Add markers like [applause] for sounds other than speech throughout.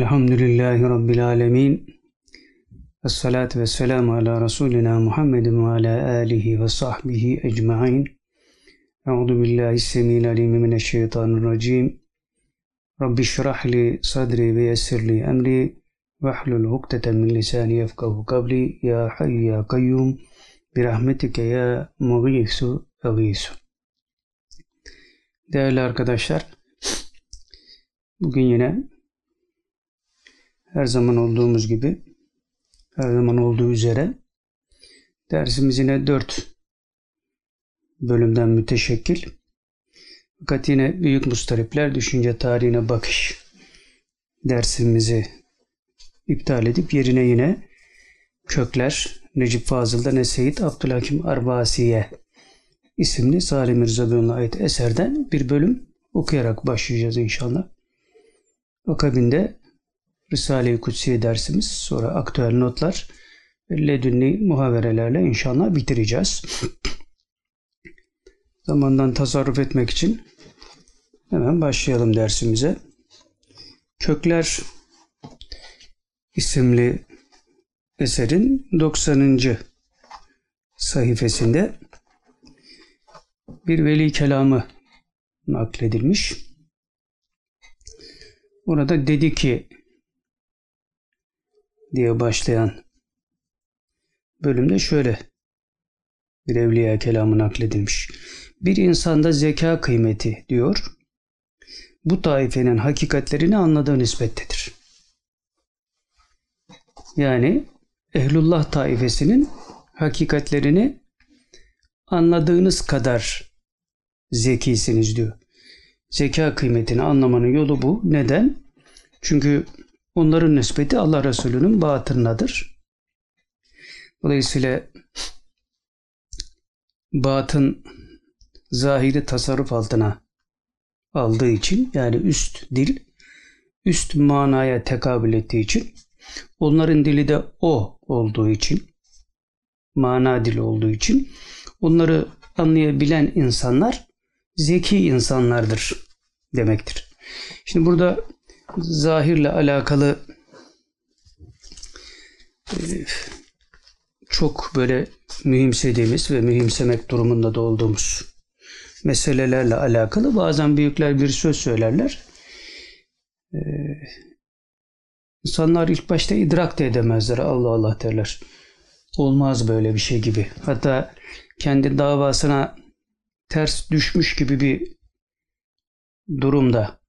الحمد لله رب العالمين الصلاة والسلام على رسولنا محمد وعلى آله وصحبه أجمعين أعوذ بالله السميع العليم من الشيطان الرجيم رب اشرح لي صدري ويسر لي أمري واحلل عقدة من لساني يفقه قولي يا حي يا قيوم برحمتك يا مغيث أغيث Değerli arkadaşlar, bugün yine her zaman olduğumuz gibi, her zaman olduğu üzere dersimiz yine dört bölümden müteşekkil. Fakat yine Büyük Mustaripler Düşünce Tarihine Bakış dersimizi iptal edip yerine yine Kökler Necip Fazıl'dan Eseyit Abdülhakim Arbasiye isimli Salim Mirza ait eserden bir bölüm okuyarak başlayacağız inşallah. Akabinde Risale-i Kutsiye dersimiz, sonra aktüel notlar ledünni muhaverelerle inşallah bitireceğiz. Zamandan tasarruf etmek için hemen başlayalım dersimize. Kökler isimli eserin 90. sayfasında bir veli kelamı nakledilmiş. Orada dedi ki diye başlayan bölümde şöyle bir evliya kelamı nakledilmiş. Bir insanda zeka kıymeti diyor. Bu taifenin hakikatlerini anladığı nispettedir. Yani Ehlullah taifesinin hakikatlerini anladığınız kadar zekisiniz diyor. Zeka kıymetini anlamanın yolu bu. Neden? Çünkü onların nispeti Allah Resulü'nün batınınadır. Dolayısıyla batın zahiri tasarruf altına aldığı için yani üst dil üst manaya tekabül ettiği için onların dili de o olduğu için mana dili olduğu için onları anlayabilen insanlar zeki insanlardır demektir. Şimdi burada zahirle alakalı e, çok böyle mühimsediğimiz ve mühimsemek durumunda da olduğumuz meselelerle alakalı bazen büyükler bir söz söylerler. Ee, insanlar ilk başta idrak da edemezler. Allah Allah derler. Olmaz böyle bir şey gibi. Hatta kendi davasına ters düşmüş gibi bir durumda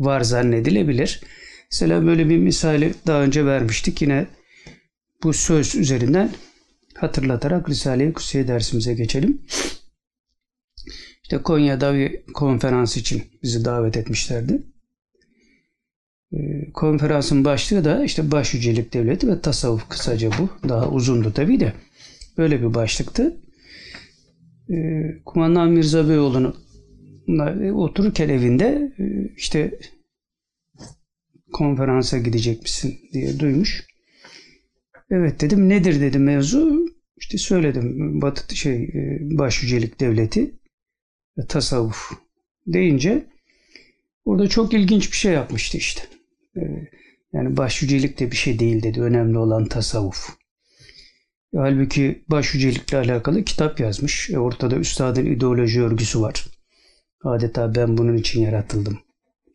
var zannedilebilir. Mesela böyle bir misali daha önce vermiştik. Yine bu söz üzerinden hatırlatarak Risale-i Kutsiye dersimize geçelim. İşte Konya'da bir konferans için bizi davet etmişlerdi. Ee, konferansın başlığı da işte Başücelik Devleti ve Tasavvuf kısaca bu. Daha uzundu tabii de. Böyle bir başlıktı. Ee, Kumandan Mirza Beyoğlu'nu otururken evinde e, işte konferansa gidecek misin diye duymuş. Evet dedim nedir dedim mevzu. İşte söyledim Batı şey e, başücelik devleti tasavvuf deyince orada çok ilginç bir şey yapmıştı işte. E, yani başücelik de bir şey değil dedi. Önemli olan tasavvuf. Halbuki başücelikle alakalı kitap yazmış. E ortada üstadın ideoloji örgüsü var. Adeta ben bunun için yaratıldım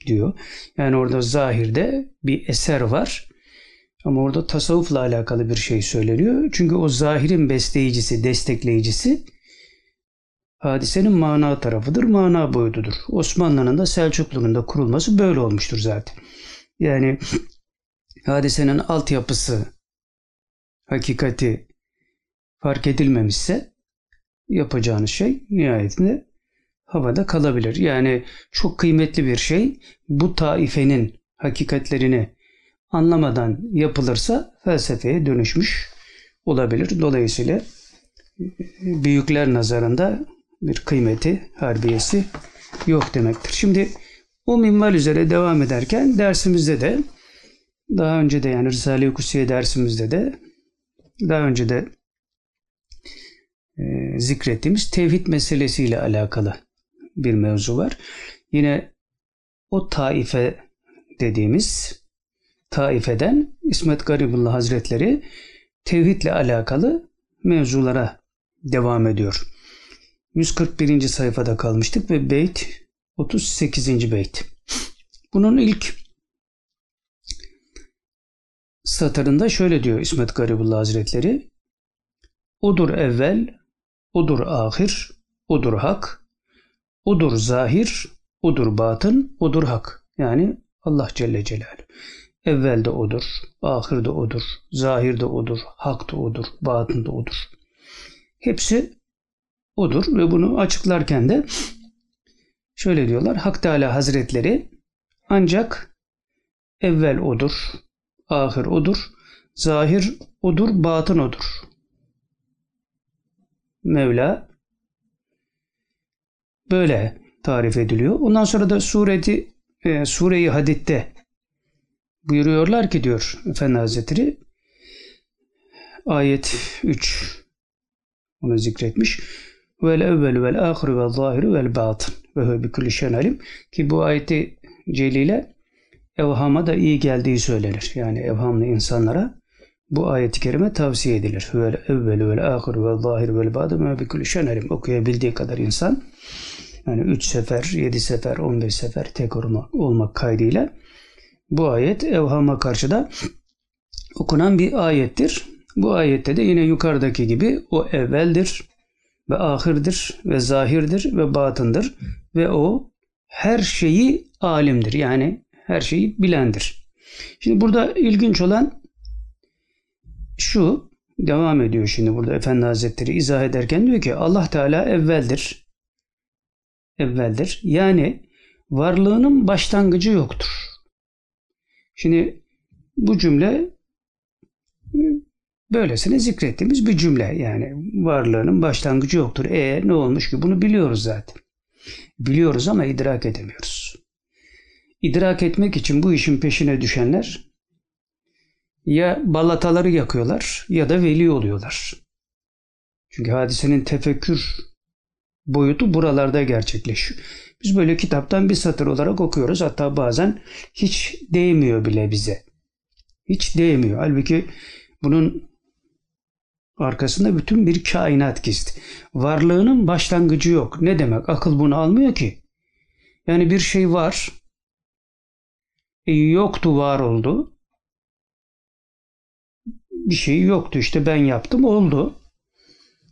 diyor. Yani orada zahirde bir eser var. Ama orada tasavvufla alakalı bir şey söyleniyor. Çünkü o zahirin besleyicisi, destekleyicisi hadisenin mana tarafıdır, mana boyutudur. Osmanlı'nın da Selçuklu'nun da kurulması böyle olmuştur zaten. Yani hadisenin altyapısı, hakikati fark edilmemişse yapacağınız şey nihayetinde havada kalabilir. Yani çok kıymetli bir şey bu taifenin hakikatlerini anlamadan yapılırsa felsefeye dönüşmüş olabilir. Dolayısıyla büyükler nazarında bir kıymeti, harbiyesi yok demektir. Şimdi o minval üzere devam ederken dersimizde de daha önce de yani Risale-i Kusiye dersimizde de daha önce de e, zikrettiğimiz tevhid meselesiyle alakalı bir mevzu var. Yine o taife dediğimiz taifeden İsmet Garibullah Hazretleri tevhidle alakalı mevzulara devam ediyor. 141. sayfada kalmıştık ve beyt 38. beyt. Bunun ilk satırında şöyle diyor İsmet Garibullah Hazretleri. Odur evvel, odur ahir, odur hak, odur zahir, odur batın, odur hak. Yani Allah Celle Celaluhu. Evvel de odur, ahir de odur, zahir de odur, hak da odur, batın da odur. Hepsi odur ve bunu açıklarken de şöyle diyorlar. Hak Teala Hazretleri ancak evvel odur, ahir odur, zahir odur, batın odur. Mevla böyle tarif ediliyor. Ondan sonra da sureti e, Sure-i buyuruyorlar ki diyor Efendi Hazretleri ayet 3 onu zikretmiş. Vel evvel vel ahiru vel zahiru vel batın ve huve bi kulli şeyin alim ki bu ayeti celile evhama da iyi geldiği söylenir. Yani evhamlı insanlara bu ayet-i kerime tavsiye edilir. Vel evvel vel ahiru vel zahiru vel batın ve bi kulli şeyin alim okuyabildiği kadar insan yani 3 sefer, 7 sefer, 15 sefer tek olmak, olmak kaydıyla bu ayet evhama karşı da okunan bir ayettir. Bu ayette de yine yukarıdaki gibi o evveldir ve ahirdir ve zahirdir ve batındır ve o her şeyi alimdir. Yani her şeyi bilendir. Şimdi burada ilginç olan şu devam ediyor şimdi burada Efendi Hazretleri izah ederken diyor ki Allah Teala evveldir. Evveldir. Yani varlığının başlangıcı yoktur. Şimdi bu cümle böylesine zikrettiğimiz bir cümle. Yani varlığının başlangıcı yoktur. E ne olmuş ki? Bunu biliyoruz zaten. Biliyoruz ama idrak edemiyoruz. İdrak etmek için bu işin peşine düşenler ya balataları yakıyorlar ya da veli oluyorlar. Çünkü hadisenin tefekkür boyutu buralarda gerçekleşiyor. Biz böyle kitaptan bir satır olarak okuyoruz. Hatta bazen hiç değmiyor bile bize. Hiç değmiyor. Halbuki bunun arkasında bütün bir kainat gizli. Varlığının başlangıcı yok. Ne demek? Akıl bunu almıyor ki. Yani bir şey var. E, yoktu var oldu. Bir şey yoktu işte ben yaptım oldu.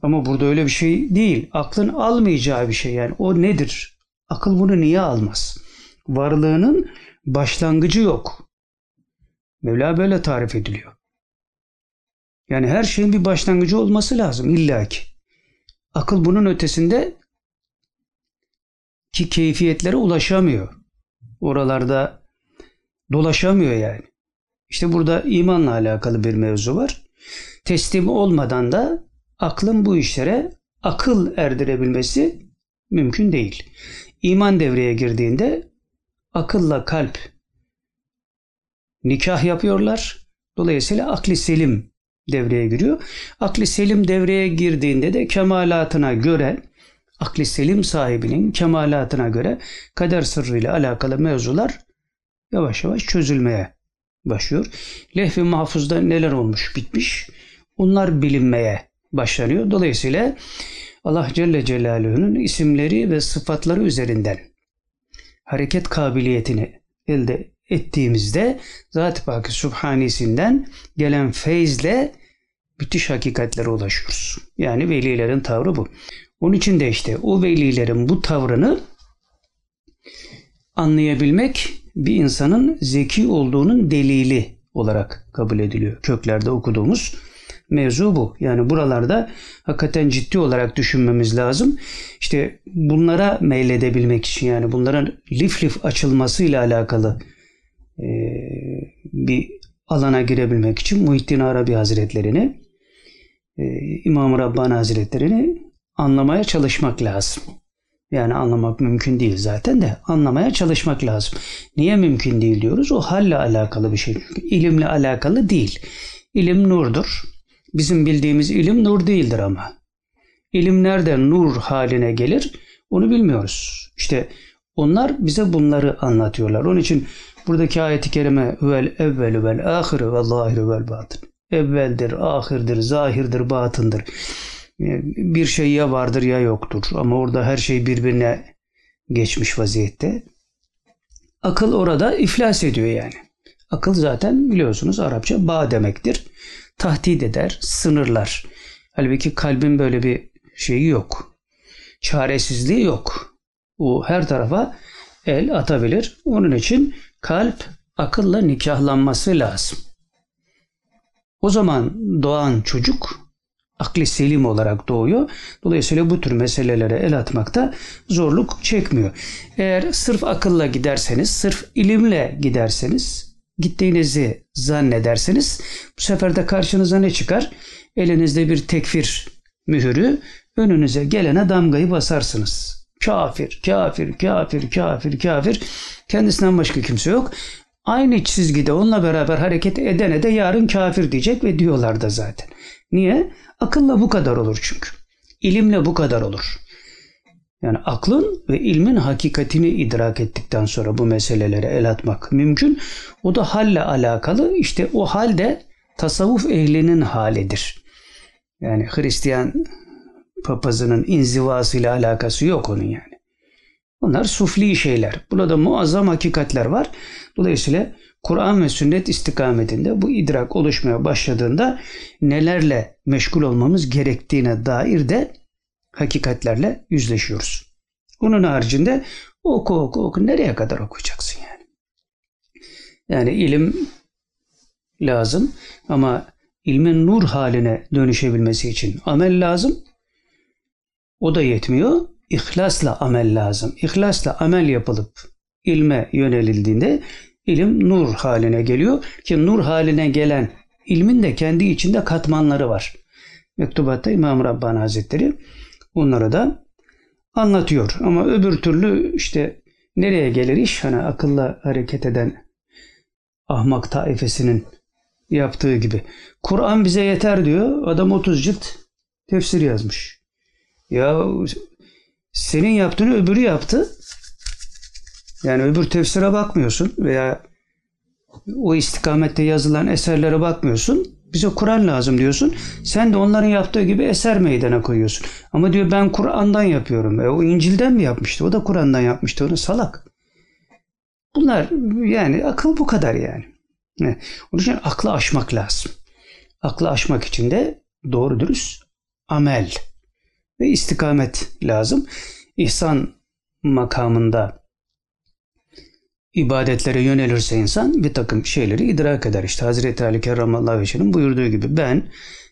Ama burada öyle bir şey değil. Aklın almayacağı bir şey yani. O nedir? Akıl bunu niye almaz? Varlığının başlangıcı yok. Mevla böyle tarif ediliyor. Yani her şeyin bir başlangıcı olması lazım illaki. Akıl bunun ötesinde ki keyfiyetlere ulaşamıyor. Oralarda dolaşamıyor yani. İşte burada imanla alakalı bir mevzu var. Teslim olmadan da aklın bu işlere akıl erdirebilmesi mümkün değil. İman devreye girdiğinde akılla kalp nikah yapıyorlar. Dolayısıyla akli selim devreye giriyor. Akli selim devreye girdiğinde de kemalatına göre akli selim sahibinin kemalatına göre kader sırrıyla alakalı mevzular yavaş yavaş çözülmeye başlıyor. Lehvi mahfuzda neler olmuş bitmiş onlar bilinmeye başlanıyor. Dolayısıyla Allah Celle Celaluhu'nun isimleri ve sıfatları üzerinden hareket kabiliyetini elde ettiğimizde Zat-ı Pakı Subhanisinden gelen feyzle müthiş hakikatlere ulaşıyoruz. Yani velilerin tavrı bu. Onun için de işte o velilerin bu tavrını anlayabilmek bir insanın zeki olduğunun delili olarak kabul ediliyor. Köklerde okuduğumuz mevzu bu. Yani buralarda hakikaten ciddi olarak düşünmemiz lazım. İşte bunlara meyledebilmek için yani bunların lif lif açılmasıyla alakalı e, bir alana girebilmek için Muhittin Arabi Hazretlerini e, İmam-ı Rabbani Hazretlerini anlamaya çalışmak lazım. Yani anlamak mümkün değil zaten de anlamaya çalışmak lazım. Niye mümkün değil diyoruz? O halle alakalı bir şey. Çünkü ilimle alakalı değil. İlim nurdur. Bizim bildiğimiz ilim nur değildir ama. İlim nereden nur haline gelir onu bilmiyoruz. İşte onlar bize bunları anlatıyorlar. Onun için Buradaki ayeti kerime vel evvelu vel ahiru vel zahiru vel batın. Evveldir, ahirdir, zahirdir, batındır. Bir şey ya vardır ya yoktur. Ama orada her şey birbirine geçmiş vaziyette. Akıl orada iflas ediyor yani. Akıl zaten biliyorsunuz Arapça bağ demektir. Tahdit eder, sınırlar. Halbuki kalbin böyle bir şeyi yok. Çaresizliği yok. O her tarafa el atabilir. Onun için kalp akılla nikahlanması lazım. O zaman doğan çocuk akli selim olarak doğuyor. Dolayısıyla bu tür meselelere el atmakta zorluk çekmiyor. Eğer sırf akılla giderseniz, sırf ilimle giderseniz, gittiğinizi zannederseniz bu sefer de karşınıza ne çıkar? Elinizde bir tekfir mühürü, önünüze gelene damgayı basarsınız. Kafir, kafir, kafir, kafir, kafir. Kendisinden başka kimse yok. Aynı çizgide onunla beraber hareket edene de yarın kafir diyecek ve diyorlar da zaten. Niye? Akılla bu kadar olur çünkü. İlimle bu kadar olur. Yani aklın ve ilmin hakikatini idrak ettikten sonra bu meselelere el atmak mümkün. O da halle alakalı. İşte o halde tasavvuf ehlinin halidir. Yani Hristiyan papazının inzivasıyla alakası yok onun yani. Bunlar sufli şeyler. Burada muazzam hakikatler var. Dolayısıyla Kur'an ve sünnet istikametinde bu idrak oluşmaya başladığında nelerle meşgul olmamız gerektiğine dair de hakikatlerle yüzleşiyoruz. Onun haricinde oku oku oku nereye kadar okuyacaksın yani? Yani ilim lazım ama ilmin nur haline dönüşebilmesi için amel lazım. O da yetmiyor. İhlasla amel lazım. İhlasla amel yapılıp ilme yönelildiğinde ilim nur haline geliyor ki nur haline gelen ilmin de kendi içinde katmanları var. Mektubatta İmam Rabbani Hazretleri bunları da anlatıyor. Ama öbür türlü işte nereye gelir iş? Hani akılla hareket eden ahmak taifesinin yaptığı gibi. Kur'an bize yeter diyor. Adam 30 cilt tefsir yazmış. Ya senin yaptığını öbürü yaptı. Yani öbür tefsire bakmıyorsun veya o istikamette yazılan eserlere bakmıyorsun. Bize Kur'an lazım diyorsun. Sen de onların yaptığı gibi eser meydana koyuyorsun. Ama diyor ben Kur'an'dan yapıyorum. E, o İncil'den mi yapmıştı? O da Kur'an'dan yapmıştı. Onu salak. Bunlar yani akıl bu kadar yani. Onun için aklı aşmak lazım. Aklı aşmak için de doğru dürüst amel ve istikamet lazım. İhsan makamında ibadetlere yönelirse insan bir takım şeyleri idrak eder. İşte Hazreti Ali Kerramallahu Veçh'in buyurduğu gibi ben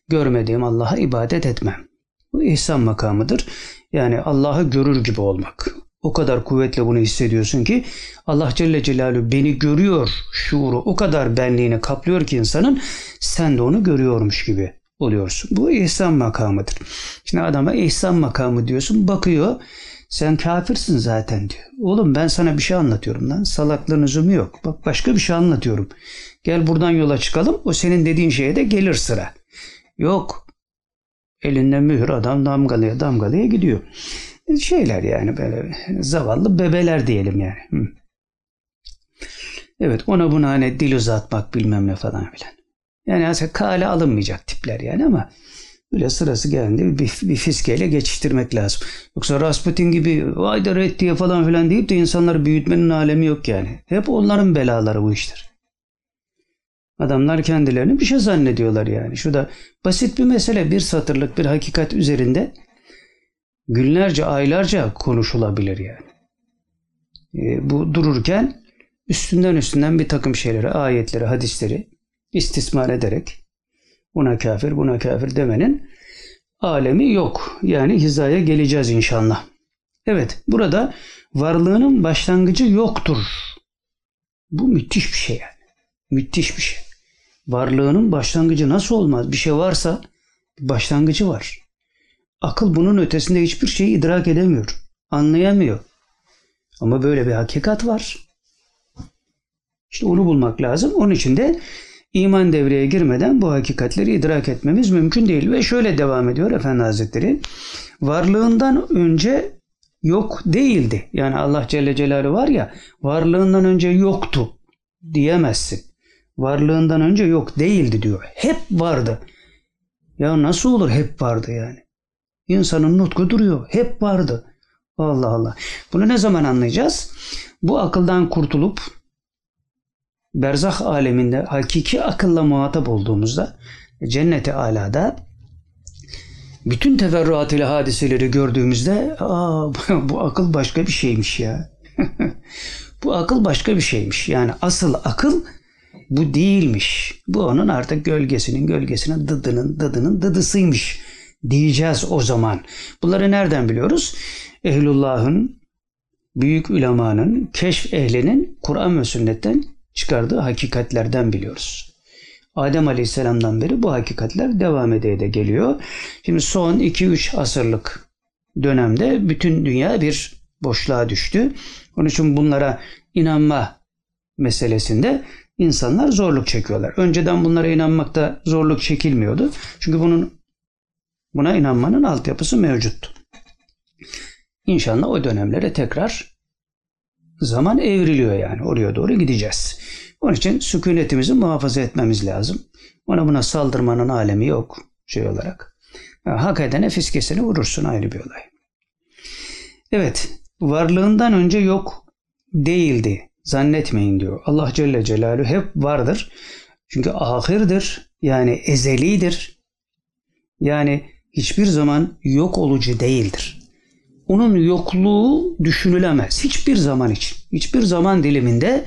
görmediğim Allah'a ibadet etmem. Bu ihsan makamıdır. Yani Allah'ı görür gibi olmak. O kadar kuvvetle bunu hissediyorsun ki Allah Celle Celaluhu beni görüyor şuuru o kadar benliğini kaplıyor ki insanın sen de onu görüyormuş gibi oluyorsun. Bu ihsan makamıdır. Şimdi adama ihsan makamı diyorsun bakıyor sen kafirsin zaten diyor. Oğlum ben sana bir şey anlatıyorum lan. Salaklığın lüzumu yok. Bak başka bir şey anlatıyorum. Gel buradan yola çıkalım. O senin dediğin şeye de gelir sıra. Yok. Elinde mühür adam damgalaya damgalaya gidiyor. Şeyler yani böyle zavallı bebeler diyelim yani. Evet ona buna hani dil uzatmak bilmem ne falan filan. Yani aslında kale alınmayacak tipler yani ama Böyle sırası geldiğinde bir, bir fiskeyle geçiştirmek lazım. Yoksa Rasputin gibi vay da red diye falan filan deyip de insanları büyütmenin alemi yok yani. Hep onların belaları bu iştir. Adamlar kendilerini bir şey zannediyorlar yani. Şurada basit bir mesele bir satırlık bir hakikat üzerinde günlerce aylarca konuşulabilir yani. E, bu dururken üstünden üstünden bir takım şeyleri, ayetleri, hadisleri istismar ederek buna kafir buna kafir demenin alemi yok. Yani hizaya geleceğiz inşallah. Evet burada varlığının başlangıcı yoktur. Bu müthiş bir şey yani. Müthiş bir şey. Varlığının başlangıcı nasıl olmaz? Bir şey varsa başlangıcı var. Akıl bunun ötesinde hiçbir şeyi idrak edemiyor. Anlayamıyor. Ama böyle bir hakikat var. İşte onu bulmak lazım. Onun için de iman devreye girmeden bu hakikatleri idrak etmemiz mümkün değil. Ve şöyle devam ediyor Efendi Hazretleri. Varlığından önce yok değildi. Yani Allah Celle Celaluhu var ya varlığından önce yoktu. diyemezsin. Varlığından önce yok değildi diyor. Hep vardı. Ya nasıl olur hep vardı yani? İnsanın nutku duruyor. Hep vardı. Allah Allah. Bunu ne zaman anlayacağız? Bu akıldan kurtulup berzah aleminde hakiki akılla muhatap olduğumuzda cenneti alada bütün teferruatıyla hadiseleri gördüğümüzde aa [laughs] bu akıl başka bir şeymiş ya. [laughs] bu akıl başka bir şeymiş. Yani asıl akıl bu değilmiş. Bu onun artık gölgesinin gölgesinin dıdının dıdının dıdısıymış diyeceğiz o zaman. Bunları nereden biliyoruz? Ehlullah'ın, büyük ulemanın, keşf ehlinin Kur'an ve sünnetten çıkardığı hakikatlerden biliyoruz. Adem Aleyhisselam'dan beri bu hakikatler devam ede de geliyor. Şimdi son 2-3 asırlık dönemde bütün dünya bir boşluğa düştü. Onun için bunlara inanma meselesinde insanlar zorluk çekiyorlar. Önceden bunlara inanmakta zorluk çekilmiyordu. Çünkü bunun buna inanmanın altyapısı mevcuttu. İnşallah o dönemlere tekrar zaman evriliyor yani. Oraya doğru gideceğiz. Onun için sükunetimizi muhafaza etmemiz lazım. Ona buna saldırmanın alemi yok şey olarak. Hak edene fiskesini vurursun ayrı bir olay. Evet, varlığından önce yok değildi. Zannetmeyin diyor. Allah Celle Celaluhu hep vardır. Çünkü ahirdir. Yani ezelidir. Yani hiçbir zaman yok olucu değildir. Onun yokluğu düşünülemez. Hiçbir zaman için. Hiçbir zaman diliminde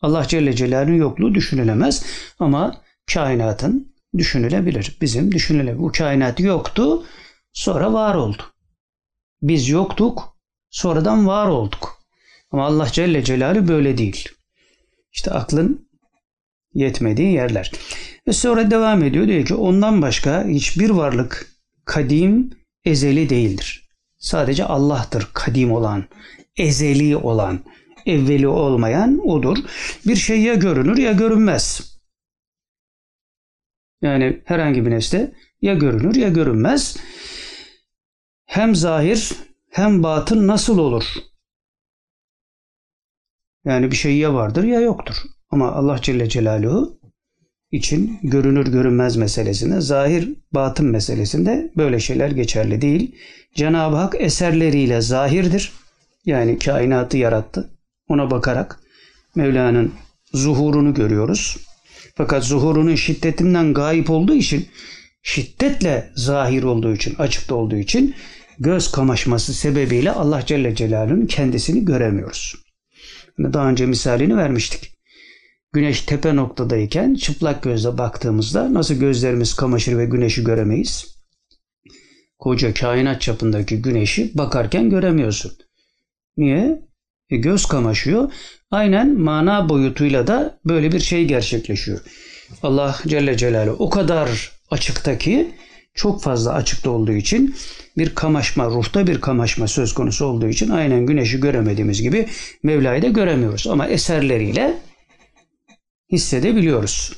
Allah Celle Celaluhu'nun yokluğu düşünülemez. Ama kainatın düşünülebilir. Bizim düşünülebilir. Bu kainat yoktu, sonra var oldu. Biz yoktuk, sonradan var olduk. Ama Allah Celle Celaluhu böyle değil. İşte aklın yetmediği yerler. Ve sonra devam ediyor diyor ki ondan başka hiçbir varlık kadim, ezeli değildir. Sadece Allah'tır kadim olan, ezeli olan, evveli olmayan odur. Bir şey ya görünür ya görünmez. Yani herhangi bir nesne ya görünür ya görünmez. Hem zahir hem batın nasıl olur? Yani bir şey ya vardır ya yoktur. Ama Allah Celle Celaluhu için görünür görünmez meselesinde, zahir batın meselesinde böyle şeyler geçerli değil. Cenab-ı Hak eserleriyle zahirdir. Yani kainatı yarattı. Ona bakarak Mevla'nın zuhurunu görüyoruz. Fakat zuhurunun şiddetinden gayip olduğu için, şiddetle zahir olduğu için, açıkta olduğu için göz kamaşması sebebiyle Allah Celle Celaluhu'nun kendisini göremiyoruz. Daha önce misalini vermiştik. Güneş tepe noktadayken çıplak gözle baktığımızda nasıl gözlerimiz kamaşır ve güneşi göremeyiz? Koca kainat çapındaki güneşi bakarken göremiyorsun. Niye? E göz kamaşıyor. Aynen mana boyutuyla da böyle bir şey gerçekleşiyor. Allah Celle Celaluhu o kadar açıkta ki çok fazla açıkta olduğu için bir kamaşma, ruhta bir kamaşma söz konusu olduğu için aynen güneşi göremediğimiz gibi Mevla'yı da göremiyoruz. Ama eserleriyle hissedebiliyoruz.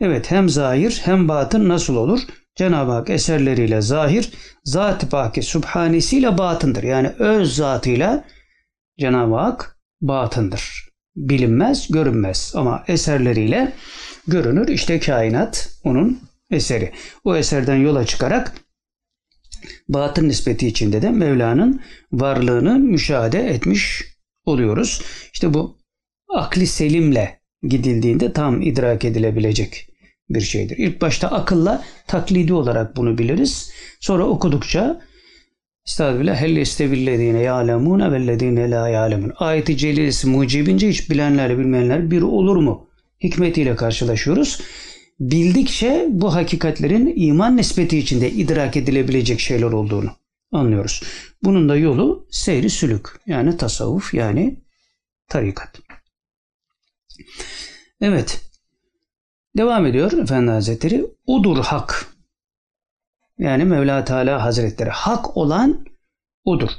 Evet hem zahir hem batın nasıl olur? Cenab-ı Hak eserleriyle zahir, zat-ı paki subhanesiyle batındır. Yani öz zatıyla Cenab-ı Hak batındır. Bilinmez, görünmez ama eserleriyle görünür. İşte kainat onun eseri. O eserden yola çıkarak batın nispeti içinde de Mevla'nın varlığını müşahede etmiş oluyoruz. İşte bu akli selimle gidildiğinde tam idrak edilebilecek bir şeydir. İlk başta akılla taklidi olarak bunu biliriz. Sonra okudukça Estağfirullah. Hel istevillezine ya'lemune vellezine la ya'lemun. Ayeti celilesi mucibince hiç bilenler bilmeyenler bir olur mu? Hikmetiyle karşılaşıyoruz. Bildikçe bu hakikatlerin iman nispeti içinde idrak edilebilecek şeyler olduğunu anlıyoruz. Bunun da yolu seyri sülük yani tasavvuf yani tarikat. Evet. Devam ediyor Efendi Hazretleri. Udur hak. Yani Mevla Teala Hazretleri. Hak olan odur.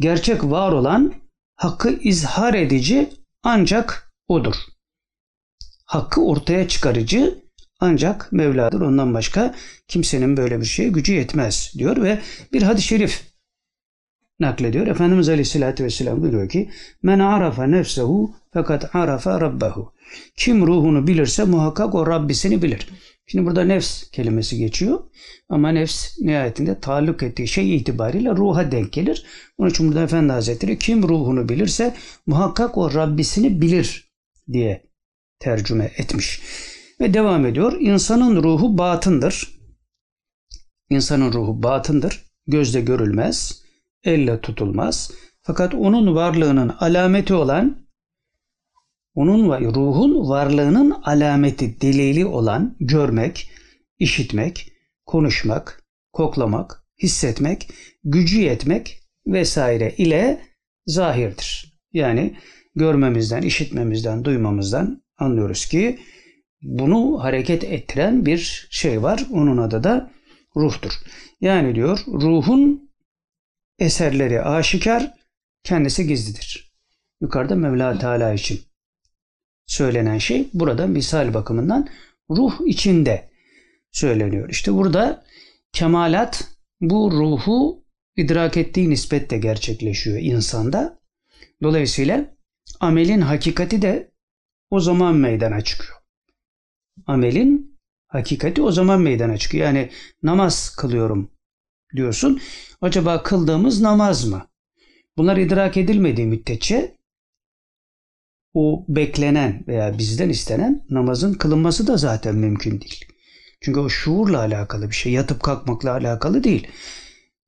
Gerçek var olan hakkı izhar edici ancak odur. Hakkı ortaya çıkarıcı ancak Mevla'dır. Ondan başka kimsenin böyle bir şeye gücü yetmez diyor ve bir hadis-i şerif naklediyor. Efendimiz Aleyhisselatü Vesselam buyuruyor ki Men arafa nefsehu fakat arafa rabbehu. Kim ruhunu bilirse muhakkak o Rabbisini bilir. Şimdi burada nefs kelimesi geçiyor. Ama nefs nihayetinde taalluk ettiği şey itibariyle ruha denk gelir. Onun için burada Efendi Hazretleri kim ruhunu bilirse muhakkak o Rabbisini bilir diye tercüme etmiş. Ve devam ediyor. İnsanın ruhu batındır. İnsanın ruhu batındır. Gözle görülmez, elle tutulmaz. Fakat onun varlığının alameti olan onun ruhun varlığının alameti, delili olan görmek, işitmek, konuşmak, koklamak, hissetmek, gücü yetmek vesaire ile zahirdir. Yani görmemizden, işitmemizden, duymamızdan anlıyoruz ki bunu hareket ettiren bir şey var. Onun adı da ruhtur. Yani diyor ruhun eserleri aşikar, kendisi gizlidir. Yukarıda Mevla Teala için söylenen şey burada misal bakımından ruh içinde söyleniyor. İşte burada kemalat bu ruhu idrak ettiği nispetle gerçekleşiyor insanda. Dolayısıyla amelin hakikati de o zaman meydana çıkıyor. Amelin hakikati o zaman meydana çıkıyor. Yani namaz kılıyorum diyorsun. Acaba kıldığımız namaz mı? Bunlar idrak edilmediği müddetçe o beklenen veya bizden istenen namazın kılınması da zaten mümkün değil. Çünkü o şuurla alakalı bir şey. Yatıp kalkmakla alakalı değil.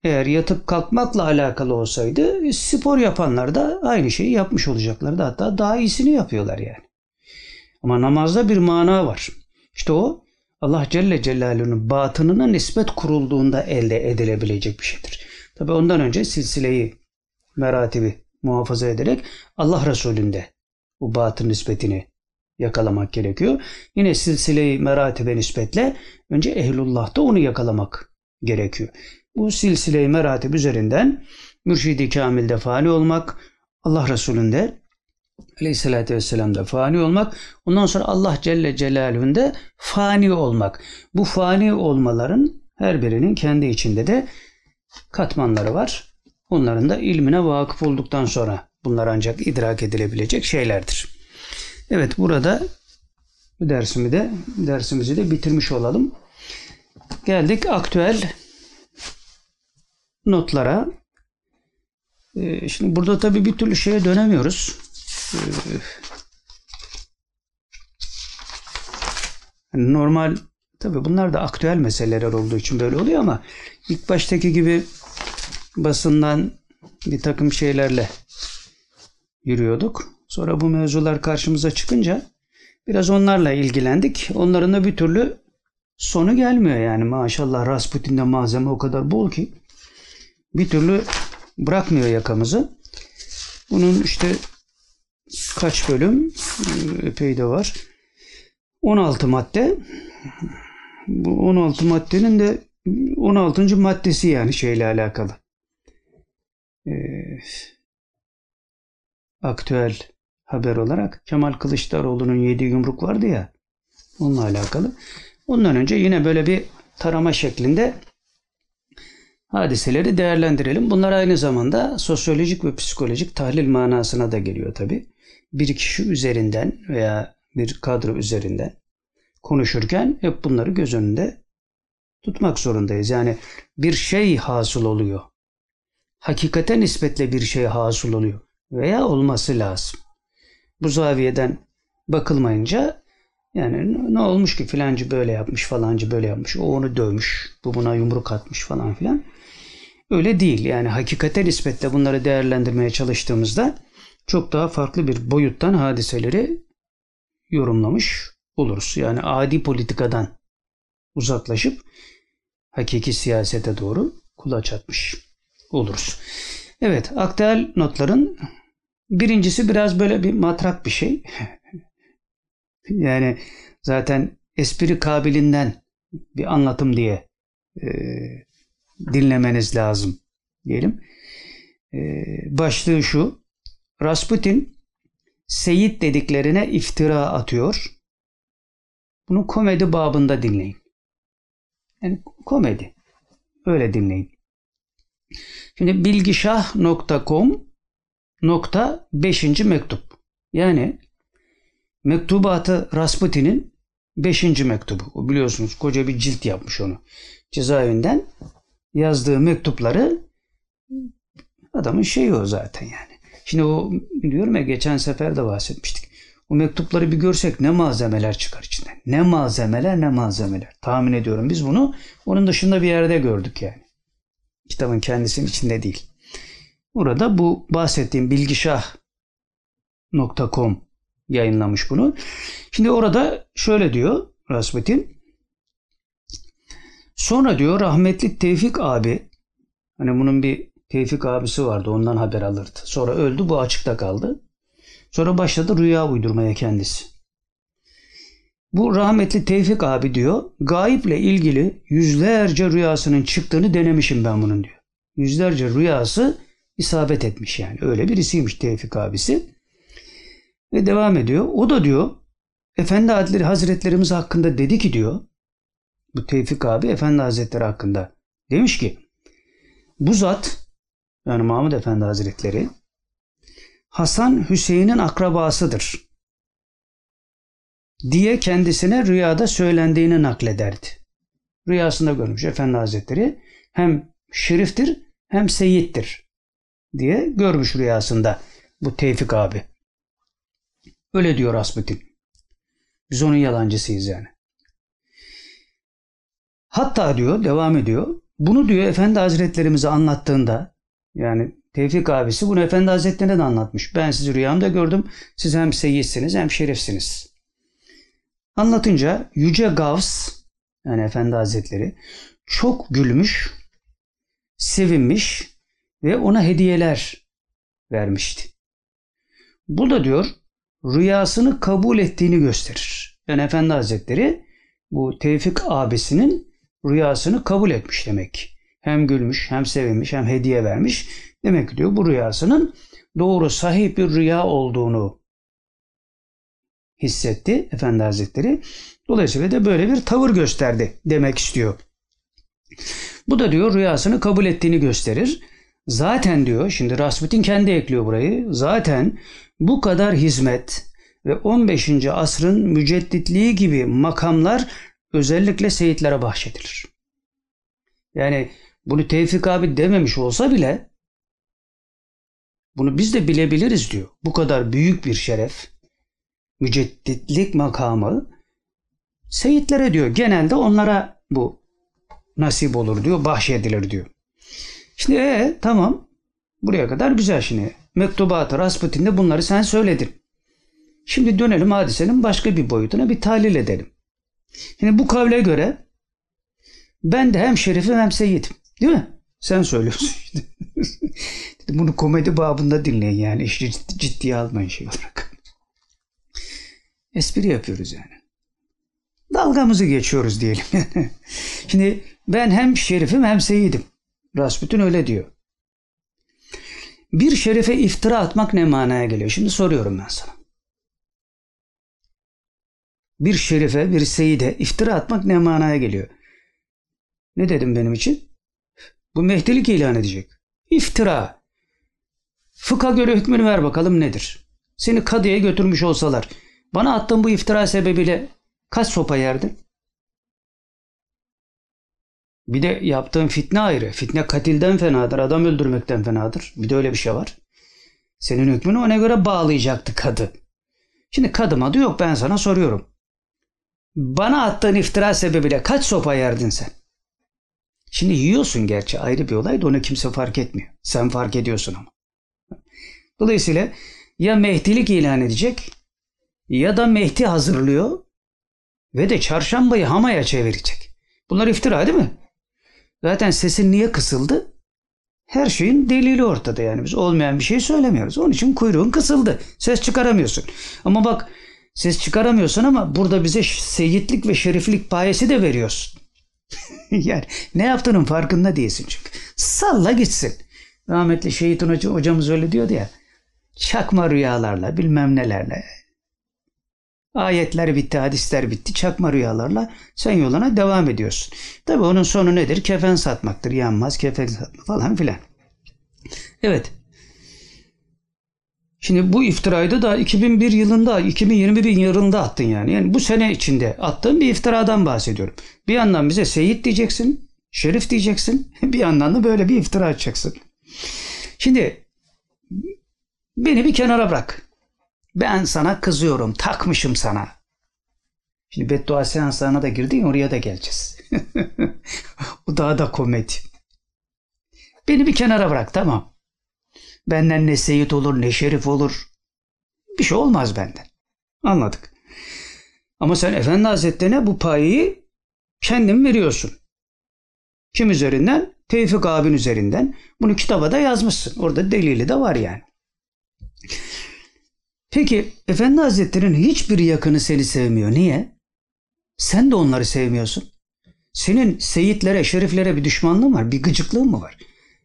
Eğer yatıp kalkmakla alakalı olsaydı spor yapanlar da aynı şeyi yapmış olacaklardı. Hatta daha iyisini yapıyorlar yani. Ama namazda bir mana var. İşte o Allah Celle Celaluhu'nun batınına nispet kurulduğunda elde edilebilecek bir şeydir. Tabi ondan önce silsileyi, meratibi muhafaza ederek Allah Resulü'nde bu batın nispetini yakalamak gerekiyor. Yine silsileyi meratibe nispetle önce ehlullah'ta onu yakalamak gerekiyor. Bu silsile-i üzerinden mürşidi kamilde fani olmak, Allah Resulü'nde Aleyhisselatü Vesselam'da fani olmak, ondan sonra Allah Celle Celaluhu'nda fani olmak. Bu fani olmaların her birinin kendi içinde de katmanları var. Onların da ilmine vakıf olduktan sonra bunlar ancak idrak edilebilecek şeylerdir. Evet burada bu dersimi de dersimizi de bitirmiş olalım. Geldik aktüel notlara. Ee, şimdi burada tabii bir türlü şeye dönemiyoruz. Ee, normal tabii bunlar da aktüel meseleler olduğu için böyle oluyor ama ilk baştaki gibi basından bir takım şeylerle yürüyorduk. Sonra bu mevzular karşımıza çıkınca biraz onlarla ilgilendik. Onların da bir türlü sonu gelmiyor yani maşallah Rasputin'de malzeme o kadar bol ki bir türlü bırakmıyor yakamızı. Bunun işte kaç bölüm epey de var. 16 madde. Bu 16 maddenin de 16. maddesi yani şeyle alakalı. Ee, aktüel haber olarak Kemal Kılıçdaroğlu'nun yedi yumruk vardı ya onunla alakalı. Ondan önce yine böyle bir tarama şeklinde hadiseleri değerlendirelim. Bunlar aynı zamanda sosyolojik ve psikolojik tahlil manasına da geliyor tabi. Bir kişi üzerinden veya bir kadro üzerinden konuşurken hep bunları göz önünde tutmak zorundayız. Yani bir şey hasıl oluyor. Hakikate nispetle bir şey hasıl oluyor veya olması lazım. Bu zaviyeden bakılmayınca yani ne olmuş ki filancı böyle yapmış falancı böyle yapmış o onu dövmüş bu buna yumruk atmış falan filan. Öyle değil yani hakikate nispetle bunları değerlendirmeye çalıştığımızda çok daha farklı bir boyuttan hadiseleri yorumlamış oluruz. Yani adi politikadan uzaklaşıp hakiki siyasete doğru kulaç atmış oluruz. Evet, aktüel notların birincisi biraz böyle bir matrak bir şey. [laughs] yani zaten espri kabilinden bir anlatım diye e, dinlemeniz lazım diyelim. E, başlığı şu. Rasputin Seyit dediklerine iftira atıyor. Bunu komedi babında dinleyin. Yani komedi. Öyle dinleyin. Şimdi bilgişah.com nokta 5. mektup. Yani mektubatı Rasputin'in 5. mektubu. O biliyorsunuz koca bir cilt yapmış onu. Cezaevinden yazdığı mektupları adamın şeyi o zaten yani. Şimdi o diyorum ya geçen sefer de bahsetmiştik. O mektupları bir görsek ne malzemeler çıkar içinden. Ne malzemeler ne malzemeler. Tahmin ediyorum biz bunu onun dışında bir yerde gördük yani. Kitabın kendisinin içinde değil. Burada bu bahsettiğim bilgişah.com yayınlamış bunu. Şimdi orada şöyle diyor Rasputin. Sonra diyor rahmetli Tevfik abi hani bunun bir Tevfik abisi vardı ondan haber alırdı. Sonra öldü bu açıkta kaldı. Sonra başladı rüya uydurmaya kendisi. Bu rahmetli Tevfik abi diyor gayip'le ilgili yüzlerce rüyasının çıktığını denemişim ben bunun diyor. Yüzlerce rüyası isabet etmiş yani. Öyle birisiymiş Tevfik abisi. Ve devam ediyor. O da diyor Efendi Hazretlerimiz hakkında dedi ki diyor bu Tevfik abi Efendi Hazretleri hakkında demiş ki bu zat yani Mahmud Efendi Hazretleri Hasan Hüseyin'in akrabasıdır diye kendisine rüyada söylendiğini naklederdi. Rüyasında görmüş Efendi Hazretleri hem şeriftir hem seyittir diye görmüş rüyasında bu Tevfik abi. Öyle diyor Rasputin. Biz onun yalancısıyız yani. Hatta diyor, devam ediyor. Bunu diyor Efendi Hazretlerimize anlattığında yani Tevfik abisi bunu Efendi Hazretlerine de anlatmış. Ben sizi rüyamda gördüm. Siz hem seyyitsiniz hem şerifsiniz. Anlatınca Yüce Gavs yani Efendi Hazretleri çok gülmüş, sevinmiş ve ona hediyeler vermişti. Bu da diyor rüyasını kabul ettiğini gösterir. Yani Efendi Hazretleri bu Tevfik abisinin rüyasını kabul etmiş demek. Hem gülmüş, hem sevinmiş, hem hediye vermiş. Demek ki diyor bu rüyasının doğru sahih bir rüya olduğunu hissetti Efendi Hazretleri. Dolayısıyla da böyle bir tavır gösterdi demek istiyor. Bu da diyor rüyasını kabul ettiğini gösterir. Zaten diyor şimdi Rasputin kendi ekliyor burayı. Zaten bu kadar hizmet ve 15. asrın mücedditliği gibi makamlar özellikle seyitlere bahşedilir. Yani bunu Tevfik abi dememiş olsa bile bunu biz de bilebiliriz diyor. Bu kadar büyük bir şeref, mücedditlik makamı seyitlere diyor. Genelde onlara bu nasip olur diyor, bahşedilir diyor. Şimdi ee, tamam buraya kadar güzel şimdi. Mektubatı Rasputin'de bunları sen söyledin. Şimdi dönelim hadisenin başka bir boyutuna bir tahlil edelim. Şimdi bu kavle göre ben de hem şerifim hem seyyidim. Değil mi? Sen söylüyorsun [laughs] işte. Bunu komedi babında dinleyin yani. İşte ciddiye almayın şey olarak. Espri yapıyoruz yani. Dalgamızı geçiyoruz diyelim. [laughs] Şimdi ben hem şerifim hem seyidim. Rasputin öyle diyor. Bir şerife iftira atmak ne manaya geliyor? Şimdi soruyorum ben sana. Bir şerife, bir seyide iftira atmak ne manaya geliyor? Ne dedim benim için? Bu mehdilik ilan edecek. İftira. Fıkha göre hükmünü ver bakalım nedir? Seni kadıya götürmüş olsalar bana attığın bu iftira sebebiyle kaç sopa yerdin? Bir de yaptığın fitne ayrı. Fitne katilden fenadır, adam öldürmekten fenadır. Bir de öyle bir şey var. Senin hükmünü ona göre bağlayacaktı kadı. Şimdi kadım adı yok ben sana soruyorum. Bana attığın iftira sebebiyle kaç sopa yerdin sen? Şimdi yiyorsun gerçi ayrı bir olay da onu kimse fark etmiyor. Sen fark ediyorsun ama. Dolayısıyla ya Mehdilik ilan edecek ya da Mehdi hazırlıyor ve de çarşambayı hamaya çevirecek. Bunlar iftira değil mi? Zaten sesin niye kısıldı? Her şeyin delili ortada yani biz olmayan bir şey söylemiyoruz. Onun için kuyruğun kısıldı. Ses çıkaramıyorsun. Ama bak ses çıkaramıyorsun ama burada bize seyitlik ve şeriflik payesi de veriyorsun. [laughs] yani ne yaptığının farkında değilsin çünkü. Salla gitsin. Rahmetli Şehit'in hoca, hocamız öyle diyordu ya. Çakma rüyalarla bilmem nelerle Ayetler bitti, hadisler bitti. Çakma rüyalarla sen yoluna devam ediyorsun. Tabi onun sonu nedir? Kefen satmaktır. Yanmaz kefen satma falan filan. Evet. Şimdi bu iftirayı da da 2001 yılında, 2021 yılında attın yani. Yani bu sene içinde attığın bir iftiradan bahsediyorum. Bir yandan bize Seyit diyeceksin, Şerif diyeceksin. [laughs] Bir yandan da böyle bir iftira açacaksın. Şimdi beni bir kenara bırak. Ben sana kızıyorum, takmışım sana. Şimdi beddua seanslarına da girdin oraya da geleceğiz. [laughs] o daha da komedi. Beni bir kenara bırak tamam. Benden ne Seyit olur ne Şerif olur. Bir şey olmaz benden. Anladık. Ama sen Efendi Hazretleri'ne bu payı kendin veriyorsun. Kim üzerinden? Tevfik abin üzerinden. Bunu kitaba da yazmışsın. Orada delili de var yani. Peki Efendi Hazretleri'nin hiçbir yakını seni sevmiyor. Niye? Sen de onları sevmiyorsun. Senin seyitlere, şeriflere bir düşmanlığın var, bir gıcıklığın mı var?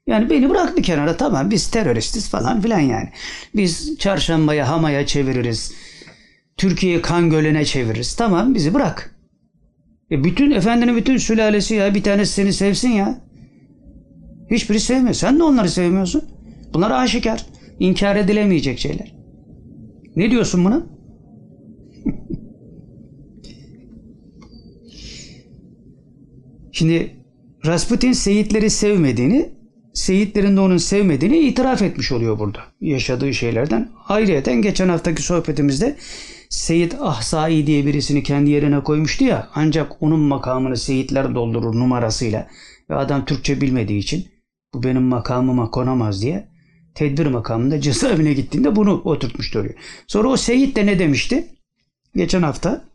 Yani beni bırak bir kenara tamam biz teröristiz falan filan yani. Biz çarşambaya hamaya çeviririz. Türkiye'yi kan gölüne çeviririz. Tamam bizi bırak. E bütün efendinin bütün sülalesi ya bir tanesi seni sevsin ya. Hiçbiri sevmiyor. Sen de onları sevmiyorsun. Bunlar aşikar. İnkar edilemeyecek şeyler. Ne diyorsun buna? [laughs] Şimdi Rasputin Seyitleri sevmediğini, Seyitlerin de onun sevmediğini itiraf etmiş oluyor burada. Yaşadığı şeylerden. Ayrıyeten geçen haftaki sohbetimizde Seyit Ahsai diye birisini kendi yerine koymuştu ya. Ancak onun makamını Seyitler doldurur numarasıyla. Ve adam Türkçe bilmediği için bu benim makamıma konamaz diye tedbir makamında cezaevine gittiğinde bunu oturtmuş duruyor. Sonra o Seyit de ne demişti? Geçen hafta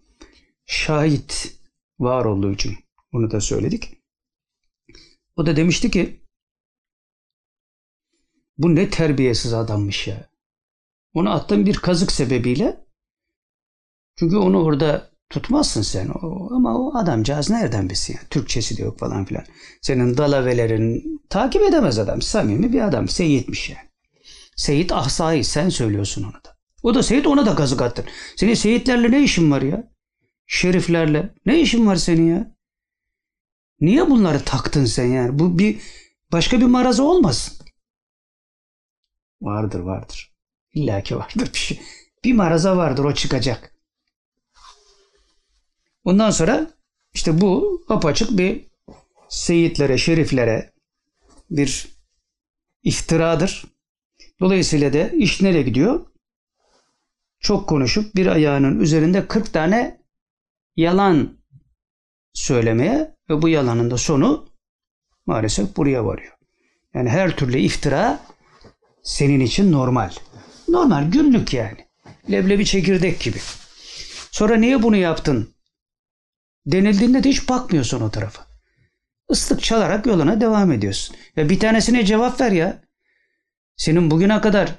şahit var olduğu için bunu da söyledik. O da demişti ki bu ne terbiyesiz adammış ya. Onu attığım bir kazık sebebiyle çünkü onu orada tutmazsın sen. O, ama o adamcağız nereden bilsin ya? Türkçesi de yok falan filan. Senin dalavelerin takip edemez adam. Samimi bir adam. Seyitmiş yani. Seyit Ahsai sen söylüyorsun onu da. O da Seyit ona da kazık attın. Senin Seyitlerle ne işin var ya? Şeriflerle. Ne işin var senin ya? Niye bunları taktın sen yani? Bu bir başka bir maraza olmasın. Vardır vardır. İlla ki vardır bir şey. Bir maraza vardır o çıkacak. Ondan sonra işte bu apaçık bir seyitlere, şeriflere bir iftiradır. Dolayısıyla da iş nereye gidiyor? Çok konuşup bir ayağının üzerinde 40 tane yalan söylemeye ve bu yalanın da sonu maalesef buraya varıyor. Yani her türlü iftira senin için normal. Normal günlük yani. Leblebi çekirdek gibi. Sonra niye bunu yaptın? Denildiğinde de hiç bakmıyorsun o tarafa. Islık çalarak yoluna devam ediyorsun. Ve bir tanesine cevap ver ya. Senin bugüne kadar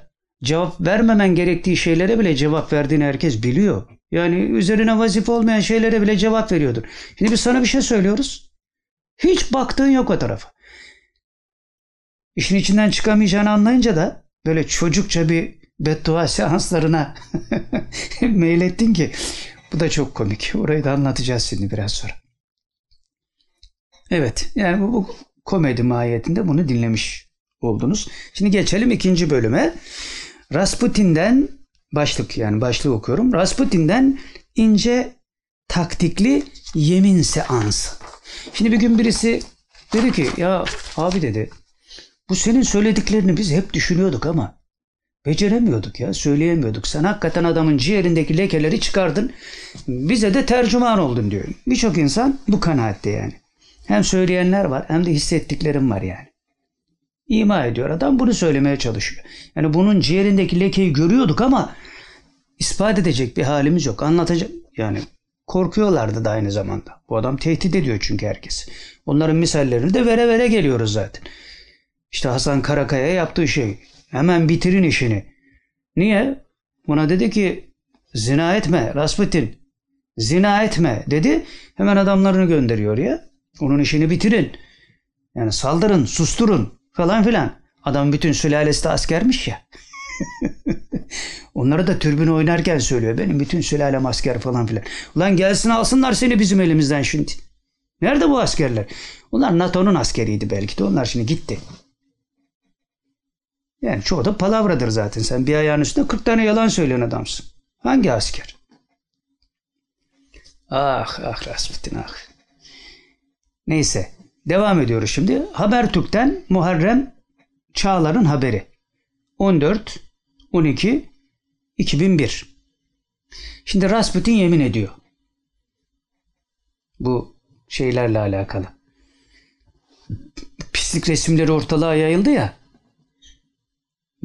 cevap vermemen gerektiği şeylere bile cevap verdiğini herkes biliyor. Yani üzerine vazife olmayan şeylere bile cevap veriyordur. Şimdi biz sana bir şey söylüyoruz. Hiç baktığın yok o tarafa. İşin içinden çıkamayacağını anlayınca da böyle çocukça bir beddua seanslarına [laughs] meylettin ki bu da çok komik. Orayı da anlatacağız şimdi biraz sonra. Evet yani bu, bu komedi mahiyetinde bunu dinlemiş oldunuz. Şimdi geçelim ikinci bölüme. Rasputin'den başlık yani başlığı okuyorum. Rasputin'den ince taktikli yemin seansı. Şimdi bir gün birisi dedi ki ya abi dedi bu senin söylediklerini biz hep düşünüyorduk ama beceremiyorduk ya söyleyemiyorduk. Sen hakikaten adamın ciğerindeki lekeleri çıkardın bize de tercüman oldun diyor. Birçok insan bu kanaatte yani. Hem söyleyenler var hem de hissettiklerim var yani. İma ediyor adam bunu söylemeye çalışıyor. Yani bunun ciğerindeki lekeyi görüyorduk ama ispat edecek bir halimiz yok. Anlatacak yani korkuyorlardı da aynı zamanda. Bu adam tehdit ediyor çünkü herkes. Onların misallerini de vere vere geliyoruz zaten. İşte Hasan Karakaya yaptığı şey. Hemen bitirin işini. Niye? Buna dedi ki zina etme Rasputin. Zina etme dedi. Hemen adamlarını gönderiyor ya. Onun işini bitirin. Yani saldırın, susturun falan filan. Adam bütün sülalesi de askermiş ya. [laughs] Onları da türbün oynarken söylüyor. Benim bütün sülalem asker falan filan. Ulan gelsin alsınlar seni bizim elimizden şimdi. Nerede bu askerler? Onlar NATO'nun askeriydi belki de. Onlar şimdi gitti. Yani çoğu da palavradır zaten. Sen bir ayağın üstünde 40 tane yalan söyleyen adamsın. Hangi asker? Ah ah Rasputin ah. Neyse. Devam ediyoruz şimdi. Habertürk'ten Muharrem Çağlar'ın haberi. 14 12 2001. Şimdi Rasputin yemin ediyor. Bu şeylerle alakalı. Pislik resimleri ortalığa yayıldı ya.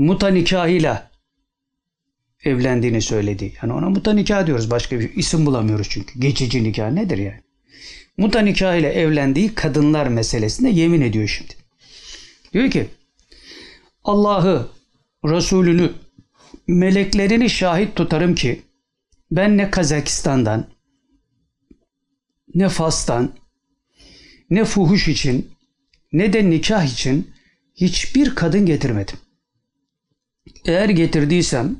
Muta nikahıyla evlendiğini söyledi. Yani ona muta nikah diyoruz. Başka bir isim bulamıyoruz çünkü. Geçici nikah nedir yani? Muta nikahıyla evlendiği kadınlar meselesinde yemin ediyor şimdi. Diyor ki Allah'ı, Resulünü, meleklerini şahit tutarım ki ben ne Kazakistan'dan, ne Fas'tan, ne fuhuş için, ne de nikah için hiçbir kadın getirmedim. Eğer getirdiysem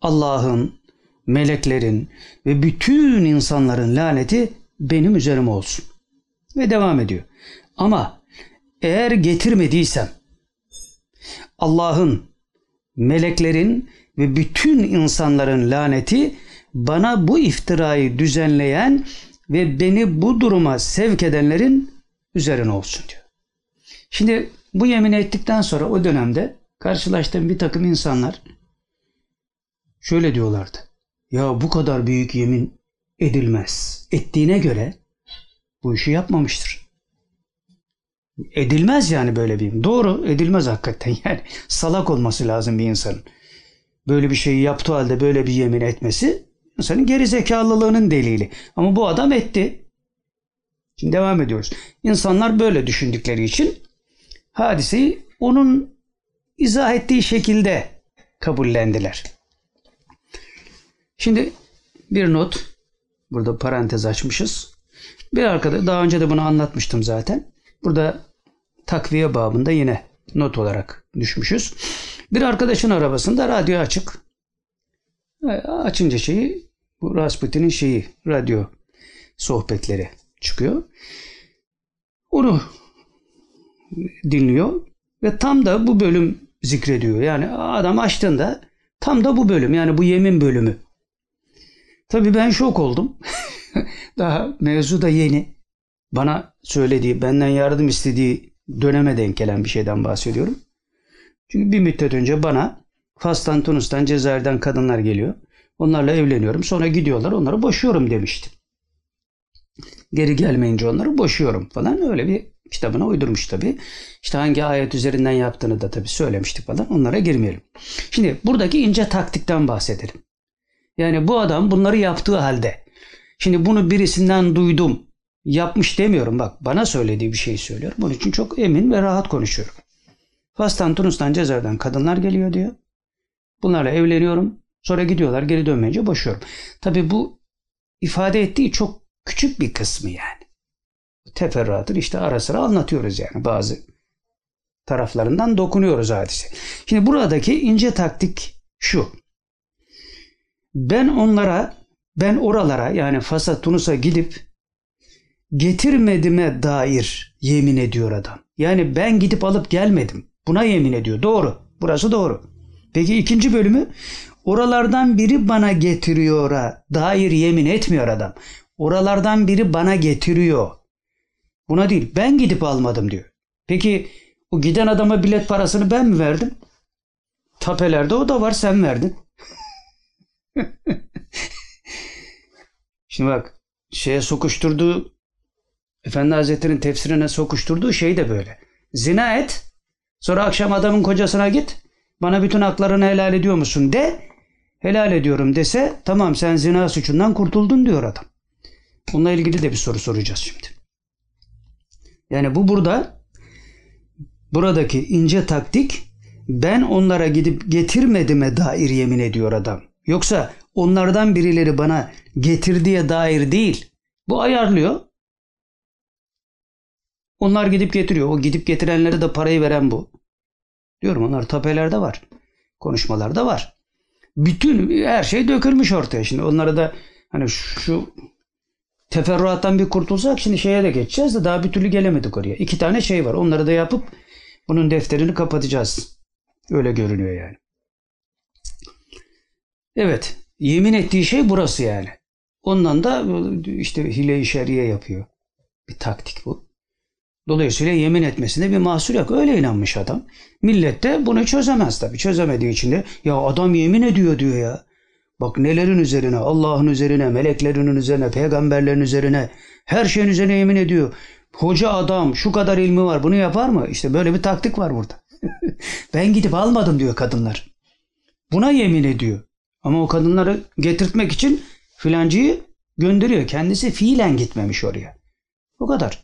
Allah'ın, meleklerin ve bütün insanların laneti benim üzerime olsun. Ve devam ediyor. Ama eğer getirmediysem Allah'ın, meleklerin ve bütün insanların laneti bana bu iftirayı düzenleyen ve beni bu duruma sevk edenlerin üzerine olsun diyor. Şimdi bu yemin ettikten sonra o dönemde karşılaştığım bir takım insanlar şöyle diyorlardı. Ya bu kadar büyük yemin edilmez. Ettiğine göre bu işi yapmamıştır. Edilmez yani böyle bir. Doğru edilmez hakikaten [laughs] yani. Salak olması lazım bir insanın. Böyle bir şeyi yaptığı halde böyle bir yemin etmesi insanın geri zekalılığının delili. Ama bu adam etti. Şimdi devam ediyoruz. İnsanlar böyle düşündükleri için hadiseyi onun izah ettiği şekilde kabullendiler. Şimdi bir not. Burada parantez açmışız. Bir arkada daha önce de bunu anlatmıştım zaten. Burada takviye babında yine not olarak düşmüşüz. Bir arkadaşın arabasında radyo açık. E, açınca şeyi bu Rasputin'in şeyi radyo sohbetleri çıkıyor. Onu dinliyor ve tam da bu bölüm zikrediyor. Yani adam açtığında tam da bu bölüm yani bu yemin bölümü. Tabii ben şok oldum. [laughs] Daha mevzu da yeni. Bana söylediği, benden yardım istediği döneme denk gelen bir şeyden bahsediyorum. Çünkü bir müddet önce bana Fas'tan, Tunus'tan, Cezayir'den kadınlar geliyor. Onlarla evleniyorum. Sonra gidiyorlar. Onları boşuyorum demişti. Geri gelmeyince onları boşuyorum falan. Öyle bir kitabına uydurmuş tabi. İşte hangi ayet üzerinden yaptığını da tabi söylemiştik falan. Onlara girmeyelim. Şimdi buradaki ince taktikten bahsedelim. Yani bu adam bunları yaptığı halde. Şimdi bunu birisinden duydum. Yapmış demiyorum bak bana söylediği bir şey söylüyorum. Bunun için çok emin ve rahat konuşuyorum. Fas'tan, Tunus'tan, Cezayir'den kadınlar geliyor diyor. Bunlarla evleniyorum. Sonra gidiyorlar geri dönmeyince boşuyorum. Tabi bu ifade ettiği çok küçük bir kısmı yani. Teferruatır işte ara sıra anlatıyoruz yani bazı taraflarından dokunuyoruz hadise. Şimdi buradaki ince taktik şu. Ben onlara, ben oralara yani Fas'a, Tunus'a gidip getirmedime dair yemin ediyor adam. Yani ben gidip alıp gelmedim. Buna yemin ediyor. Doğru. Burası doğru. Peki ikinci bölümü oralardan biri bana getiriyor'a dair yemin etmiyor adam. Oralardan biri bana getiriyor. Buna değil. Ben gidip almadım diyor. Peki o giden adama bilet parasını ben mi verdim? Tapelerde o da var sen verdin. [laughs] Şimdi bak şeye sokuşturduğu Efendi Hazretleri'nin tefsirine sokuşturduğu şey de böyle. Zina et. Sonra akşam adamın kocasına git. Bana bütün haklarını helal ediyor musun de. Helal ediyorum dese tamam sen zina suçundan kurtuldun diyor adam. Bununla ilgili de bir soru soracağız şimdi. Yani bu burada buradaki ince taktik ben onlara gidip getirmedime dair yemin ediyor adam. Yoksa onlardan birileri bana getirdiye dair değil. Bu ayarlıyor. Onlar gidip getiriyor. O gidip getirenlere de parayı veren bu. Diyorum onlar tapelerde var. Konuşmalarda var. Bütün her şey dökülmüş ortaya. Şimdi onlara da hani şu teferruattan bir kurtulsak şimdi şeye de geçeceğiz de daha bir türlü gelemedik oraya. İki tane şey var. Onları da yapıp bunun defterini kapatacağız. Öyle görünüyor yani. Evet. Yemin ettiği şey burası yani. Ondan da işte hile-i şeriye yapıyor. Bir taktik bu. Dolayısıyla yemin etmesinde bir mahsur yok. Öyle inanmış adam. Millet de bunu çözemez tabii. Çözemediği için de ya adam yemin ediyor diyor ya. Bak nelerin üzerine, Allah'ın üzerine, meleklerin üzerine, peygamberlerin üzerine, her şeyin üzerine yemin ediyor. Hoca adam, şu kadar ilmi var, bunu yapar mı? İşte böyle bir taktik var burada. [laughs] ben gidip almadım diyor kadınlar. Buna yemin ediyor. Ama o kadınları getirtmek için filancıyı gönderiyor. Kendisi fiilen gitmemiş oraya. O kadar.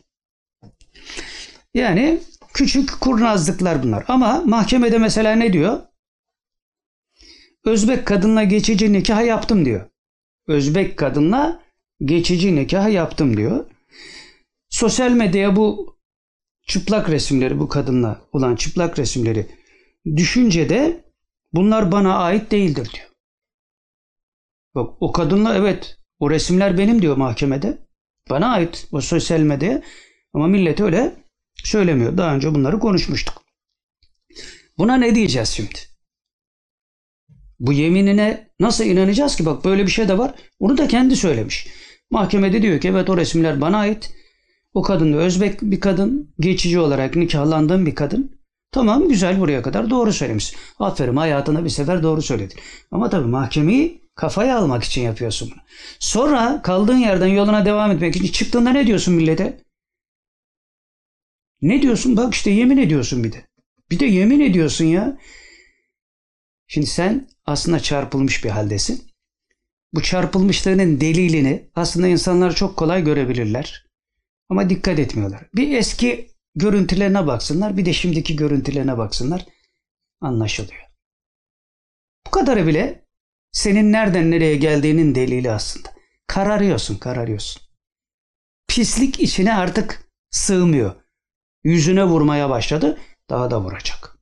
Yani küçük kurnazlıklar bunlar. Ama mahkemede mesela ne diyor? Özbek kadınla geçici nikah yaptım diyor. Özbek kadınla geçici nikah yaptım diyor. Sosyal medyaya bu çıplak resimleri bu kadınla olan çıplak resimleri düşünce de bunlar bana ait değildir diyor. Bak o kadınla evet o resimler benim diyor mahkemede. Bana ait o sosyal medyaya ama millet öyle söylemiyor. Daha önce bunları konuşmuştuk. Buna ne diyeceğiz şimdi? Bu yeminine nasıl inanacağız ki? Bak böyle bir şey de var. Onu da kendi söylemiş. Mahkemede diyor ki evet o resimler bana ait. O kadın da Özbek bir kadın. Geçici olarak nikahlandığım bir kadın. Tamam güzel buraya kadar doğru söylemiş. Aferin hayatına bir sefer doğru söyledin. Ama tabii mahkemeyi kafaya almak için yapıyorsun bunu. Sonra kaldığın yerden yoluna devam etmek için çıktığında ne diyorsun millete? Ne diyorsun? Bak işte yemin ediyorsun bir de. Bir de yemin ediyorsun ya. Şimdi sen aslında çarpılmış bir haldesin. Bu çarpılmışlığının delilini aslında insanlar çok kolay görebilirler. Ama dikkat etmiyorlar. Bir eski görüntülerine baksınlar, bir de şimdiki görüntülerine baksınlar. Anlaşılıyor. Bu kadarı bile senin nereden nereye geldiğinin delili aslında. Kararıyorsun, kararıyorsun. Pislik içine artık sığmıyor. Yüzüne vurmaya başladı, daha da vuracak.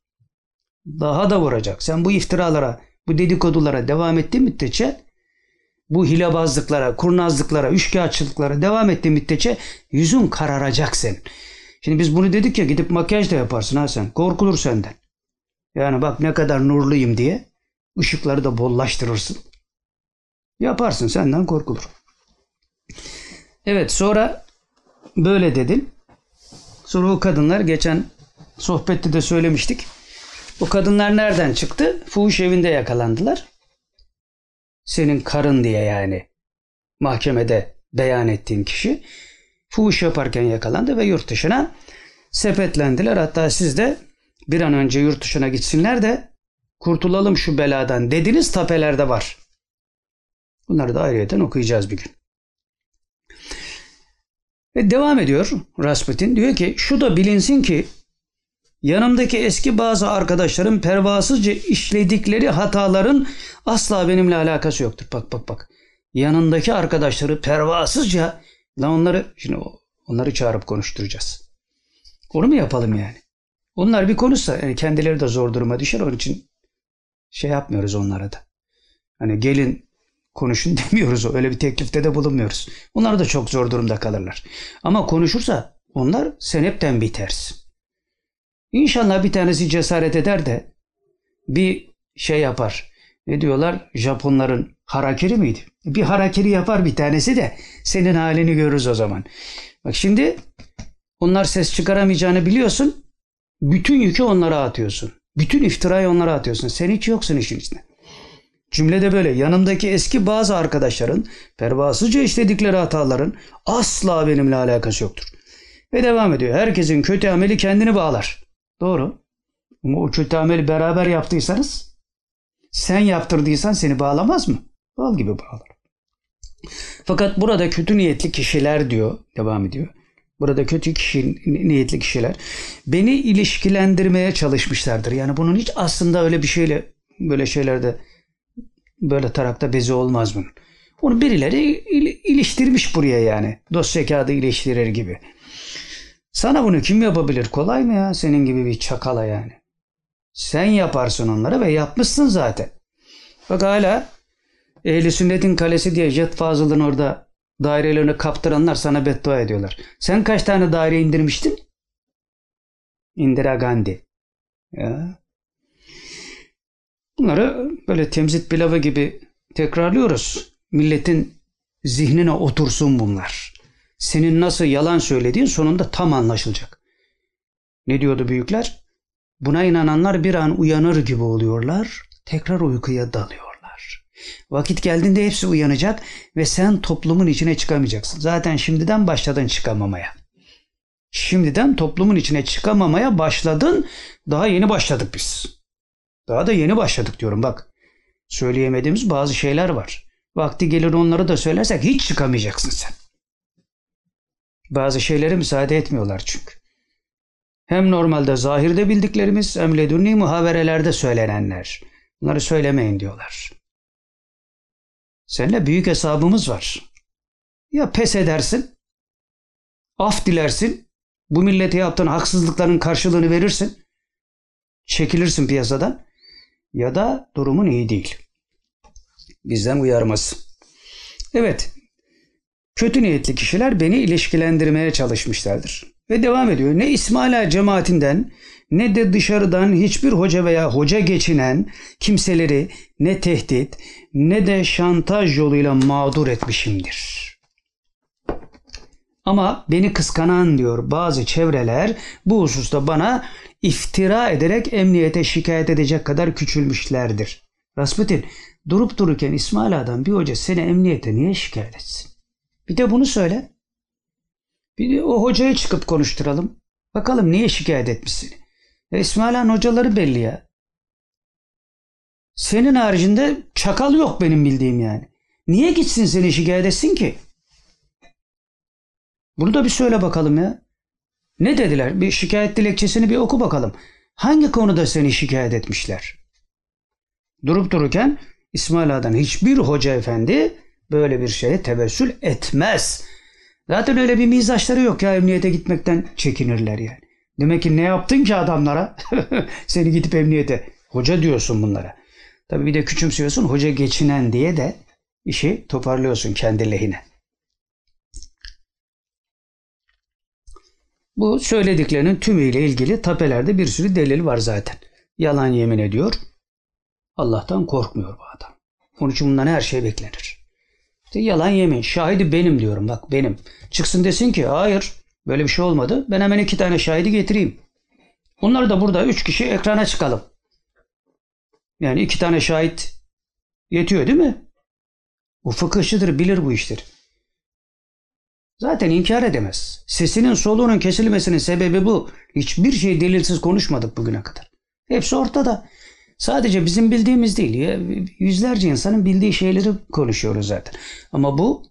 Daha da vuracak. Sen bu iftiralara, bu dedikodulara devam ettiğin müddetçe bu hilebazlıklara, kurnazlıklara, üçkağıtçılıklara devam ettiğin müddetçe yüzün kararacak senin. Şimdi biz bunu dedik ya gidip makyaj da yaparsın ha sen. Korkulur senden. Yani bak ne kadar nurluyum diye ışıkları da bollaştırırsın. Yaparsın senden korkulur. Evet sonra böyle dedin. Sonra o kadınlar geçen sohbette de söylemiştik. O kadınlar nereden çıktı? Fuhuş evinde yakalandılar. Senin karın diye yani mahkemede beyan ettiğin kişi fuhuş yaparken yakalandı ve yurt dışına sepetlendiler. Hatta siz de bir an önce yurt dışına gitsinler de kurtulalım şu beladan dediniz tapelerde var. Bunları da ayrıyeten okuyacağız bir gün. Ve devam ediyor Rasputin. Diyor ki şu da bilinsin ki yanımdaki eski bazı arkadaşlarım pervasızca işledikleri hataların asla benimle alakası yoktur. Bak bak bak. Yanındaki arkadaşları pervasızca la onları şimdi onları çağırıp konuşturacağız. Onu mu yapalım yani? Onlar bir konuşsa yani kendileri de zor duruma düşer. Onun için şey yapmıyoruz onlara da. Hani gelin konuşun [laughs] demiyoruz. Öyle bir teklifte de bulunmuyoruz. Onlar da çok zor durumda kalırlar. Ama konuşursa onlar sen hepten bitersin. İnşallah bir tanesi cesaret eder de bir şey yapar. Ne diyorlar? Japonların harakiri miydi? Bir harakiri yapar bir tanesi de senin halini görürüz o zaman. Bak şimdi onlar ses çıkaramayacağını biliyorsun. Bütün yükü onlara atıyorsun. Bütün iftirayı onlara atıyorsun. Sen hiç yoksun işin içinde. Cümlede böyle yanımdaki eski bazı arkadaşların pervasızca işledikleri hataların asla benimle alakası yoktur. Ve devam ediyor. Herkesin kötü ameli kendini bağlar. Doğru. Ama kötü ameli beraber yaptıysanız sen yaptırdıysan seni bağlamaz mı? Bal gibi bağlar. Fakat burada kötü niyetli kişiler diyor, devam ediyor. Burada kötü kişi, niyetli kişiler beni ilişkilendirmeye çalışmışlardır. Yani bunun hiç aslında öyle bir şeyle böyle şeylerde böyle tarakta bezi olmaz bunun. Onu birileri il, iliştirmiş buraya yani. Dosya kağıdı iliştirir gibi. Sana bunu kim yapabilir? Kolay mı ya? Senin gibi bir çakala yani. Sen yaparsın onlara ve yapmışsın zaten. Bak hala Ehli Sünnet'in kalesi diye Jet Fazıl'ın orada dairelerini kaptıranlar sana beddua ediyorlar. Sen kaç tane daire indirmiştin? Indira Gandhi. Ya. Bunları böyle temzit pilavı gibi tekrarlıyoruz. Milletin zihnine otursun bunlar. Senin nasıl yalan söylediğin sonunda tam anlaşılacak. Ne diyordu büyükler? Buna inananlar bir an uyanır gibi oluyorlar, tekrar uykuya dalıyorlar. Vakit geldiğinde hepsi uyanacak ve sen toplumun içine çıkamayacaksın. Zaten şimdiden başladın çıkamamaya. Şimdiden toplumun içine çıkamamaya başladın. Daha yeni başladık biz. Daha da yeni başladık diyorum bak. Söyleyemediğimiz bazı şeyler var. Vakti gelir onları da söylersek hiç çıkamayacaksın sen. Bazı şeylere müsaade etmiyorlar çünkü. Hem normalde zahirde bildiklerimiz hem ledunni muhaverelerde söylenenler. Bunları söylemeyin diyorlar. Seninle büyük hesabımız var. Ya pes edersin, af dilersin, bu millete yaptığın haksızlıkların karşılığını verirsin, çekilirsin piyasadan ya da durumun iyi değil. Bizden uyarması. Evet, kötü niyetli kişiler beni ilişkilendirmeye çalışmışlardır. Ve devam ediyor. Ne İsmaila cemaatinden ne de dışarıdan hiçbir hoca veya hoca geçinen kimseleri ne tehdit ne de şantaj yoluyla mağdur etmişimdir. Ama beni kıskanan diyor bazı çevreler bu hususta bana iftira ederek emniyete şikayet edecek kadar küçülmüşlerdir. Rasputin durup dururken İsmail Ağa'dan bir hoca seni emniyete niye şikayet etsin? Bir de bunu söyle. Bir de o hocaya çıkıp konuşturalım. Bakalım niye şikayet etmiş seni? Ya İsmail Ağa'nın hocaları belli ya. Senin haricinde çakal yok benim bildiğim yani. Niye gitsin seni şikayet etsin ki? Bunu da bir söyle bakalım ya. Ne dediler? Bir şikayet dilekçesini bir oku bakalım. Hangi konuda seni şikayet etmişler? Durup dururken İsmail Ağa'dan hiçbir hoca efendi böyle bir şeye tevessül etmez. Zaten öyle bir mizaçları yok ya emniyete gitmekten çekinirler yani. Demek ki ne yaptın ki adamlara? [laughs] Seni gidip emniyete. Hoca diyorsun bunlara. Tabii bir de küçümsüyorsun hoca geçinen diye de işi toparlıyorsun kendi lehine. Bu söylediklerinin tümüyle ilgili tapelerde bir sürü delil var zaten. Yalan yemin ediyor. Allah'tan korkmuyor bu adam. Onun için bundan her şey beklenir. İşte yalan yemin. Şahidi benim diyorum bak benim. Çıksın desin ki hayır böyle bir şey olmadı. Ben hemen iki tane şahidi getireyim. Onları da burada üç kişi ekrana çıkalım. Yani iki tane şahit yetiyor değil mi? Bu fıkıhçıdır bilir bu işleri. Zaten inkar edemez. Sesinin soluğunun kesilmesinin sebebi bu. Hiçbir şey delilsiz konuşmadık bugüne kadar. Hepsi ortada. Sadece bizim bildiğimiz değil. Yüzlerce insanın bildiği şeyleri konuşuyoruz zaten. Ama bu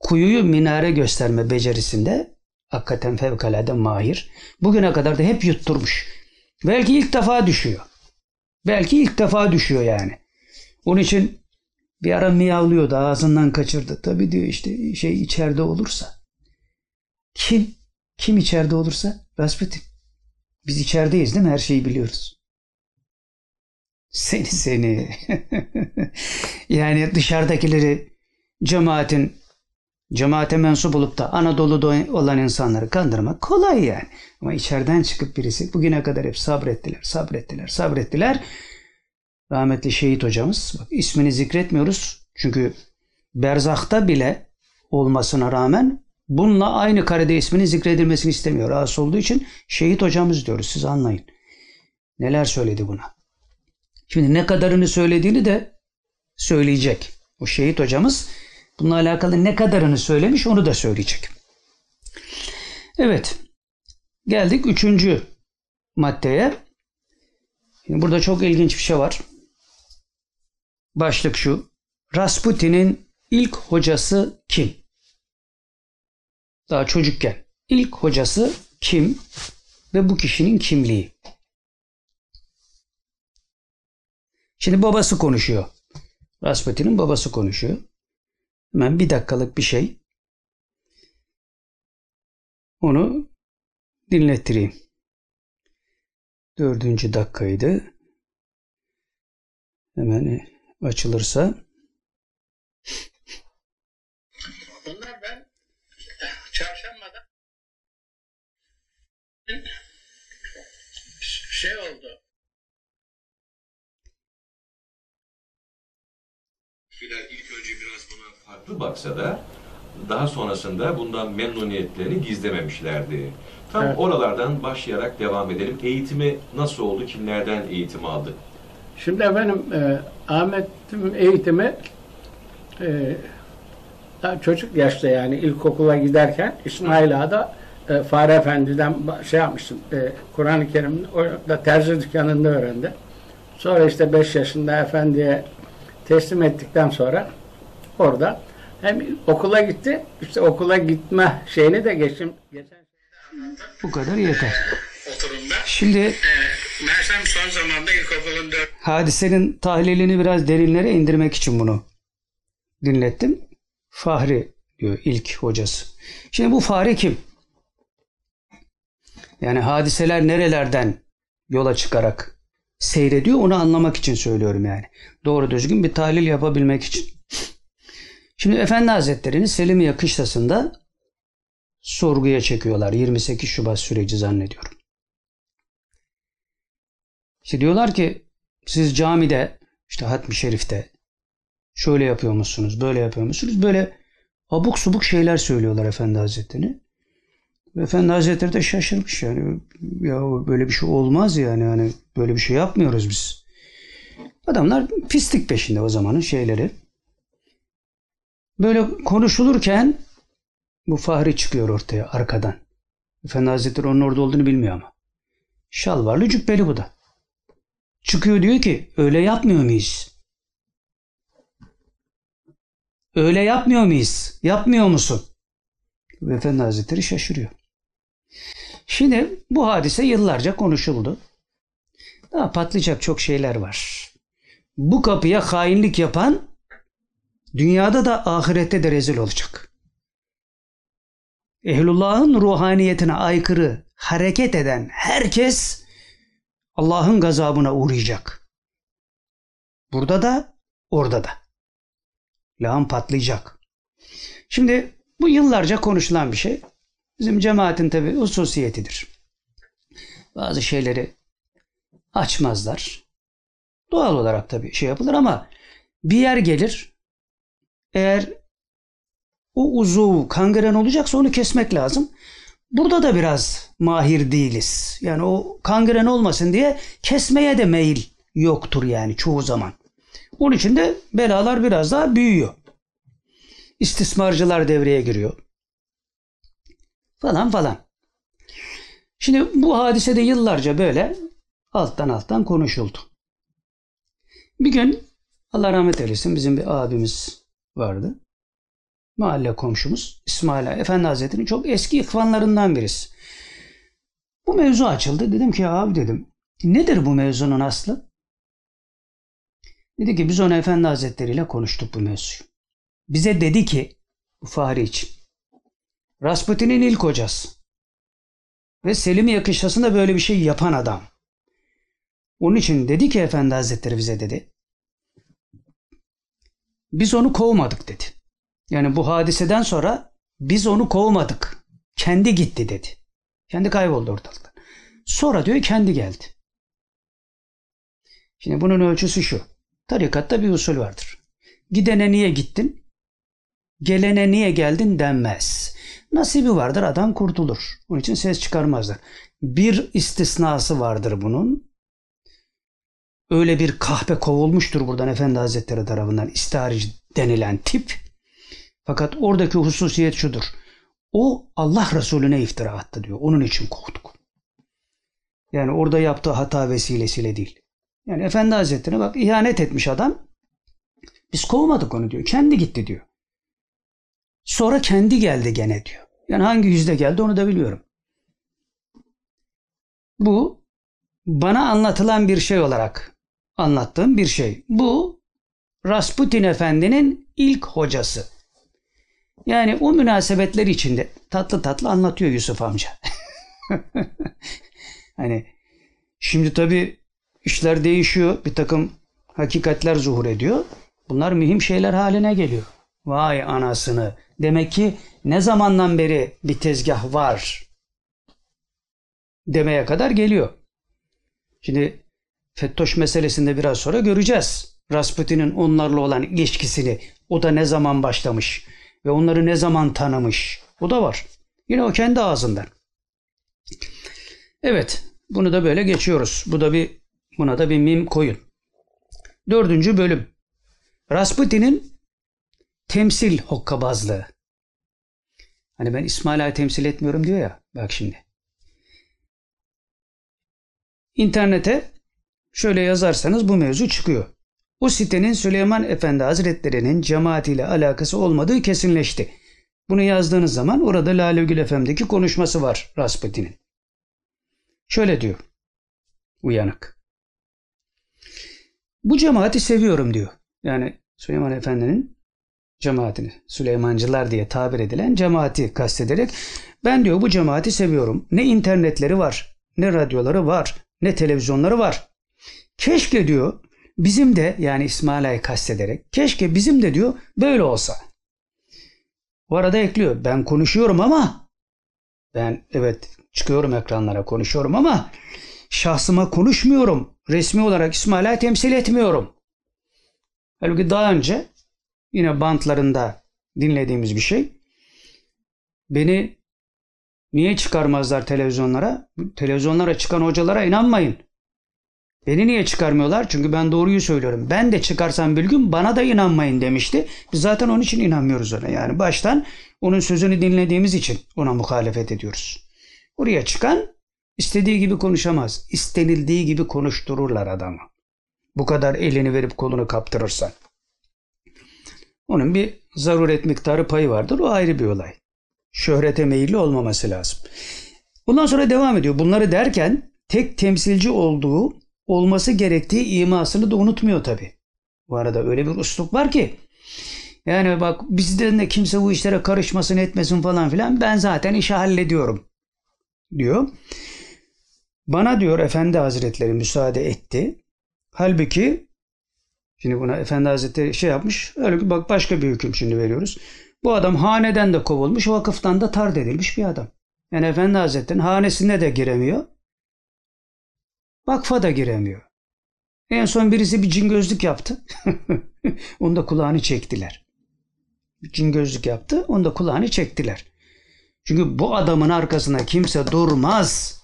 kuyuyu minare gösterme becerisinde hakikaten fevkalade mahir. Bugüne kadar da hep yutturmuş. Belki ilk defa düşüyor. Belki ilk defa düşüyor yani. Onun için bir ara miyavlıyordu ağzından kaçırdı. Tabii diyor işte şey içeride olursa. Kim? Kim içeride olursa? Rasputin. Biz içerideyiz değil mi? Her şeyi biliyoruz. Seni seni. [laughs] yani dışarıdakileri cemaatin cemaate mensup olup da Anadolu'da olan insanları kandırmak kolay yani. Ama içeriden çıkıp birisi bugüne kadar hep sabrettiler, sabrettiler, sabrettiler. Rahmetli şehit hocamız, bak ismini zikretmiyoruz. Çünkü berzakta bile olmasına rağmen bununla aynı karede isminin zikredilmesini istemiyor. Rahatsız olduğu için şehit hocamız diyoruz. Siz anlayın. Neler söyledi buna. Şimdi ne kadarını söylediğini de söyleyecek. O şehit hocamız bununla alakalı ne kadarını söylemiş onu da söyleyecek. Evet. Geldik üçüncü maddeye. Şimdi burada çok ilginç bir şey var. Başlık şu. Rasputin'in ilk hocası kim? Daha çocukken. İlk hocası kim? Ve bu kişinin kimliği. Şimdi babası konuşuyor. Rasputin'in babası konuşuyor. Hemen bir dakikalık bir şey. Onu dinlettireyim. Dördüncü dakikaydı. Hemen açılırsa. Bunlar ben çarşambada şey oldu. Filer ilk önce biraz buna farklı baksa da daha sonrasında bundan memnuniyetlerini gizlememişlerdi. Tam Evet. oralardan başlayarak devam edelim. Eğitimi nasıl oldu? Kimlerden eğitim aldı? Şimdi efendim e, Ahmet'in eğitimi e, daha çocuk yaşta yani ilkokula giderken İsmail Ağa'da e, Fahri Efendi'den şey yapmıştım. E, Kur'an-ı Kerim'in orada terzi dükkanında öğrendi. Sonra işte 5 yaşında efendiye teslim ettikten sonra orada hem okula gitti işte okula gitme şeyini de geçim geçen Bu kadar yeter. oturumda. Şimdi Ee, Mersem son zamanda ilkokulun dört hadisenin tahlilini biraz derinlere indirmek için bunu dinlettim. Fahri diyor ilk hocası. Şimdi bu Fahri kim? Yani hadiseler nerelerden yola çıkarak seyrediyor onu anlamak için söylüyorum yani. Doğru düzgün bir tahlil yapabilmek için. Şimdi Efendi Hazretleri'ni Selimiye Kışlası'nda sorguya çekiyorlar. 28 Şubat süreci zannediyorum. İşte diyorlar ki siz camide işte Hatmi Şerif'te şöyle yapıyor musunuz, böyle yapıyor musunuz? Böyle abuk subuk şeyler söylüyorlar Efendi Hazretleri. Efendi Hazretleri de şaşırmış yani. Ya böyle bir şey olmaz yani. yani böyle bir şey yapmıyoruz biz. Adamlar pislik peşinde o zamanın şeyleri. Böyle konuşulurken bu Fahri çıkıyor ortaya arkadan. Efendi Hazretleri onun orada olduğunu bilmiyor ama. Şalvarlı cübbeli bu da. Çıkıyor diyor ki öyle yapmıyor muyuz? Öyle yapmıyor muyuz? Yapmıyor musun? Efendi Hazretleri şaşırıyor. Şimdi bu hadise yıllarca konuşuldu. Daha patlayacak çok şeyler var. Bu kapıya hainlik yapan dünyada da ahirette de rezil olacak. Ehlullah'ın ruhaniyetine aykırı hareket eden herkes Allah'ın gazabına uğrayacak. Burada da orada da. Lağım patlayacak. Şimdi bu yıllarca konuşulan bir şey. Bizim cemaatin tabi hususiyetidir. Bazı şeyleri açmazlar. Doğal olarak tabi şey yapılır ama bir yer gelir. Eğer o uzuv kangren olacaksa onu kesmek lazım. Burada da biraz mahir değiliz. Yani o kangren olmasın diye kesmeye de meyil yoktur yani çoğu zaman. Onun için de belalar biraz daha büyüyor. İstismarcılar devreye giriyor. Falan falan. Şimdi bu hadise de yıllarca böyle alttan alttan konuşuldu. Bir gün Allah rahmet eylesin bizim bir abimiz vardı. Mahalle komşumuz İsmail Efendi Hazretleri'nin çok eski ihvanlarından birisi. Bu mevzu açıldı. Dedim ki abi dedim nedir bu mevzunun aslı? Dedi ki biz ona Efendi Hazretleri ile konuştuk bu mevzuyu. Bize dedi ki bu Fahri için Rasputin'in ilk hocası ve Selimiye kışlasında böyle bir şey yapan adam. Onun için dedi ki Efendi Hazretleri bize dedi biz onu kovmadık dedi. Yani bu hadiseden sonra biz onu kovmadık. Kendi gitti dedi. Kendi kayboldu ortalıktan. Sonra diyor kendi geldi. Şimdi bunun ölçüsü şu. Tarikatta bir usul vardır. Gidene niye gittin? Gelene niye geldin denmez. Nasibi vardır adam kurtulur. Onun için ses çıkarmazlar. Bir istisnası vardır bunun. Öyle bir kahpe kovulmuştur buradan Efendi Hazretleri tarafından istiharici denilen tip. Fakat oradaki hususiyet şudur. O Allah Resulüne iftira attı diyor. Onun için kovduk. Yani orada yaptığı hata vesilesiyle değil. Yani Efendi Hazretleri'ne bak ihanet etmiş adam. Biz kovmadık onu diyor. Kendi gitti diyor. Sonra kendi geldi gene diyor. Yani hangi yüzde geldi onu da biliyorum. Bu bana anlatılan bir şey olarak anlattığım bir şey. Bu Rasputin Efendi'nin ilk hocası. Yani o münasebetler içinde tatlı tatlı anlatıyor Yusuf amca. [laughs] hani şimdi tabii işler değişiyor. Bir takım hakikatler zuhur ediyor. Bunlar mühim şeyler haline geliyor. Vay anasını. Demek ki ne zamandan beri bir tezgah var demeye kadar geliyor. Şimdi Fettoş meselesinde biraz sonra göreceğiz. Rasputin'in onlarla olan ilişkisini, o da ne zaman başlamış ve onları ne zaman tanımış. O da var. Yine o kendi ağzından. Evet, bunu da böyle geçiyoruz. Bu da bir buna da bir mim koyun. Dördüncü bölüm. Rasputin'in temsil hokkabazlığı. Hani ben İsmail Ağa'yı temsil etmiyorum diyor ya. Bak şimdi. İnternete şöyle yazarsanız bu mevzu çıkıyor. O sitenin Süleyman Efendi Hazretleri'nin cemaatiyle alakası olmadığı kesinleşti. Bunu yazdığınız zaman orada Lale Gül FM'deki konuşması var Rasputin'in. Şöyle diyor. Uyanık. Bu cemaati seviyorum diyor. Yani Süleyman Efendi'nin cemaatini, Süleymancılar diye tabir edilen cemaati kastederek ben diyor bu cemaati seviyorum. Ne internetleri var, ne radyoları var, ne televizyonları var. Keşke diyor bizim de yani İsmail Ağa'yı kastederek keşke bizim de diyor böyle olsa. Bu arada ekliyor ben konuşuyorum ama ben evet çıkıyorum ekranlara konuşuyorum ama şahsıma konuşmuyorum. Resmi olarak İsmail Ağa'yı temsil etmiyorum. Halbuki daha önce yine bantlarında dinlediğimiz bir şey. Beni niye çıkarmazlar televizyonlara? Televizyonlara çıkan hocalara inanmayın. Beni niye çıkarmıyorlar? Çünkü ben doğruyu söylüyorum. Ben de çıkarsam bir gün bana da inanmayın demişti. Biz zaten onun için inanmıyoruz ona. Yani baştan onun sözünü dinlediğimiz için ona muhalefet ediyoruz. Oraya çıkan istediği gibi konuşamaz. İstenildiği gibi konuştururlar adamı. Bu kadar elini verip kolunu kaptırırsan. Onun bir zaruret miktarı payı vardır. O ayrı bir olay. Şöhrete meyilli olmaması lazım. Bundan sonra devam ediyor. Bunları derken tek temsilci olduğu olması gerektiği imasını da unutmuyor tabi. Bu arada öyle bir usluk var ki yani bak bizden de kimse bu işlere karışmasın etmesin falan filan ben zaten işi hallediyorum diyor. Bana diyor Efendi Hazretleri müsaade etti. Halbuki şimdi buna Efendi Hazretleri şey yapmış. Öyle bak başka bir hüküm şimdi veriyoruz. Bu adam haneden de kovulmuş, vakıftan da tard edilmiş bir adam. Yani Efendi Hazretleri'nin hanesine de giremiyor. Vakfa da giremiyor. En son birisi bir cin gözlük yaptı. [laughs] onu da kulağını çektiler. Cin gözlük yaptı. Onu da kulağını çektiler. Çünkü bu adamın arkasına kimse durmaz.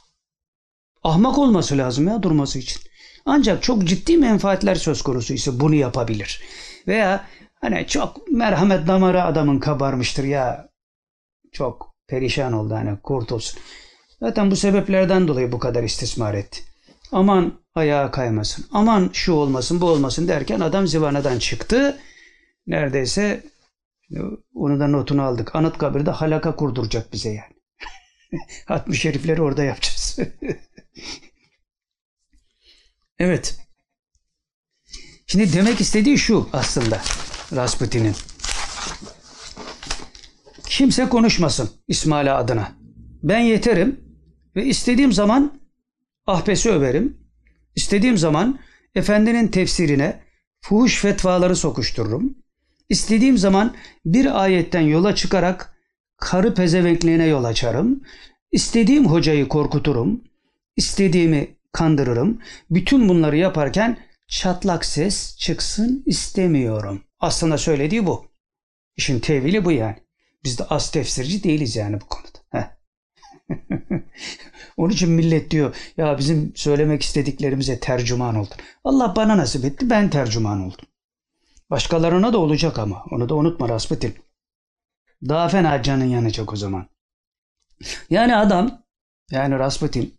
Ahmak olması lazım ya durması için. Ancak çok ciddi menfaatler söz konusu ise bunu yapabilir. Veya hani çok merhamet damarı adamın kabarmıştır ya. Çok perişan oldu hani kurtulsun. Zaten bu sebeplerden dolayı bu kadar istismar etti. Aman ayağa kaymasın. Aman şu olmasın bu olmasın derken adam zivanadan çıktı. Neredeyse onu da notunu aldık. Anıtkabir'de halaka kurduracak bize yani. [laughs] Hatmi şerifleri orada yapacağız. [laughs] evet. Şimdi demek istediği şu aslında Rasputin'in. Kimse konuşmasın İsmail adına. Ben yeterim ve istediğim zaman ahbesi överim. İstediğim zaman efendinin tefsirine fuhuş fetvaları sokuştururum. İstediğim zaman bir ayetten yola çıkarak karı pezevenkliğine yol açarım. İstediğim hocayı korkuturum. İstediğimi kandırırım. Bütün bunları yaparken çatlak ses çıksın istemiyorum. Aslında söylediği bu. İşin tevili bu yani. Biz de az tefsirci değiliz yani bu konuda. [laughs] Onun için millet diyor ya bizim söylemek istediklerimize tercüman oldun. Allah bana nasip etti ben tercüman oldum. Başkalarına da olacak ama onu da unutma Rasputin. Daha fena canın yanacak o zaman. Yani adam yani Rasputin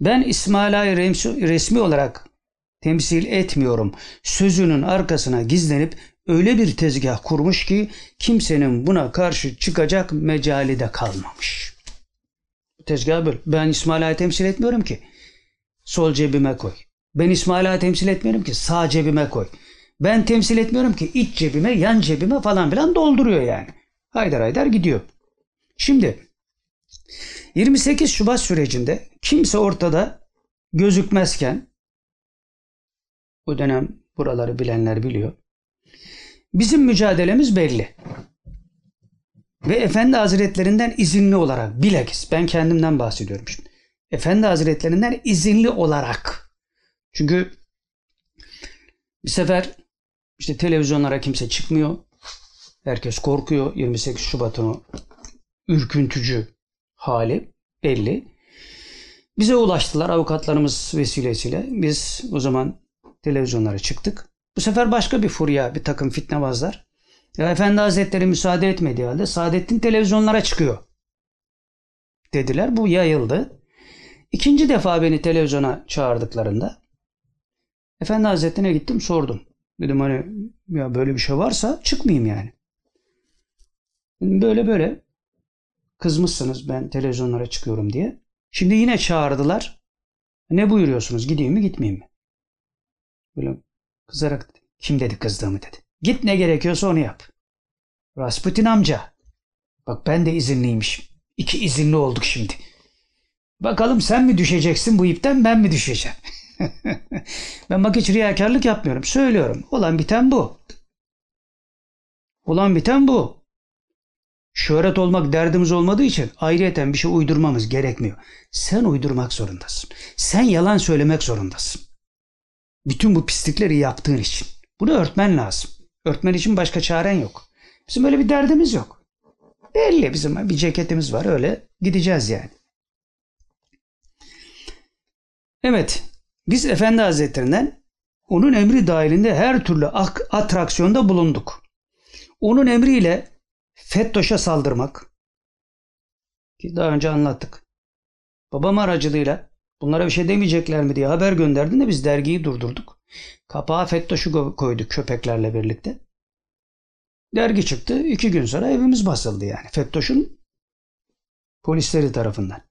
ben İsmail Ağa'yı resmi olarak temsil etmiyorum. Sözünün arkasına gizlenip öyle bir tezgah kurmuş ki kimsenin buna karşı çıkacak mecali de kalmamış. Tezgah böyle. Ben İsmail Ağa'yı temsil etmiyorum ki. Sol cebime koy. Ben İsmail Ağa'yı temsil etmiyorum ki. Sağ cebime koy. Ben temsil etmiyorum ki iç cebime, yan cebime falan filan dolduruyor yani. Haydar haydar gidiyor. Şimdi 28 Şubat sürecinde kimse ortada gözükmezken bu dönem buraları bilenler biliyor. Bizim mücadelemiz belli. Ve Efendi Hazretlerinden izinli olarak bilakis ben kendimden bahsediyorum şimdi. Efendi Hazretlerinden izinli olarak. Çünkü bir sefer İşte televizyonlara kimse çıkmıyor. Herkes korkuyor. 28 Şubat'ın o ürküntücü hali belli. Bize ulaştılar avukatlarımız vesilesiyle. Biz o zaman televizyonlara çıktık. Bu sefer başka bir furya, bir takım fitnebazlar. Ya Efendi Hazretleri müsaade etmediği halde Saadettin televizyonlara çıkıyor. Dediler. Bu yayıldı. İkinci defa beni televizyona çağırdıklarında Efendi Hazretleri'ne gittim sordum. Dedim hani ya böyle bir şey varsa çıkmayayım yani. Böyle böyle kızmışsınız ben televizyonlara çıkıyorum diye. Şimdi yine çağırdılar. Ne buyuruyorsunuz gideyim mi gitmeyeyim mi? Böyle kızarak. Kim dedi kızdığımı dedi. Git ne gerekiyorsa onu yap. Rasputin amca. Bak ben de izinliymişim. İki izinli olduk şimdi. Bakalım sen mi düşeceksin bu ipten ben mi düşeceğim? [laughs] ben bak hiç riyakarlık yapmıyorum. Söylüyorum. Olan biten bu. Olan biten bu. Şöhret olmak derdimiz olmadığı için ayrıyeten bir şey uydurmamız gerekmiyor. Sen uydurmak zorundasın. Sen yalan söylemek zorundasın. Bütün bu pislikleri yaptığın için. Bunu örtmen lazım. Örtmen için başka çaren yok. Bizim öyle bir derdimiz yok. Belli bizim bir ceketimiz var öyle gideceğiz yani. Evet biz Efendi Hazretlerinden onun emri dahilinde her türlü ak- atraksiyonda bulunduk. Onun emriyle FETÖ'şe saldırmak ki daha önce anlattık. Babam aracılığıyla bunlara bir şey demeyecekler mi diye haber gönderdiğinde biz dergiyi durdurduk. Kapağa FETÖ'şü ko- koyduk köpeklerle birlikte. Dergi çıktı. iki gün sonra evimiz basıldı yani. FETÖ'şün polisleri tarafından.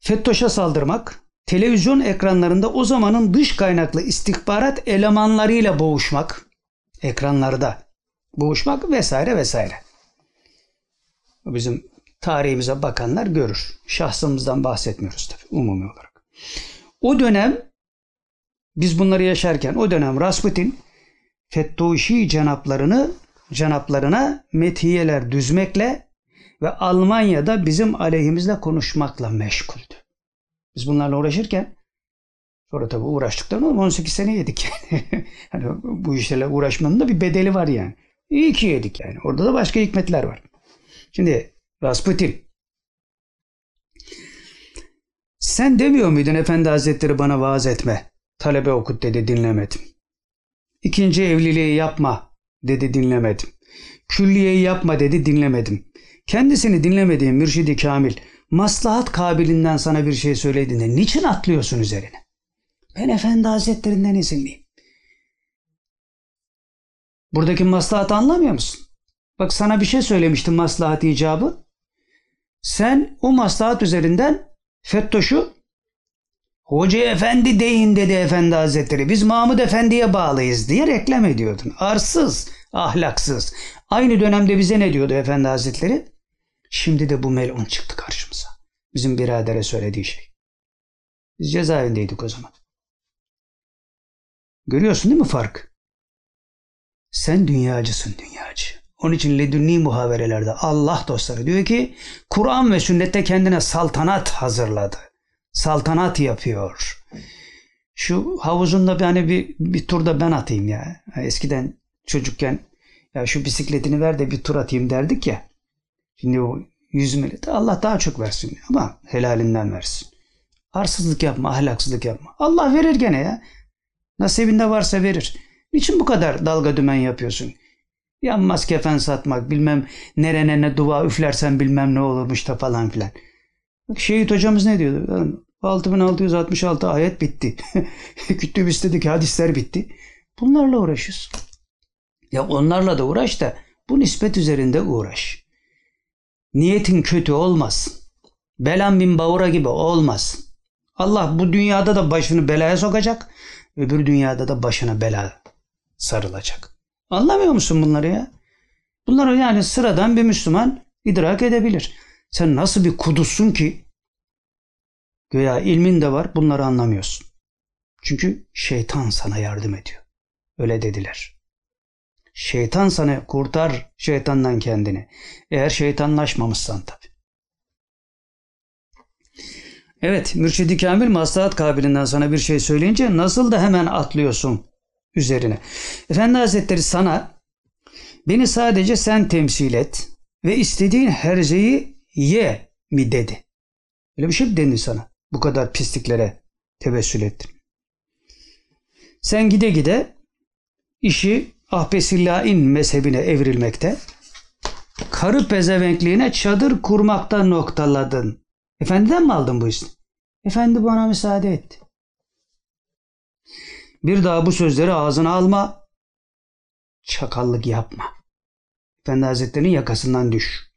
FETÖ'şe saldırmak, televizyon ekranlarında o zamanın dış kaynaklı istihbarat elemanlarıyla boğuşmak, ekranlarda boğuşmak vesaire vesaire. Bizim tarihimize bakanlar görür. Şahsımızdan bahsetmiyoruz tabii umumi olarak. O dönem biz bunları yaşarken o dönem Rasputin Fettoşi cenaplarını cenaplarına metiyeler düzmekle ve Almanya'da bizim aleyhimizle konuşmakla meşguldü. Biz bunlarla uğraşırken sonra tabii uğraştıklarını 18 sene yedik yani. [laughs] hani bu işlerle uğraşmanın da bir bedeli var yani. İyi ki yedik yani. Orada da başka hikmetler var. Şimdi Rasputin sen demiyor muydun Efendi Hazretleri bana vaaz etme. Talebe okut dedi dinlemedim. İkinci evliliği yapma dedi dinlemedim. Külliyeyi yapma dedi dinlemedim. Kendisini dinlemediğin mürşidi kamil maslahat kabilinden sana bir şey söylediğinde niçin atlıyorsun üzerine? Ben Efendi Hazretlerinden izinliyim. Buradaki maslahatı anlamıyor musun? Bak sana bir şey söylemiştim maslahat icabı. Sen o maslahat üzerinden Fettoş'u Hoca Efendi deyin dedi Efendi Hazretleri. Biz Mahmud Efendi'ye bağlıyız diye reklam ediyordun. Arsız, ahlaksız. Aynı dönemde bize ne diyordu Efendi Hazretleri? Şimdi de bu melun çıktı karşımıza. Bizim biradere söylediği şey. Biz cezaevindeydik o zaman. Görüyorsun değil mi fark? Sen dünyacısın dünyacı. Onun için ledünni muhaberelerde Allah dostları diyor ki Kur'an ve sünnette kendine saltanat hazırladı. Saltanat yapıyor. Şu havuzunda bir hani bir, bir turda ben atayım ya. Eskiden çocukken ya şu bisikletini ver de bir tur atayım derdik ya. Şimdi o 100 millet Allah daha çok versin ama helalinden versin. Arsızlık yapma, ahlaksızlık yapma. Allah verir gene ya. Nasibinde varsa verir. Niçin bu kadar dalga dümen yapıyorsun? Yanmaz kefen satmak, bilmem nerene ne dua üflersen bilmem ne olurmuş da falan filan. Bak Şehit hocamız ne diyordu? 6666 ayet bitti. [laughs] Kütüb istedik hadisler bitti. Bunlarla uğraşıyoruz. Ya onlarla da uğraş da bu nispet üzerinde uğraş. Niyetin kötü olmasın. Belan bin Bavura gibi olmasın. Allah bu dünyada da başını belaya sokacak. Öbür dünyada da başına bela sarılacak. Anlamıyor musun bunları ya? Bunları yani sıradan bir Müslüman idrak edebilir. Sen nasıl bir kuduzsun ki Göya ilmin de var bunları anlamıyorsun. Çünkü şeytan sana yardım ediyor. Öyle dediler. Şeytan sana kurtar şeytandan kendini. Eğer şeytanlaşmamışsan tabii. Evet, Mürşidi Kamil maslahat kabilinden sana bir şey söyleyince nasıl da hemen atlıyorsun üzerine. Efendi Hazretleri sana beni sadece sen temsil et ve istediğin her şeyi ye mi dedi. Öyle bir şey mi denildi sana? Bu kadar pisliklere tevessül ettin. Sen gide gide işi Ahbesillain mezhebine evrilmekte, karı pezevenkliğine çadır kurmakta noktaladın. Efendiden mi aldın bu işi? Efendi bana müsaade etti. Bir daha bu sözleri ağzına alma, çakallık yapma. Efendi Hazretleri'nin yakasından düş.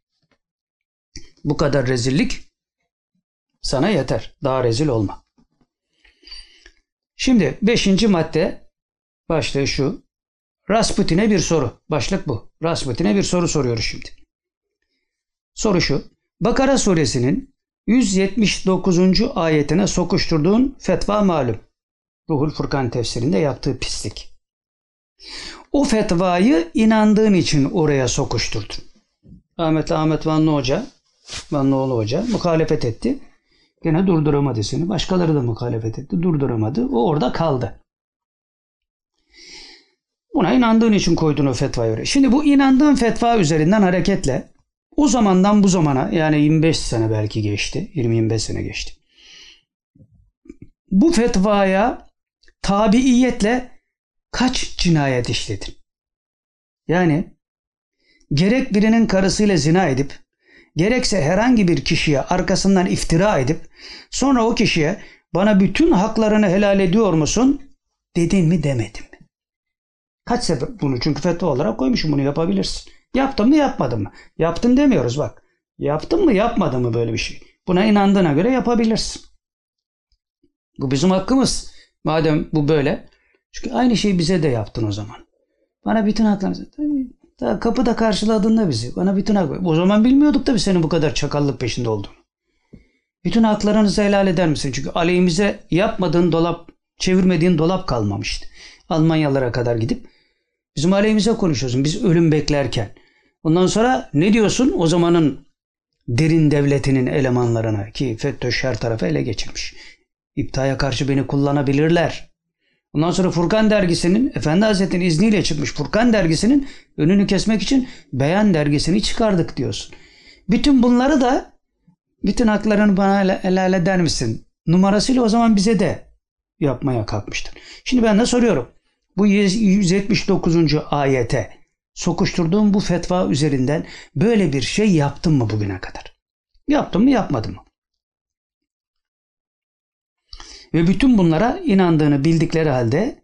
Bu kadar rezillik sana yeter. Daha rezil olma. Şimdi beşinci madde başlığı şu. Rasputin'e bir soru. Başlık bu. Rasputin'e bir soru soruyoruz şimdi. Soru şu. Bakara suresinin 179. ayetine sokuşturduğun fetva malum. Ruhul Furkan tefsirinde yaptığı pislik. O fetvayı inandığın için oraya sokuşturdun. Ahmet Ahmet Vanlı Hoca, Vanlıoğlu Hoca muhalefet etti. Gene durduramadı seni. Başkaları da muhalefet etti. Durduramadı. O orada kaldı. Buna inandığın için koydun o fetvayı oraya. Şimdi bu inandığın fetva üzerinden hareketle o zamandan bu zamana yani 25 sene belki geçti. 20-25 sene geçti. Bu fetvaya tabiiyetle kaç cinayet işledin? Yani gerek birinin karısıyla zina edip gerekse herhangi bir kişiye arkasından iftira edip sonra o kişiye bana bütün haklarını helal ediyor musun dedin mi demedin mi? Kaç sefer bunu çünkü fetva olarak koymuşum bunu yapabilirsin. Yaptın mı yapmadın mı? Yaptın demiyoruz bak. Yaptın mı yapmadın mı böyle bir şey? Buna inandığına göre yapabilirsin. Bu bizim hakkımız. Madem bu böyle. Çünkü aynı şeyi bize de yaptın o zaman. Bana bütün haklarını... Daha kapıda karşıladığında bizi. Bana bütün hak... O zaman bilmiyorduk tabii senin bu kadar çakallık peşinde olduğunu. Bütün haklarınızı helal eder misin? Çünkü aleyhimize yapmadığın dolap, çevirmediğin dolap kalmamıştı. Almanyalara kadar gidip bizim aleyhimize konuşuyorsun. Biz ölüm beklerken. Ondan sonra ne diyorsun? O zamanın derin devletinin elemanlarına ki FETÖ her tarafı ele geçirmiş. İptaya karşı beni kullanabilirler. Ondan sonra Furkan dergisinin Efendi Hazretleri'nin izniyle çıkmış Furkan dergisinin önünü kesmek için Beyan dergisini çıkardık diyorsun. Bütün bunları da bütün haklarını bana helal eder misin? Numarasıyla o zaman bize de yapmaya kalkmıştır. Şimdi ben de soruyorum. Bu 179. ayete sokuşturduğum bu fetva üzerinden böyle bir şey yaptın mı bugüne kadar? Yaptın mı yapmadın mı? Ve bütün bunlara inandığını bildikleri halde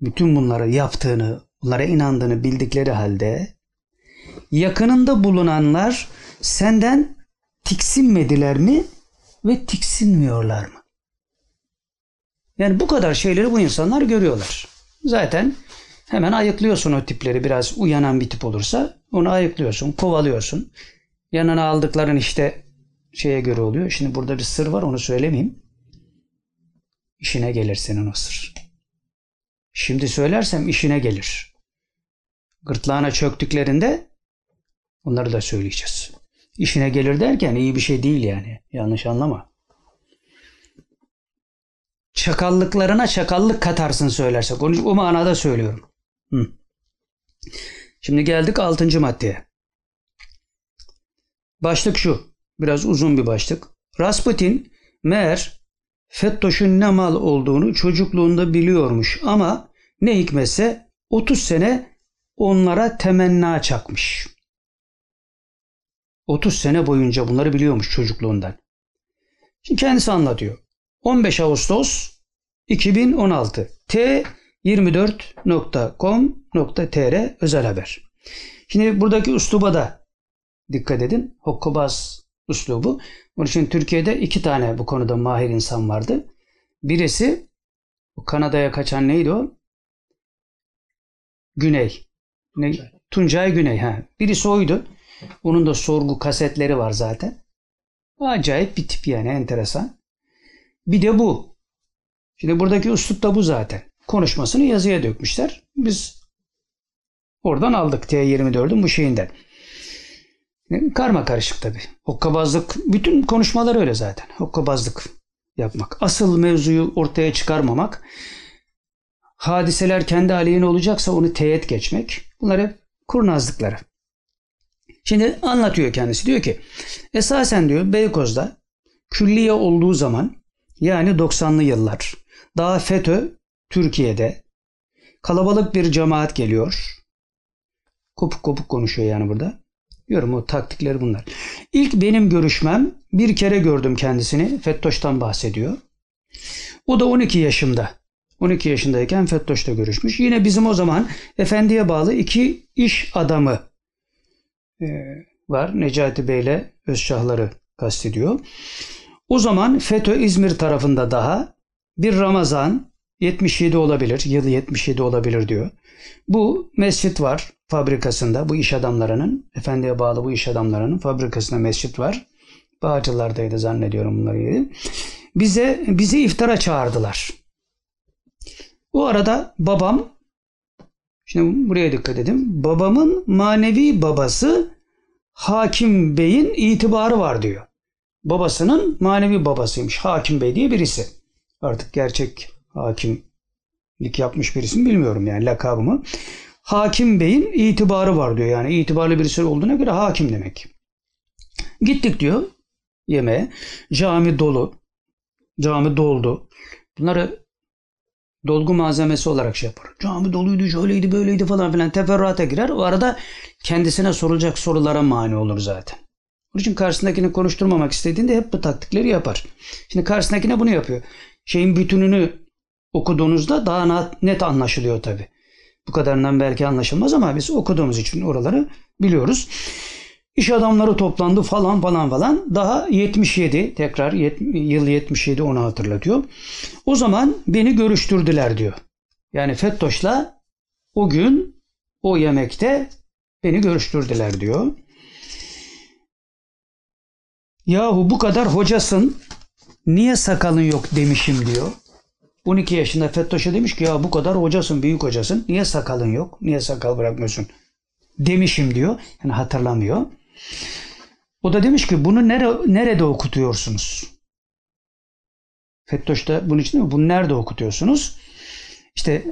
bütün bunları yaptığını, bunlara inandığını bildikleri halde yakınında bulunanlar senden tiksinmediler mi ve tiksinmiyorlar mı? Yani bu kadar şeyleri bu insanlar görüyorlar. Zaten hemen ayıklıyorsun o tipleri biraz uyanan bir tip olursa onu ayıklıyorsun, kovalıyorsun. Yanına aldıkların işte şeye göre oluyor. Şimdi burada bir sır var onu söylemeyeyim. İşine gelir senin o sır. Şimdi söylersem işine gelir. Gırtlağına çöktüklerinde onları da söyleyeceğiz. İşine gelir derken iyi bir şey değil yani. Yanlış anlama. Çakallıklarına çakallık katarsın söylersek. Onu o manada söylüyorum. Hı. Şimdi geldik altıncı maddeye. Başlık şu. Biraz uzun bir başlık. Rasputin meğer Fettoş'un ne mal olduğunu çocukluğunda biliyormuş ama ne hikmetse 30 sene onlara temenna çakmış. 30 sene boyunca bunları biliyormuş çocukluğundan. Şimdi kendisi anlatıyor. 15 Ağustos 2016 t24.com.tr özel haber. Şimdi buradaki usluba da dikkat edin. Hokkabaz uslubu. Onun için Türkiye'de iki tane bu konuda mahir insan vardı. Birisi Kanada'ya kaçan neydi o? Güney. Ne? Tuncay Güney. Ha. Birisi oydu. Onun da sorgu kasetleri var zaten. Acayip bir tip yani enteresan. Bir de bu. Şimdi buradaki üslup da bu zaten. Konuşmasını yazıya dökmüşler. Biz oradan aldık T24'ün bu şeyinden. Karma karışık tabii. Hokkabazlık, bütün konuşmalar öyle zaten. Hokkabazlık yapmak. Asıl mevzuyu ortaya çıkarmamak. hadiseler kendi aleyhine olacaksa onu teyit geçmek. Bunlar hep kurnazlıkları. Şimdi anlatıyor kendisi. Diyor ki esasen diyor Beykoz'da külliye olduğu zaman yani 90'lı yıllar daha FETÖ Türkiye'de kalabalık bir cemaat geliyor. Kopuk kopuk konuşuyor yani burada. Diyorum o taktikleri bunlar. İlk benim görüşmem bir kere gördüm kendisini. Fettoş'tan bahsediyor. O da 12 yaşında. 12 yaşındayken Fettoş'ta görüşmüş. Yine bizim o zaman efendiye bağlı iki iş adamı e, var. Necati Bey'le Özşahları kastediyor. O zaman FETÖ İzmir tarafında daha bir Ramazan 77 olabilir, yıl 77 olabilir diyor. Bu mescit var fabrikasında bu iş adamlarının, efendiye bağlı bu iş adamlarının fabrikasında mescit var. Bağcılar'daydı zannediyorum bunları yeri. Bize bizi iftara çağırdılar. O arada babam Şimdi buraya dikkat edin. Babamın manevi babası Hakim Bey'in itibarı var diyor. Babasının manevi babasıymış. Hakim Bey diye birisi. Artık gerçek hakimlik yapmış birisi mi bilmiyorum yani lakabımı. Hakim Bey'in itibarı var diyor. Yani itibarlı birisi olduğuna göre hakim demek. Gittik diyor yemeğe. Cami dolu. Cami doldu. Bunları dolgu malzemesi olarak şey yapar. Cami doluydu, şöyleydi, böyleydi falan filan teferruata girer. O arada kendisine sorulacak sorulara mani olur zaten. Onun için karşısındakini konuşturmamak istediğinde hep bu taktikleri yapar. Şimdi karşısındakine bunu yapıyor. Şeyin bütününü okuduğunuzda daha net anlaşılıyor tabi. Bu kadarından belki anlaşılmaz ama biz okuduğumuz için oraları biliyoruz. İş adamları toplandı falan falan falan. Daha 77 tekrar yıl 77 onu hatırlatıyor. O zaman beni görüştürdüler diyor. Yani Fettoş'la o gün o yemekte beni görüştürdüler diyor. Yahu bu kadar hocasın niye sakalın yok demişim diyor. 12 yaşında Fettoş'a demiş ki ya bu kadar hocasın büyük hocasın niye sakalın yok niye sakal bırakmıyorsun demişim diyor. Yani hatırlamıyor. O da demiş ki bunu nere, nerede okutuyorsunuz? Fettoş da bunun için mi? Bunu nerede okutuyorsunuz? İşte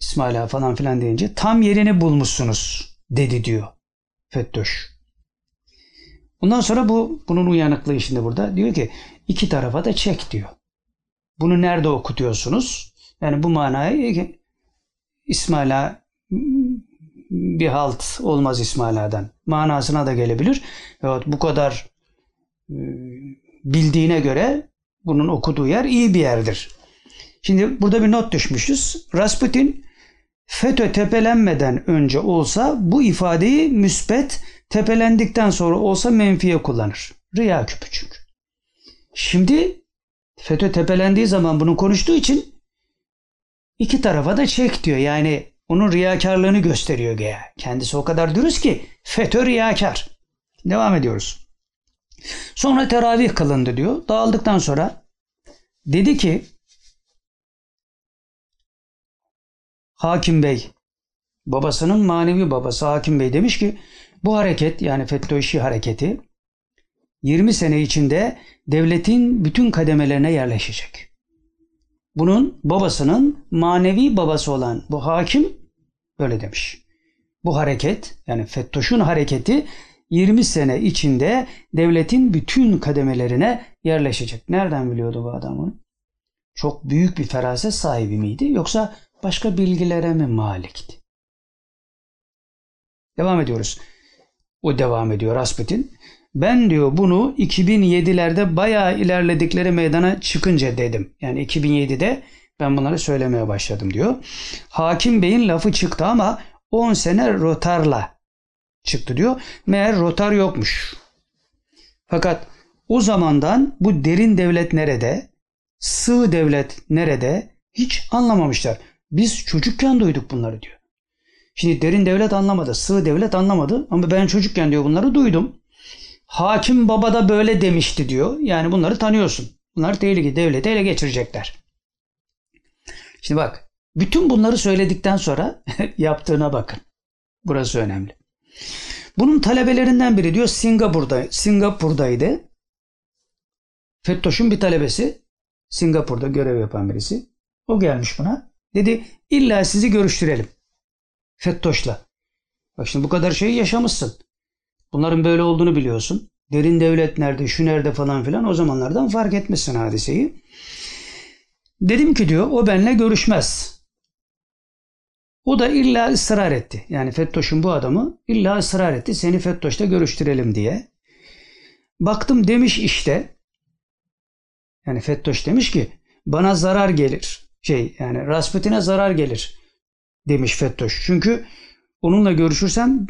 İsmaila falan filan deyince tam yerini bulmuşsunuz dedi diyor Fettoş. Ondan sonra bu bunun uyanıklığı şimdi burada diyor ki iki tarafa da çek diyor. Bunu nerede okutuyorsunuz? Yani bu manayı İsmaila bir halt olmaz İsmaila'dan. Manasına da gelebilir. Evet, bu kadar e, bildiğine göre bunun okuduğu yer iyi bir yerdir. Şimdi burada bir not düşmüşüz. Rasputin FETÖ tepelenmeden önce olsa bu ifadeyi müspet, tepelendikten sonra olsa menfiye kullanır. Riya küpü çünkü. Şimdi FETÖ tepelendiği zaman bunu konuştuğu için iki tarafa da çek diyor. Yani onun riyakarlığını gösteriyor Geya. Kendisi o kadar dürüst ki FETÖ riyakar. Devam ediyoruz. Sonra teravih kılındı diyor. Dağıldıktan sonra dedi ki Hakim Bey babasının manevi babası Hakim Bey demiş ki bu hareket yani FETÖ işi hareketi 20 sene içinde devletin bütün kademelerine yerleşecek. Bunun babasının manevi babası olan bu hakim böyle demiş. Bu hareket yani FETÖ'şün hareketi 20 sene içinde devletin bütün kademelerine yerleşecek. Nereden biliyordu bu adamın? Çok büyük bir feraset sahibi miydi yoksa başka bilgilere mi malikti? Devam ediyoruz. O devam ediyor Rasputin. Ben diyor bunu 2007'lerde bayağı ilerledikleri meydana çıkınca dedim. Yani 2007'de ben bunları söylemeye başladım diyor. Hakim Bey'in lafı çıktı ama 10 sene rotarla çıktı diyor. Meğer rotar yokmuş. Fakat o zamandan bu derin devlet nerede? Sığ devlet nerede? Hiç anlamamışlar. Biz çocukken duyduk bunları diyor. Şimdi derin devlet anlamadı, sığ devlet anlamadı ama ben çocukken diyor bunları duydum. Hakim baba da böyle demişti diyor. Yani bunları tanıyorsun. Bunlar tehlikeli devleti ele geçirecekler. Şimdi bak bütün bunları söyledikten sonra [laughs] yaptığına bakın. Burası önemli. Bunun talebelerinden biri diyor Singapur'da, Singapur'daydı. Fettoş'un bir talebesi Singapur'da görev yapan birisi. O gelmiş buna. Dedi illa sizi görüştürelim. Fettoş'la. Bak şimdi bu kadar şeyi yaşamışsın. Bunların böyle olduğunu biliyorsun. Derin devlet nerede, şu nerede falan filan o zamanlardan fark etmişsin hadiseyi. Dedim ki diyor o benimle görüşmez. O da illa ısrar etti. Yani Fettoş'un bu adamı illa ısrar etti. Seni Fettoş'ta görüştürelim diye. Baktım demiş işte. Yani Fettoş demiş ki bana zarar gelir. Şey yani Rasputin'e zarar gelir demiş Fettoş. Çünkü onunla görüşürsem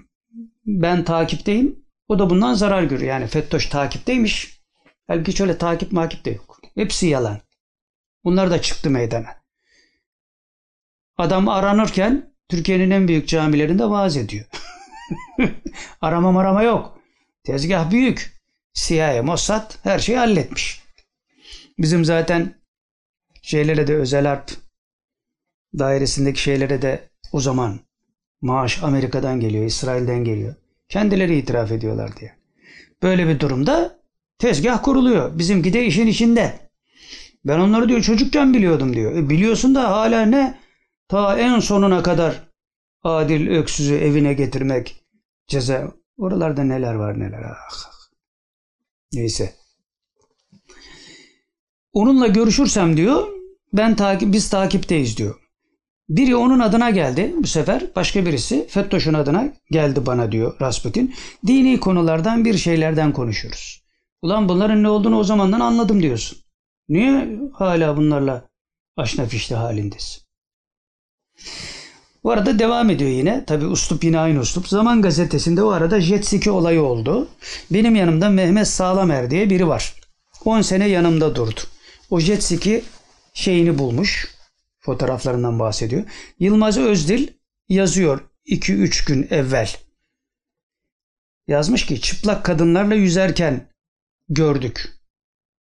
ben takipteyim. O da bundan zarar görür. Yani Fettoş takipteymiş. Halbuki şöyle takip makip de yok. Hepsi yalan. Bunlar da çıktı meydana. Adam aranırken Türkiye'nin en büyük camilerinde vaaz ediyor. [laughs] arama marama yok. Tezgah büyük. CIA, Mossad her şeyi halletmiş. Bizim zaten şeylere de özel harp dairesindeki şeylere de o zaman maaş Amerika'dan geliyor, İsrail'den geliyor. Kendileri itiraf ediyorlar diye. Böyle bir durumda tezgah kuruluyor. Bizimki de işin içinde. Ben onları diyor çocukken biliyordum diyor. E biliyorsun da hala ne? Ta en sonuna kadar Adil Öksüz'ü evine getirmek ceza. Oralarda neler var neler. Ah. Neyse. Onunla görüşürsem diyor ben takip biz takipteyiz diyor. Biri onun adına geldi bu sefer başka birisi Fettoş'un adına geldi bana diyor Rasputin. Dini konulardan bir şeylerden konuşuyoruz. Ulan bunların ne olduğunu o zamandan anladım diyorsun. Niye hala bunlarla aşna fişli halindesin? Bu arada devam ediyor yine. Tabi uslup yine aynı uslup. Zaman gazetesinde o arada jet ski olayı oldu. Benim yanımda Mehmet Sağlamer diye biri var. 10 sene yanımda durdu. O jet ski şeyini bulmuş. Fotoğraflarından bahsediyor. Yılmaz Özdil yazıyor 2-3 gün evvel. Yazmış ki çıplak kadınlarla yüzerken gördük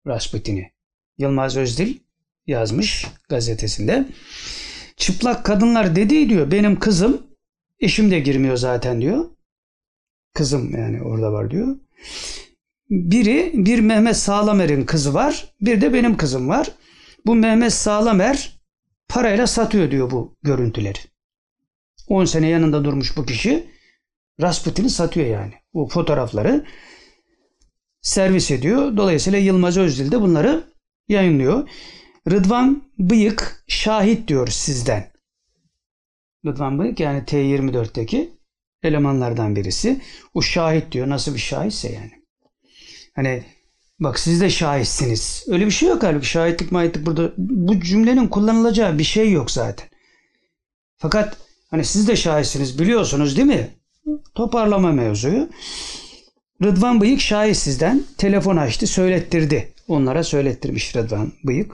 Rasputin'i. Yılmaz Özdil yazmış gazetesinde. Çıplak kadınlar dediği diyor benim kızım eşim de girmiyor zaten diyor. Kızım yani orada var diyor. Biri bir Mehmet Sağlamer'in kızı var. Bir de benim kızım var. Bu Mehmet Sağlamer parayla satıyor diyor bu görüntüleri. 10 sene yanında durmuş bu kişi Rasputin'i satıyor yani. Bu fotoğrafları servis ediyor. Dolayısıyla Yılmaz Özdil de bunları yayınlıyor. Rıdvan Bıyık şahit diyor sizden. Rıdvan Bıyık yani T24'teki elemanlardan birisi. O şahit diyor. Nasıl bir şahitse yani. Hani bak siz de şahitsiniz. Öyle bir şey yok halbuki. Şahitlik mahitlik burada. Bu cümlenin kullanılacağı bir şey yok zaten. Fakat hani siz de şahitsiniz biliyorsunuz değil mi? Toparlama mevzuyu. Rıdvan Bıyık şahit sizden. Telefon açtı söylettirdi. Onlara söylettirmiş Rıdvan Bıyık.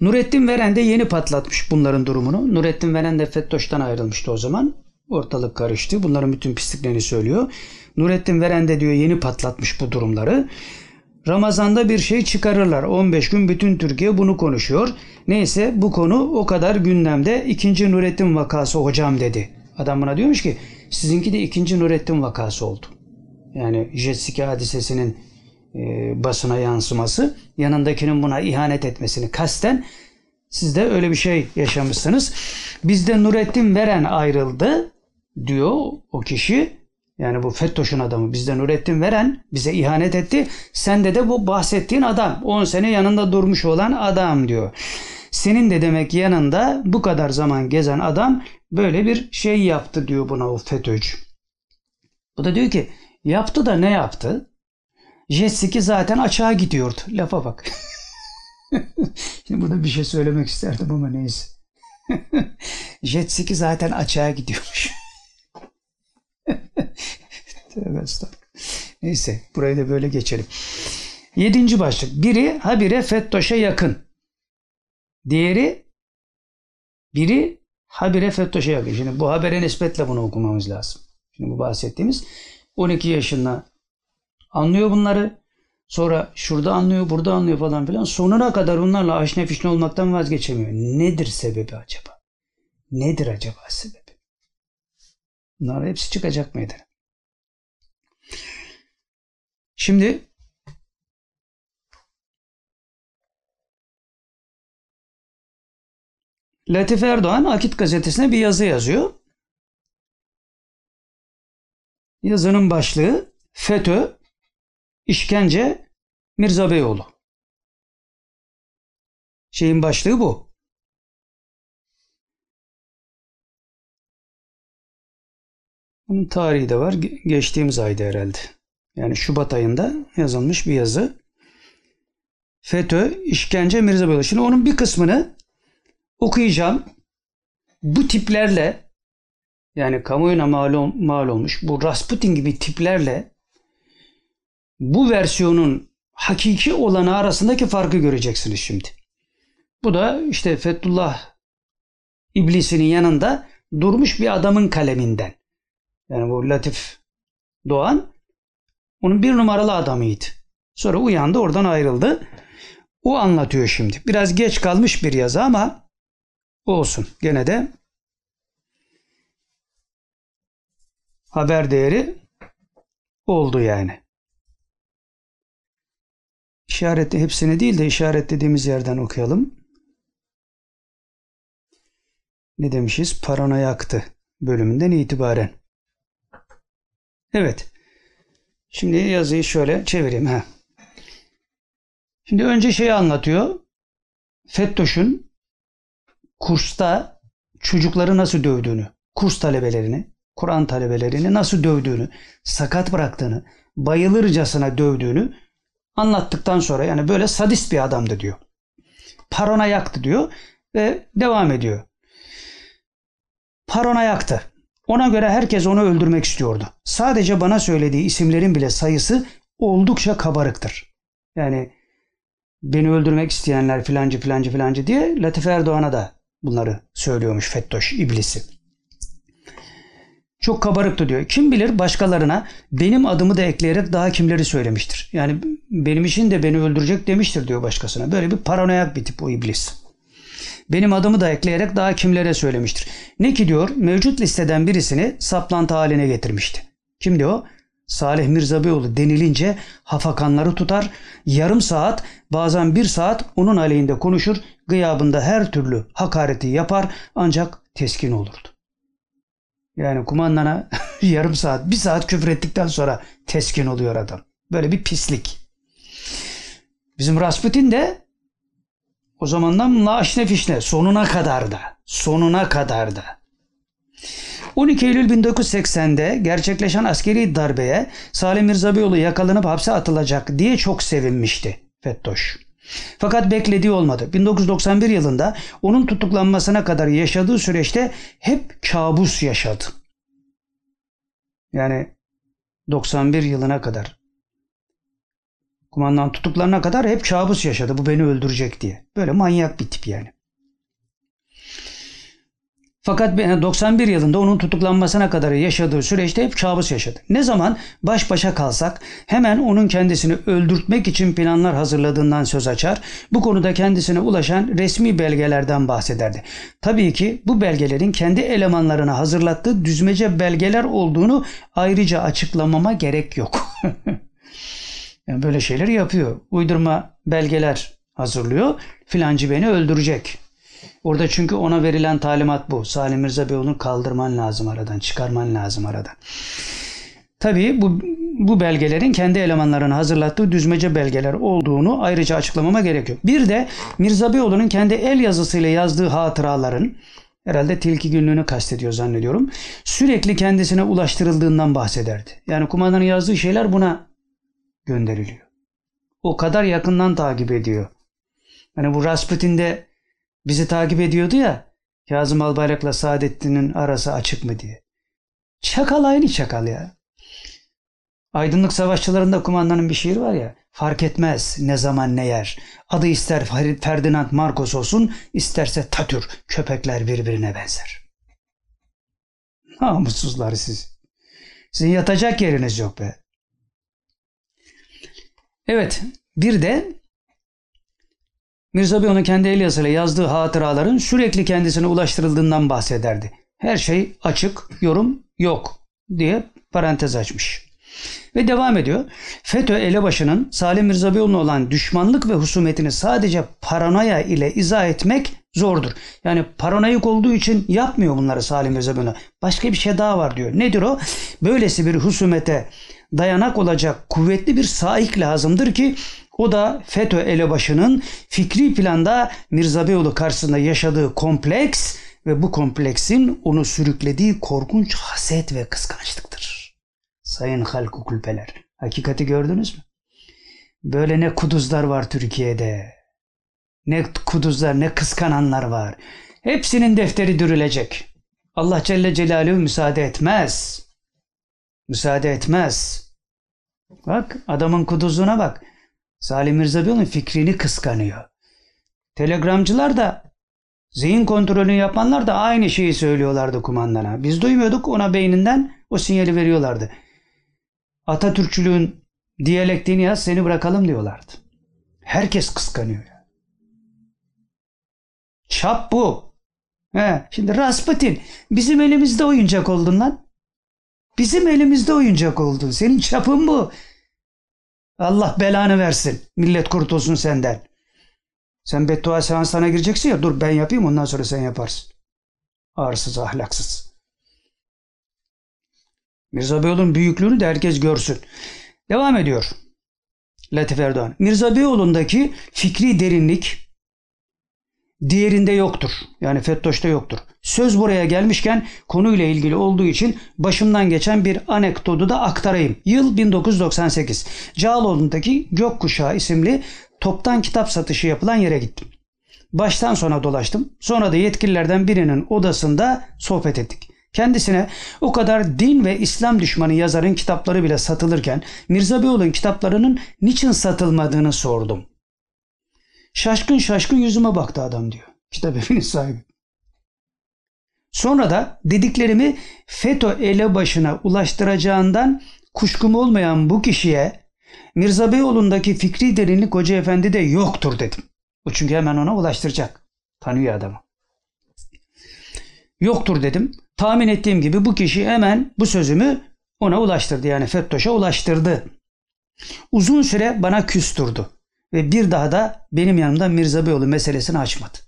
Nurettin Veren de yeni patlatmış bunların durumunu. Nurettin Veren de FETÖ'şten ayrılmıştı o zaman. Ortalık karıştı. Bunların bütün pisliklerini söylüyor. Nurettin Veren de diyor yeni patlatmış bu durumları. Ramazan'da bir şey çıkarırlar. 15 gün bütün Türkiye bunu konuşuyor. Neyse bu konu o kadar gündemde. ikinci Nurettin vakası hocam dedi. Adam buna diyormuş ki sizinki de ikinci Nurettin vakası oldu. Yani jet ski hadisesinin e, basına yansıması, yanındakinin buna ihanet etmesini kasten siz de öyle bir şey yaşamışsınız. Bizde Nurettin Veren ayrıldı diyor o kişi. Yani bu FETÖ'şün adamı bizde Nurettin Veren bize ihanet etti. Sende de bu bahsettiğin adam 10 sene yanında durmuş olan adam diyor. Senin de demek yanında bu kadar zaman gezen adam böyle bir şey yaptı diyor buna o FETÖ'cü. Bu da diyor ki yaptı da ne yaptı? Jet zaten açığa gidiyordu. Lafa bak. [laughs] Şimdi burada bir şey söylemek isterdim ama neyse. [laughs] Jet zaten açığa gidiyormuş. Tövbe. Neyse burayı da böyle geçelim. Yedinci başlık. Biri habire Fettoş'a yakın. Diğeri biri habire Fettoş'a yakın. Şimdi bu habere nispetle bunu okumamız lazım. Şimdi bu bahsettiğimiz 12 yaşında anlıyor bunları. Sonra şurada anlıyor, burada anlıyor falan filan. Sonuna kadar onlarla aşne fişne olmaktan vazgeçemiyor. Nedir sebebi acaba? Nedir acaba sebebi? Bunlar hepsi çıkacak meydana. Şimdi Latif Erdoğan Akit gazetesine bir yazı yazıyor. Yazının başlığı FETÖ, işkence, Mirza Beyoğlu. Şeyin başlığı bu. Bunun tarihi de var. Ge- Geçtiğimiz ayda herhalde. Yani Şubat ayında yazılmış bir yazı. FETÖ, işkence, Mirza Beyoğlu. Şimdi onun bir kısmını okuyacağım. Bu tiplerle yani kamuoyuna mal, ol- mal olmuş bu Rasputin gibi tiplerle bu versiyonun hakiki olanı arasındaki farkı göreceksiniz şimdi. Bu da işte Fethullah iblisinin yanında durmuş bir adamın kaleminden. Yani bu Latif Doğan onun bir numaralı adamıydı. Sonra uyandı oradan ayrıldı. O anlatıyor şimdi. Biraz geç kalmış bir yazı ama olsun. Gene de haber değeri oldu yani. İşaretli hepsini değil de işaretlediğimiz yerden okuyalım. Ne demişiz? Paranoyaktı bölümünden itibaren. Evet. Şimdi yazıyı şöyle çevireyim. Ha. Şimdi önce şeyi anlatıyor. Fettoş'un kursta çocukları nasıl dövdüğünü, kurs talebelerini, Kur'an talebelerini nasıl dövdüğünü, sakat bıraktığını, bayılırcasına dövdüğünü anlattıktan sonra yani böyle sadist bir adamdı diyor. Paranoyaktı diyor ve devam ediyor. Paranoyaktı. Ona göre herkes onu öldürmek istiyordu. Sadece bana söylediği isimlerin bile sayısı oldukça kabarıktır. Yani beni öldürmek isteyenler filancı filancı filancı diye Latif Erdoğan'a da bunları söylüyormuş Fettoş iblisi. Çok kabarıktı diyor. Kim bilir başkalarına benim adımı da ekleyerek daha kimleri söylemiştir. Yani benim için de beni öldürecek demiştir diyor başkasına. Böyle bir paranoyak bir tip o iblis. Benim adımı da ekleyerek daha kimlere söylemiştir. Ne ki diyor mevcut listeden birisini saplantı haline getirmişti. Kimdi o? Salih Mirza Beyoğlu denilince hafakanları tutar, yarım saat bazen bir saat onun aleyhinde konuşur, gıyabında her türlü hakareti yapar ancak teskin olurdu. Yani kumandana [laughs] yarım saat, bir saat küfür ettikten sonra teskin oluyor adam. Böyle bir pislik. Bizim Rasputin de o zamandan naşne fişne sonuna kadar da sonuna kadar da 12 Eylül 1980'de gerçekleşen askeri darbeye Salim Mirza Beyoğlu yakalanıp hapse atılacak diye çok sevinmişti Fettoş. Fakat beklediği olmadı. 1991 yılında onun tutuklanmasına kadar yaşadığı süreçte hep kabus yaşadı. Yani 91 yılına kadar kumandan tutuklarına kadar hep kabus yaşadı. Bu beni öldürecek diye. Böyle manyak bir tip yani. Fakat 91 yılında onun tutuklanmasına kadar yaşadığı süreçte hep kabus yaşadı. Ne zaman baş başa kalsak hemen onun kendisini öldürtmek için planlar hazırladığından söz açar. Bu konuda kendisine ulaşan resmi belgelerden bahsederdi. Tabii ki bu belgelerin kendi elemanlarına hazırlattığı düzmece belgeler olduğunu ayrıca açıklamama gerek yok. [laughs] yani böyle şeyler yapıyor. Uydurma belgeler hazırlıyor. Filancı beni öldürecek. Orada çünkü ona verilen talimat bu. Salim Mirza Beyoğlu'nu kaldırman lazım aradan, çıkarman lazım aradan. Tabii bu, bu belgelerin kendi elemanlarının hazırlattığı düzmece belgeler olduğunu ayrıca açıklamama gerek yok. Bir de Mirza Beyoğlu'nun kendi el yazısıyla yazdığı hatıraların, herhalde tilki günlüğünü kastediyor zannediyorum, sürekli kendisine ulaştırıldığından bahsederdi. Yani kumandanın yazdığı şeyler buna gönderiliyor. O kadar yakından takip ediyor. Hani bu Rasputin'de bizi takip ediyordu ya Kazım Albayrak'la Saadettin'in arası açık mı diye. Çakal aynı çakal ya. Aydınlık Savaşçılarında kumandanın bir şiir var ya. Fark etmez ne zaman ne yer. Adı ister Ferdinand Marcos olsun, isterse Tatür. Köpekler birbirine benzer. Namussuzlar siz. Sizin yatacak yeriniz yok be. Evet, bir de Mirza Beyoğlu'nun kendi el yazısıyla yazdığı hatıraların sürekli kendisine ulaştırıldığından bahsederdi. Her şey açık, yorum yok diye parantez açmış. Ve devam ediyor. FETÖ elebaşının Salim Mirza olan düşmanlık ve husumetini sadece paranoya ile izah etmek zordur. Yani paranoyak olduğu için yapmıyor bunları Salim Mirza. Başka bir şey daha var diyor. Nedir o? Böylesi bir husumete dayanak olacak kuvvetli bir saik lazımdır ki o da FETÖ elebaşının fikri planda Mirza Beyoğlu karşısında yaşadığı kompleks ve bu kompleksin onu sürüklediği korkunç haset ve kıskançlıktır. Sayın halk kulpeler, hakikati gördünüz mü? Böyle ne kuduzlar var Türkiye'de. Ne kuduzlar, ne kıskananlar var. Hepsinin defteri dürülecek. Allah Celle Celaluhu müsaade etmez. Müsaade etmez. Bak adamın kuduzluğuna bak. Salim Mirza Beyoğlu'nun fikrini kıskanıyor. Telegramcılar da zihin kontrolünü yapanlar da aynı şeyi söylüyorlardı kumandana. Biz duymuyorduk ona beyninden o sinyali veriyorlardı. Atatürkçülüğün diyalektiğini yaz seni bırakalım diyorlardı. Herkes kıskanıyor. Çap bu. He, şimdi Rasputin bizim elimizde oyuncak oldun lan. Bizim elimizde oyuncak oldun. Senin çapın bu. Allah belanı versin. Millet kurtulsun senden. Sen beddua seanslarına gireceksin ya dur ben yapayım ondan sonra sen yaparsın. Arsız ahlaksız. Mirza Beyoğlu'nun büyüklüğünü de herkes görsün. Devam ediyor. Latif Erdoğan. Mirza Beyoğlu'ndaki fikri derinlik diğerinde yoktur. Yani Fettoş'ta yoktur. Söz buraya gelmişken konuyla ilgili olduğu için başımdan geçen bir anekdotu da aktarayım. Yıl 1998. Cağaloğlu'ndaki Gökkuşağı isimli toptan kitap satışı yapılan yere gittim. Baştan sona dolaştım. Sonra da yetkililerden birinin odasında sohbet ettik. Kendisine o kadar din ve İslam düşmanı yazarın kitapları bile satılırken Mirza Beyoğlu'nun kitaplarının niçin satılmadığını sordum. Şaşkın şaşkın yüzüme baktı adam diyor. Kitap evinin sahibi. Sonra da dediklerimi FETÖ elebaşına ulaştıracağından kuşkum olmayan bu kişiye Mirza Beyoğlu'ndaki fikri derinlik Hoca Efendi de yoktur dedim. O çünkü hemen ona ulaştıracak. Tanıyor adamı. Yoktur dedim. Tahmin ettiğim gibi bu kişi hemen bu sözümü ona ulaştırdı. Yani Fettoş'a ulaştırdı. Uzun süre bana küstürdü. Ve bir daha da benim yanımda Mirza Beyoğlu meselesini açmadı.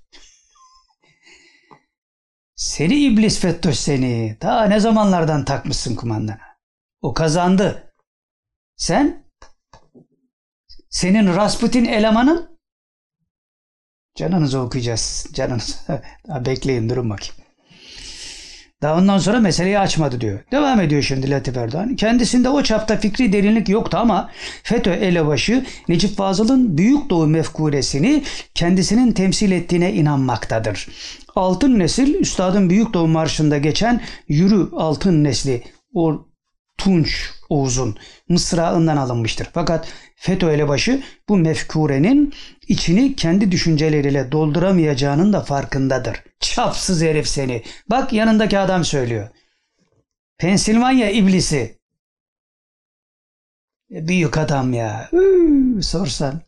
Seni iblis Fettoş seni. Ta ne zamanlardan takmışsın kumandana. O kazandı. Sen? Senin Rasputin elemanın? Canınızı okuyacağız. Canınızı. [laughs] Bekleyin durun bakayım. Daha ondan sonra meseleyi açmadı diyor. Devam ediyor şimdi Latif Erdoğan. Kendisinde o çapta fikri derinlik yoktu ama FETÖ elebaşı Necip Fazıl'ın Büyük Doğu mefkuresini kendisinin temsil ettiğine inanmaktadır. Altın nesil Üstadın Büyük Doğu Marşı'nda geçen Yürü Altın Nesli o Tunç Oğuz'un mısrağından alınmıştır. Fakat FETÖ elebaşı bu mefkurenin içini kendi düşünceleriyle dolduramayacağının da farkındadır. Çapsız herif seni. Bak yanındaki adam söylüyor. Pensilvanya iblisi. E, Büyük adam ya. Üü, sorsan.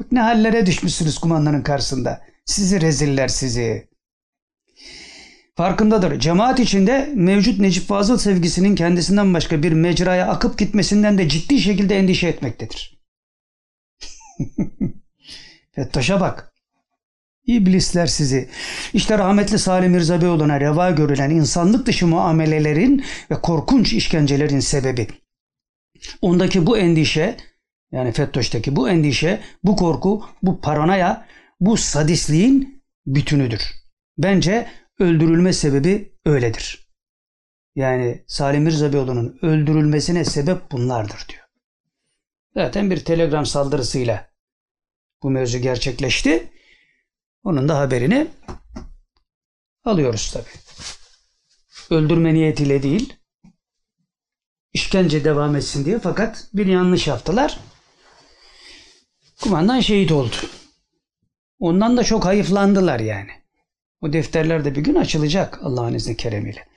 Bak ne hallere düşmüşsünüz kumandanın karşısında. Sizi reziller sizi. Farkındadır. Cemaat içinde mevcut Necip Fazıl sevgisinin kendisinden başka bir mecraya akıp gitmesinden de ciddi şekilde endişe etmektedir. [laughs] Fettaş'a bak. İblisler sizi. İşte rahmetli Salim Mirza Beyoğlu'na reva görülen insanlık dışı muamelelerin ve korkunç işkencelerin sebebi. Ondaki bu endişe, yani Fettoş'taki bu endişe, bu korku, bu paranoya, bu sadistliğin bütünüdür. Bence öldürülme sebebi öyledir. Yani Salim Mirza Beyoğlu'nun öldürülmesine sebep bunlardır diyor. Zaten bir telegram saldırısıyla bu mevzu gerçekleşti. Onun da haberini alıyoruz tabi. Öldürme niyetiyle değil, işkence devam etsin diye fakat bir yanlış yaptılar. Kumandan şehit oldu. Ondan da çok hayıflandılar yani. O defterler de bir gün açılacak Allah'ın izni keremiyle.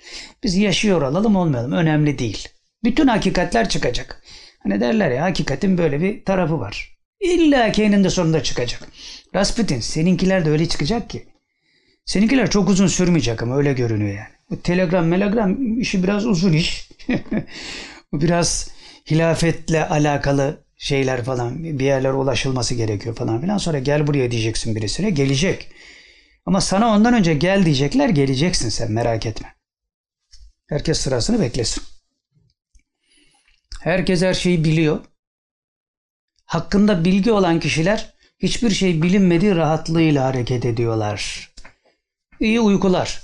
Biz yaşıyor olalım olmayalım önemli değil. Bütün hakikatler çıkacak. Hani derler ya hakikatin böyle bir tarafı var. İlla ki eninde sonunda çıkacak. Rasputin seninkiler de öyle çıkacak ki. Seninkiler çok uzun sürmeyecek ama öyle görünüyor yani. Bu telegram melegram işi biraz uzun iş. [laughs] Bu biraz hilafetle alakalı şeyler falan bir yerlere ulaşılması gerekiyor falan filan. Sonra gel buraya diyeceksin birisine gelecek. Ama sana ondan önce gel diyecekler geleceksin sen merak etme. Herkes sırasını beklesin. Herkes her şeyi biliyor. Hakkında bilgi olan kişiler hiçbir şey bilinmediği rahatlığıyla hareket ediyorlar. İyi uykular.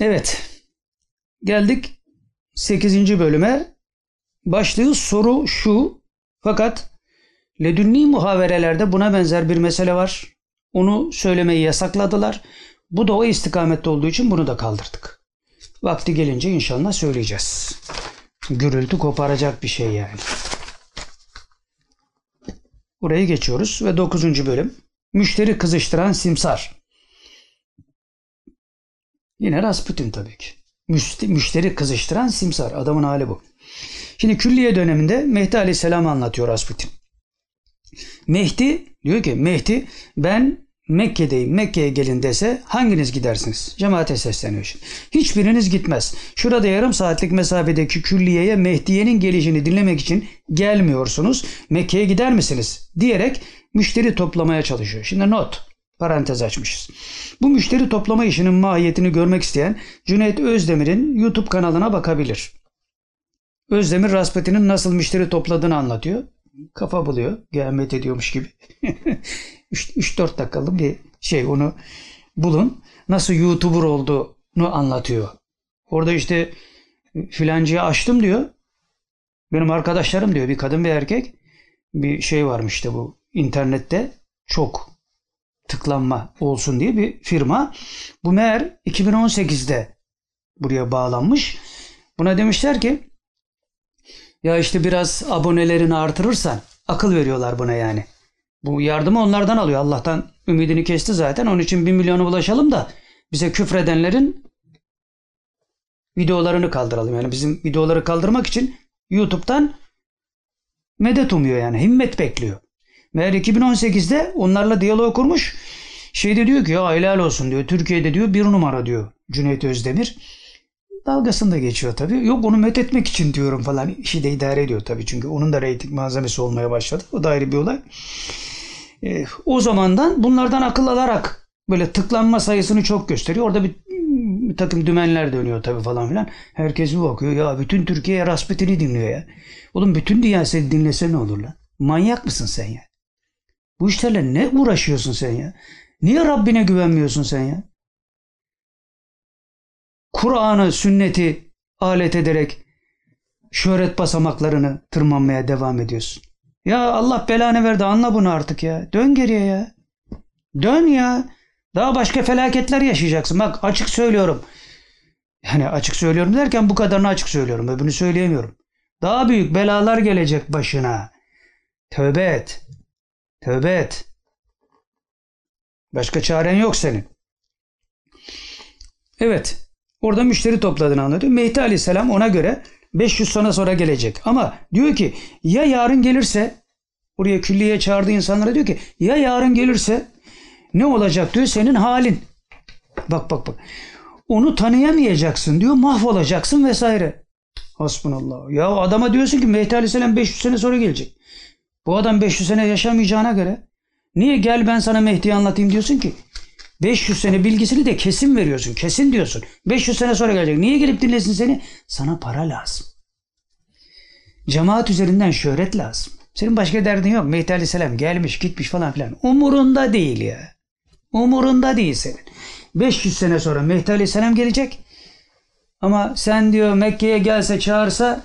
Evet. Geldik 8. bölüme. Başlığı soru şu. Fakat ledünni muhaverelerde buna benzer bir mesele var. Onu söylemeyi yasakladılar. Bu da o istikamette olduğu için bunu da kaldırdık. Vakti gelince inşallah söyleyeceğiz. Gürültü koparacak bir şey yani. Burayı geçiyoruz ve 9. bölüm. Müşteri kızıştıran simsar. Yine Rasputin tabii ki. Müşteri, kızıştıran simsar. Adamın hali bu. Şimdi külliye döneminde Mehdi Aleyhisselam anlatıyor Rasputin. Mehdi diyor ki Mehdi ben Mekke'deyim. Mekke'ye gelin dese hanginiz gidersiniz? Cemaate sesleniyor şimdi. Hiçbiriniz gitmez. Şurada yarım saatlik mesafedeki külliyeye Mehdiye'nin gelişini dinlemek için gelmiyorsunuz. Mekke'ye gider misiniz? Diyerek müşteri toplamaya çalışıyor. Şimdi not. Parantez açmışız. Bu müşteri toplama işinin mahiyetini görmek isteyen Cüneyt Özdemir'in YouTube kanalına bakabilir. Özdemir Rasputin'in nasıl müşteri topladığını anlatıyor. Kafa buluyor. Gelmet ediyormuş gibi. [laughs] 3-4 dakikalık bir şey onu bulun. Nasıl YouTuber olduğunu anlatıyor. Orada işte filancıyı açtım diyor. Benim arkadaşlarım diyor bir kadın bir erkek bir şey varmış işte bu internette çok tıklanma olsun diye bir firma. Bu meğer 2018'de buraya bağlanmış. Buna demişler ki ya işte biraz abonelerini artırırsan akıl veriyorlar buna yani. Bu yardımı onlardan alıyor. Allah'tan ümidini kesti zaten. Onun için bir milyona ulaşalım da bize küfredenlerin videolarını kaldıralım. Yani bizim videoları kaldırmak için YouTube'dan medet umuyor yani. Himmet bekliyor. Meğer 2018'de onlarla diyalog kurmuş. Şeyde diyor ki ya helal olsun diyor. Türkiye'de diyor bir numara diyor Cüneyt Özdemir. Dalgasını da geçiyor tabii. Yok onu met etmek için diyorum falan. İşi de idare ediyor tabii. Çünkü onun da reyting malzemesi olmaya başladı. O da ayrı bir olay. Ee, o zamandan bunlardan akıl alarak böyle tıklanma sayısını çok gösteriyor. Orada bir, bir takım dümenler dönüyor tabii falan filan. Herkes bir bakıyor. Ya bütün Türkiye Rasputin'i dinliyor ya. Oğlum bütün dünya seni dinlese ne olur lan? Manyak mısın sen ya? Bu işlerle ne uğraşıyorsun sen ya? Niye Rabbine güvenmiyorsun sen ya? Kur'an'ı, sünneti alet ederek şöhret basamaklarını tırmanmaya devam ediyorsun. Ya Allah belanı verdi anla bunu artık ya. Dön geriye ya. Dön ya. Daha başka felaketler yaşayacaksın. Bak açık söylüyorum. Yani açık söylüyorum derken bu kadarını açık söylüyorum. Öbürünü söyleyemiyorum. Daha büyük belalar gelecek başına. Tövbe et. Tövbe et. Başka çaren yok senin. Evet. Orada müşteri topladığını anlatıyor. Mehdi Aleyhisselam ona göre 500 sene sonra gelecek. Ama diyor ki ya yarın gelirse oraya külliye çağırdığı insanlara diyor ki ya yarın gelirse ne olacak diyor senin halin. Bak bak bak. Onu tanıyamayacaksın diyor mahvolacaksın vesaire. Hasbunallah. Ya adama diyorsun ki Mehdi Aleyhisselam 500 sene sonra gelecek. Bu adam 500 sene yaşamayacağına göre niye gel ben sana Mehdi'yi anlatayım diyorsun ki? 500 sene bilgisini de kesin veriyorsun. Kesin diyorsun. 500 sene sonra gelecek. Niye gelip dinlesin seni? Sana para lazım. Cemaat üzerinden şöhret lazım. Senin başka derdin yok. Mehdi Aleyhisselam gelmiş gitmiş falan filan. Umurunda değil ya. Umurunda değil senin. 500 sene sonra Mehdi Aleyhisselam gelecek. Ama sen diyor Mekke'ye gelse çağırsa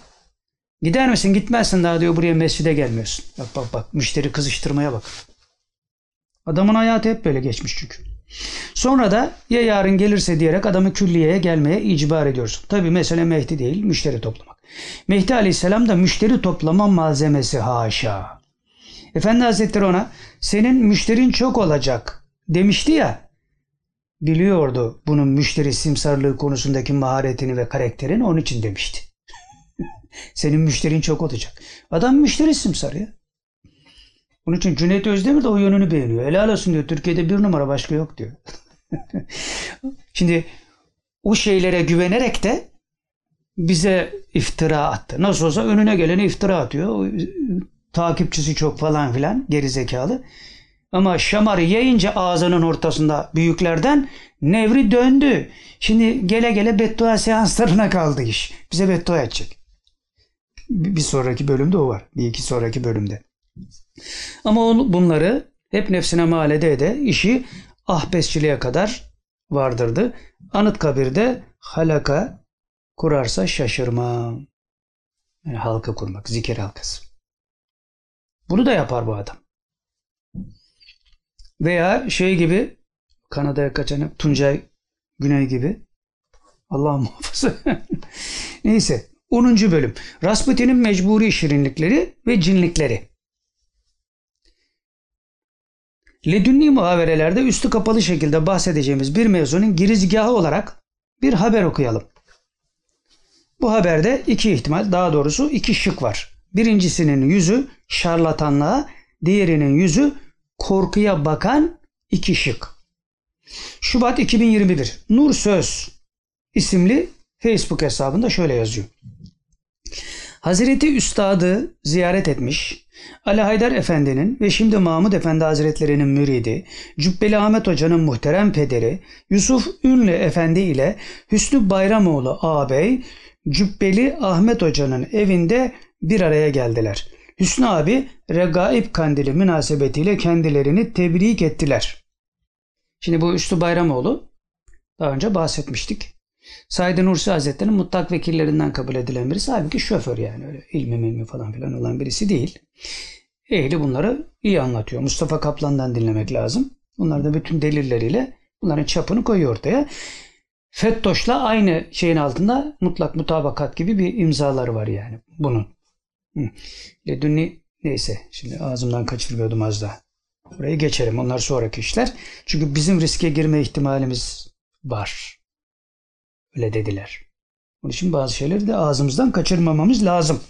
gider misin? Gitmezsin daha diyor buraya mescide gelmiyorsun. Bak bak bak müşteri kızıştırmaya bak. Adamın hayatı hep böyle geçmiş çünkü. Sonra da ya yarın gelirse diyerek adamı külliyeye gelmeye icbar ediyorsun. Tabi mesele Mehdi değil, müşteri toplamak. Mehdi Aleyhisselam da müşteri toplama malzemesi haşa. Efendi Hazretleri ona senin müşterin çok olacak demişti ya. Biliyordu bunun müşteri simsarlığı konusundaki maharetini ve karakterini onun için demişti. [laughs] senin müşterin çok olacak. Adam müşteri simsar ya. Bunun için Cüneyt Özdemir de o yönünü beğeniyor. Helal olsun diyor. Türkiye'de bir numara başka yok diyor. [laughs] Şimdi o şeylere güvenerek de bize iftira attı. Nasıl olsa önüne geleni iftira atıyor. E, takipçisi çok falan filan geri zekalı. Ama şamarı yayınca ağzının ortasında büyüklerden nevri döndü. Şimdi gele gele beddua seanslarına kaldı iş. Bize beddua edecek. Bir sonraki bölümde o var. Bir iki sonraki bölümde. Ama onu, bunları hep nefsine mal ede ede işi ahbesçiliğe kadar vardırdı. Anıtkabir'de halaka kurarsa şaşırmam. Yani halka kurmak, zikir halkası. Bunu da yapar bu adam. Veya şey gibi Kanada'ya kaçan Tuncay Güney gibi. Allah muhafaza. [laughs] Neyse. 10. bölüm. Rasputin'in mecburi şirinlikleri ve cinlikleri. Ledünni muhaverelerde üstü kapalı şekilde bahsedeceğimiz bir mevzunun girizgahı olarak bir haber okuyalım. Bu haberde iki ihtimal, daha doğrusu iki şık var. Birincisinin yüzü şarlatanlığa, diğerinin yüzü korkuya bakan iki şık. Şubat 2021 Nur Söz isimli Facebook hesabında şöyle yazıyor. Hazreti Üstad'ı ziyaret etmiş, Ali Haydar Efendi'nin ve şimdi Mahmud Efendi Hazretleri'nin müridi, Cübbeli Ahmet Hoca'nın muhterem pederi, Yusuf Ünlü Efendi ile Hüsnü Bayramoğlu ağabey, Cübbeli Ahmet Hoca'nın evinde bir araya geldiler. Hüsnü abi Regaib Kandili münasebetiyle kendilerini tebrik ettiler. Şimdi bu Üstü Bayramoğlu daha önce bahsetmiştik. Said Nursi Hazretleri'nin mutlak vekillerinden kabul edilen birisi. Halbuki şoför yani öyle ilmi milmi falan filan olan birisi değil. Ehli bunları iyi anlatıyor. Mustafa Kaplan'dan dinlemek lazım. Bunlar da bütün delilleriyle bunların çapını koyuyor ortaya. Fettoş'la aynı şeyin altında mutlak mutabakat gibi bir imzaları var yani bunun. Ledünni neyse şimdi ağzımdan kaçırıyordum az daha. Burayı geçelim. Onlar sonraki işler. Çünkü bizim riske girme ihtimalimiz var. Öyle dediler. Onun için bazı şeyleri de ağzımızdan kaçırmamamız lazım.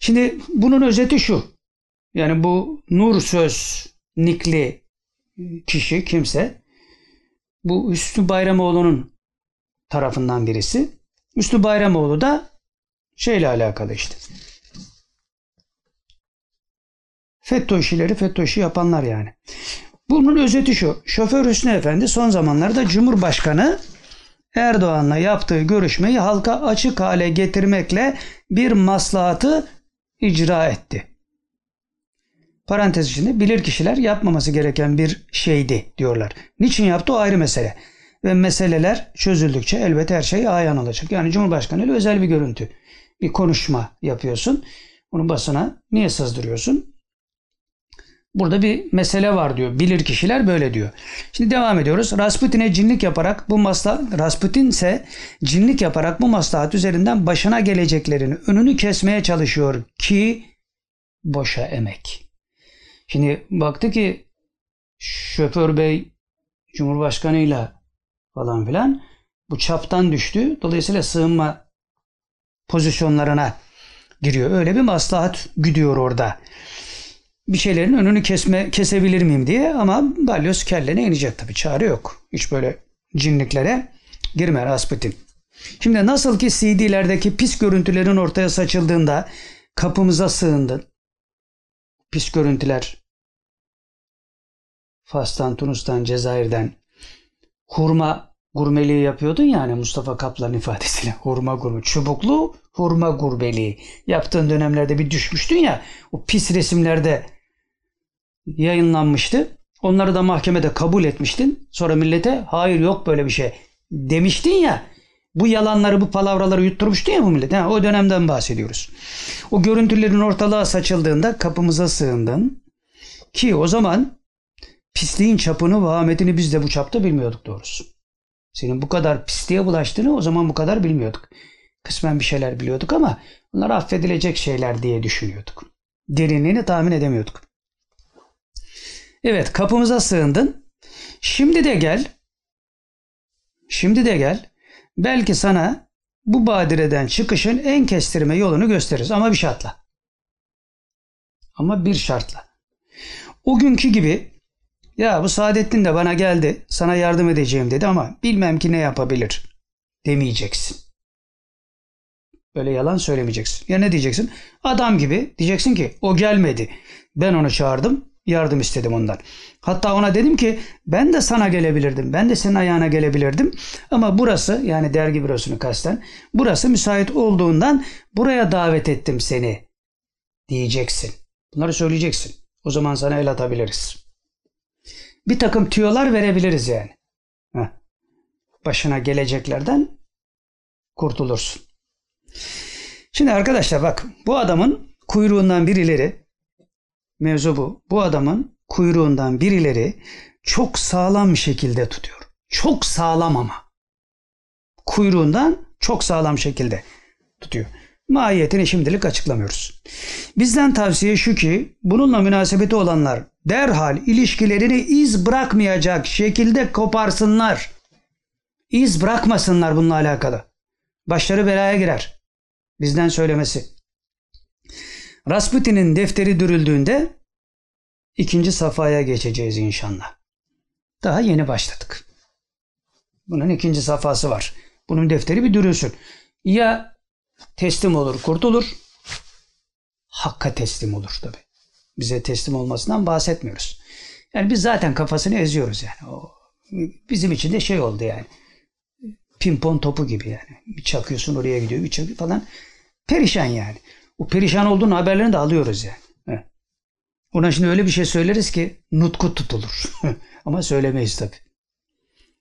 Şimdi bunun özeti şu. Yani bu Nur Söz nikli kişi kimse bu Üstü Bayramoğlu'nun tarafından birisi. Üstü Bayramoğlu da şeyle alakalı işte. FETÖ işleri FETÖ işi yapanlar yani. Bunun özeti şu. Şoför Hüsnü Efendi son zamanlarda Cumhurbaşkanı Erdoğan'la yaptığı görüşmeyi halka açık hale getirmekle bir maslahatı icra etti. Parantez içinde bilir kişiler yapmaması gereken bir şeydi diyorlar. Niçin yaptı o ayrı mesele. Ve meseleler çözüldükçe elbette her şey ayan olacak. Yani Cumhurbaşkanı ile özel bir görüntü. Bir konuşma yapıyorsun. Onu basına niye sızdırıyorsun? Burada bir mesele var diyor. Bilir kişiler böyle diyor. Şimdi devam ediyoruz. Rasputin'e cinlik yaparak bu masla Rasputin ise cinlik yaparak bu maslahat üzerinden başına geleceklerin önünü kesmeye çalışıyor ki boşa emek. Şimdi baktı ki şoför bey Cumhurbaşkanıyla falan filan bu çaptan düştü. Dolayısıyla sığınma pozisyonlarına giriyor. Öyle bir maslahat güdüyor orada bir şeylerin önünü kesme kesebilir miyim diye ama balyoz kellene inecek tabii. Çare yok. Hiç böyle cinliklere girme Rasputin. Şimdi nasıl ki CD'lerdeki pis görüntülerin ortaya saçıldığında kapımıza sığındın. Pis görüntüler Fas'tan, Tunus'tan, Cezayir'den hurma gurmeliği yapıyordun yani Mustafa Kaplan ifadesiyle. Hurma gurme. Çubuklu hurma gurbeliği. Yaptığın dönemlerde bir düşmüştün ya o pis resimlerde yayınlanmıştı. Onları da mahkemede kabul etmiştin. Sonra millete hayır yok böyle bir şey demiştin ya. Bu yalanları, bu palavraları yutturmuştun ya bu millet. Ha, o dönemden bahsediyoruz. O görüntülerin ortalığa saçıldığında kapımıza sığındın. Ki o zaman pisliğin çapını ve ahmetini biz de bu çapta bilmiyorduk doğrusu. Senin bu kadar pisliğe bulaştığını o zaman bu kadar bilmiyorduk. Kısmen bir şeyler biliyorduk ama bunlar affedilecek şeyler diye düşünüyorduk. Derinliğini tahmin edemiyorduk. Evet kapımıza sığındın. Şimdi de gel. Şimdi de gel. Belki sana bu badireden çıkışın en kestirme yolunu gösteririz ama bir şartla. Ama bir şartla. O günkü gibi ya bu Saadettin de bana geldi sana yardım edeceğim dedi ama bilmem ki ne yapabilir demeyeceksin. Böyle yalan söylemeyeceksin. Ya ne diyeceksin? Adam gibi diyeceksin ki o gelmedi. Ben onu çağırdım. Yardım istedim ondan. Hatta ona dedim ki ben de sana gelebilirdim. Ben de senin ayağına gelebilirdim. Ama burası yani dergi bürosunu kasten burası müsait olduğundan buraya davet ettim seni diyeceksin. Bunları söyleyeceksin. O zaman sana el atabiliriz. Bir takım tüyolar verebiliriz yani. Heh. Başına geleceklerden kurtulursun. Şimdi arkadaşlar bak bu adamın kuyruğundan birileri mevzu bu. Bu adamın kuyruğundan birileri çok sağlam bir şekilde tutuyor. Çok sağlam ama. Kuyruğundan çok sağlam şekilde tutuyor. Mahiyetini şimdilik açıklamıyoruz. Bizden tavsiye şu ki bununla münasebeti olanlar derhal ilişkilerini iz bırakmayacak şekilde koparsınlar. İz bırakmasınlar bununla alakalı. Başları belaya girer. Bizden söylemesi. Rasputin'in defteri dürüldüğünde ikinci safhaya geçeceğiz inşallah. Daha yeni başladık. Bunun ikinci safhası var. Bunun defteri bir dürülsün. Ya teslim olur, kurtulur. Hakka teslim olur tabi. Bize teslim olmasından bahsetmiyoruz. Yani biz zaten kafasını eziyoruz yani. O bizim için de şey oldu yani. Pimpon topu gibi yani. Bir çakıyorsun oraya gidiyor, bir çakıyor falan. Perişan yani. O perişan olduğunun haberlerini de alıyoruz yani. Ona şimdi öyle bir şey söyleriz ki nutku tutulur. [laughs] Ama söylemeyiz tabi.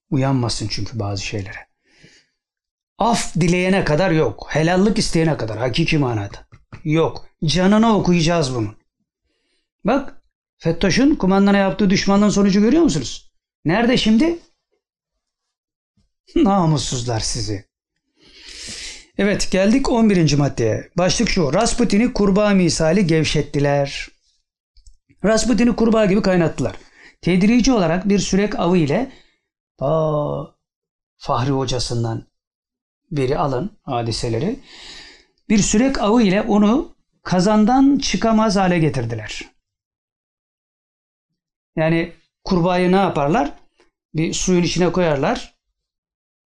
Uyanmasın çünkü bazı şeylere. Af dileyene kadar yok. Helallik isteyene kadar hakiki manada. Yok. Canına okuyacağız bunu. Bak Fettoş'un kumandana yaptığı düşmanlığın sonucu görüyor musunuz? Nerede şimdi? [laughs] Namussuzlar sizi. Evet geldik 11. maddeye. Başlık şu. Rasputin'i kurbağa misali gevşettiler. Rasputin'i kurbağa gibi kaynattılar. Tedrici olarak bir sürek avı ile ta Fahri hocasından beri alın hadiseleri. Bir sürek avı ile onu kazandan çıkamaz hale getirdiler. Yani kurbağayı ne yaparlar? Bir suyun içine koyarlar.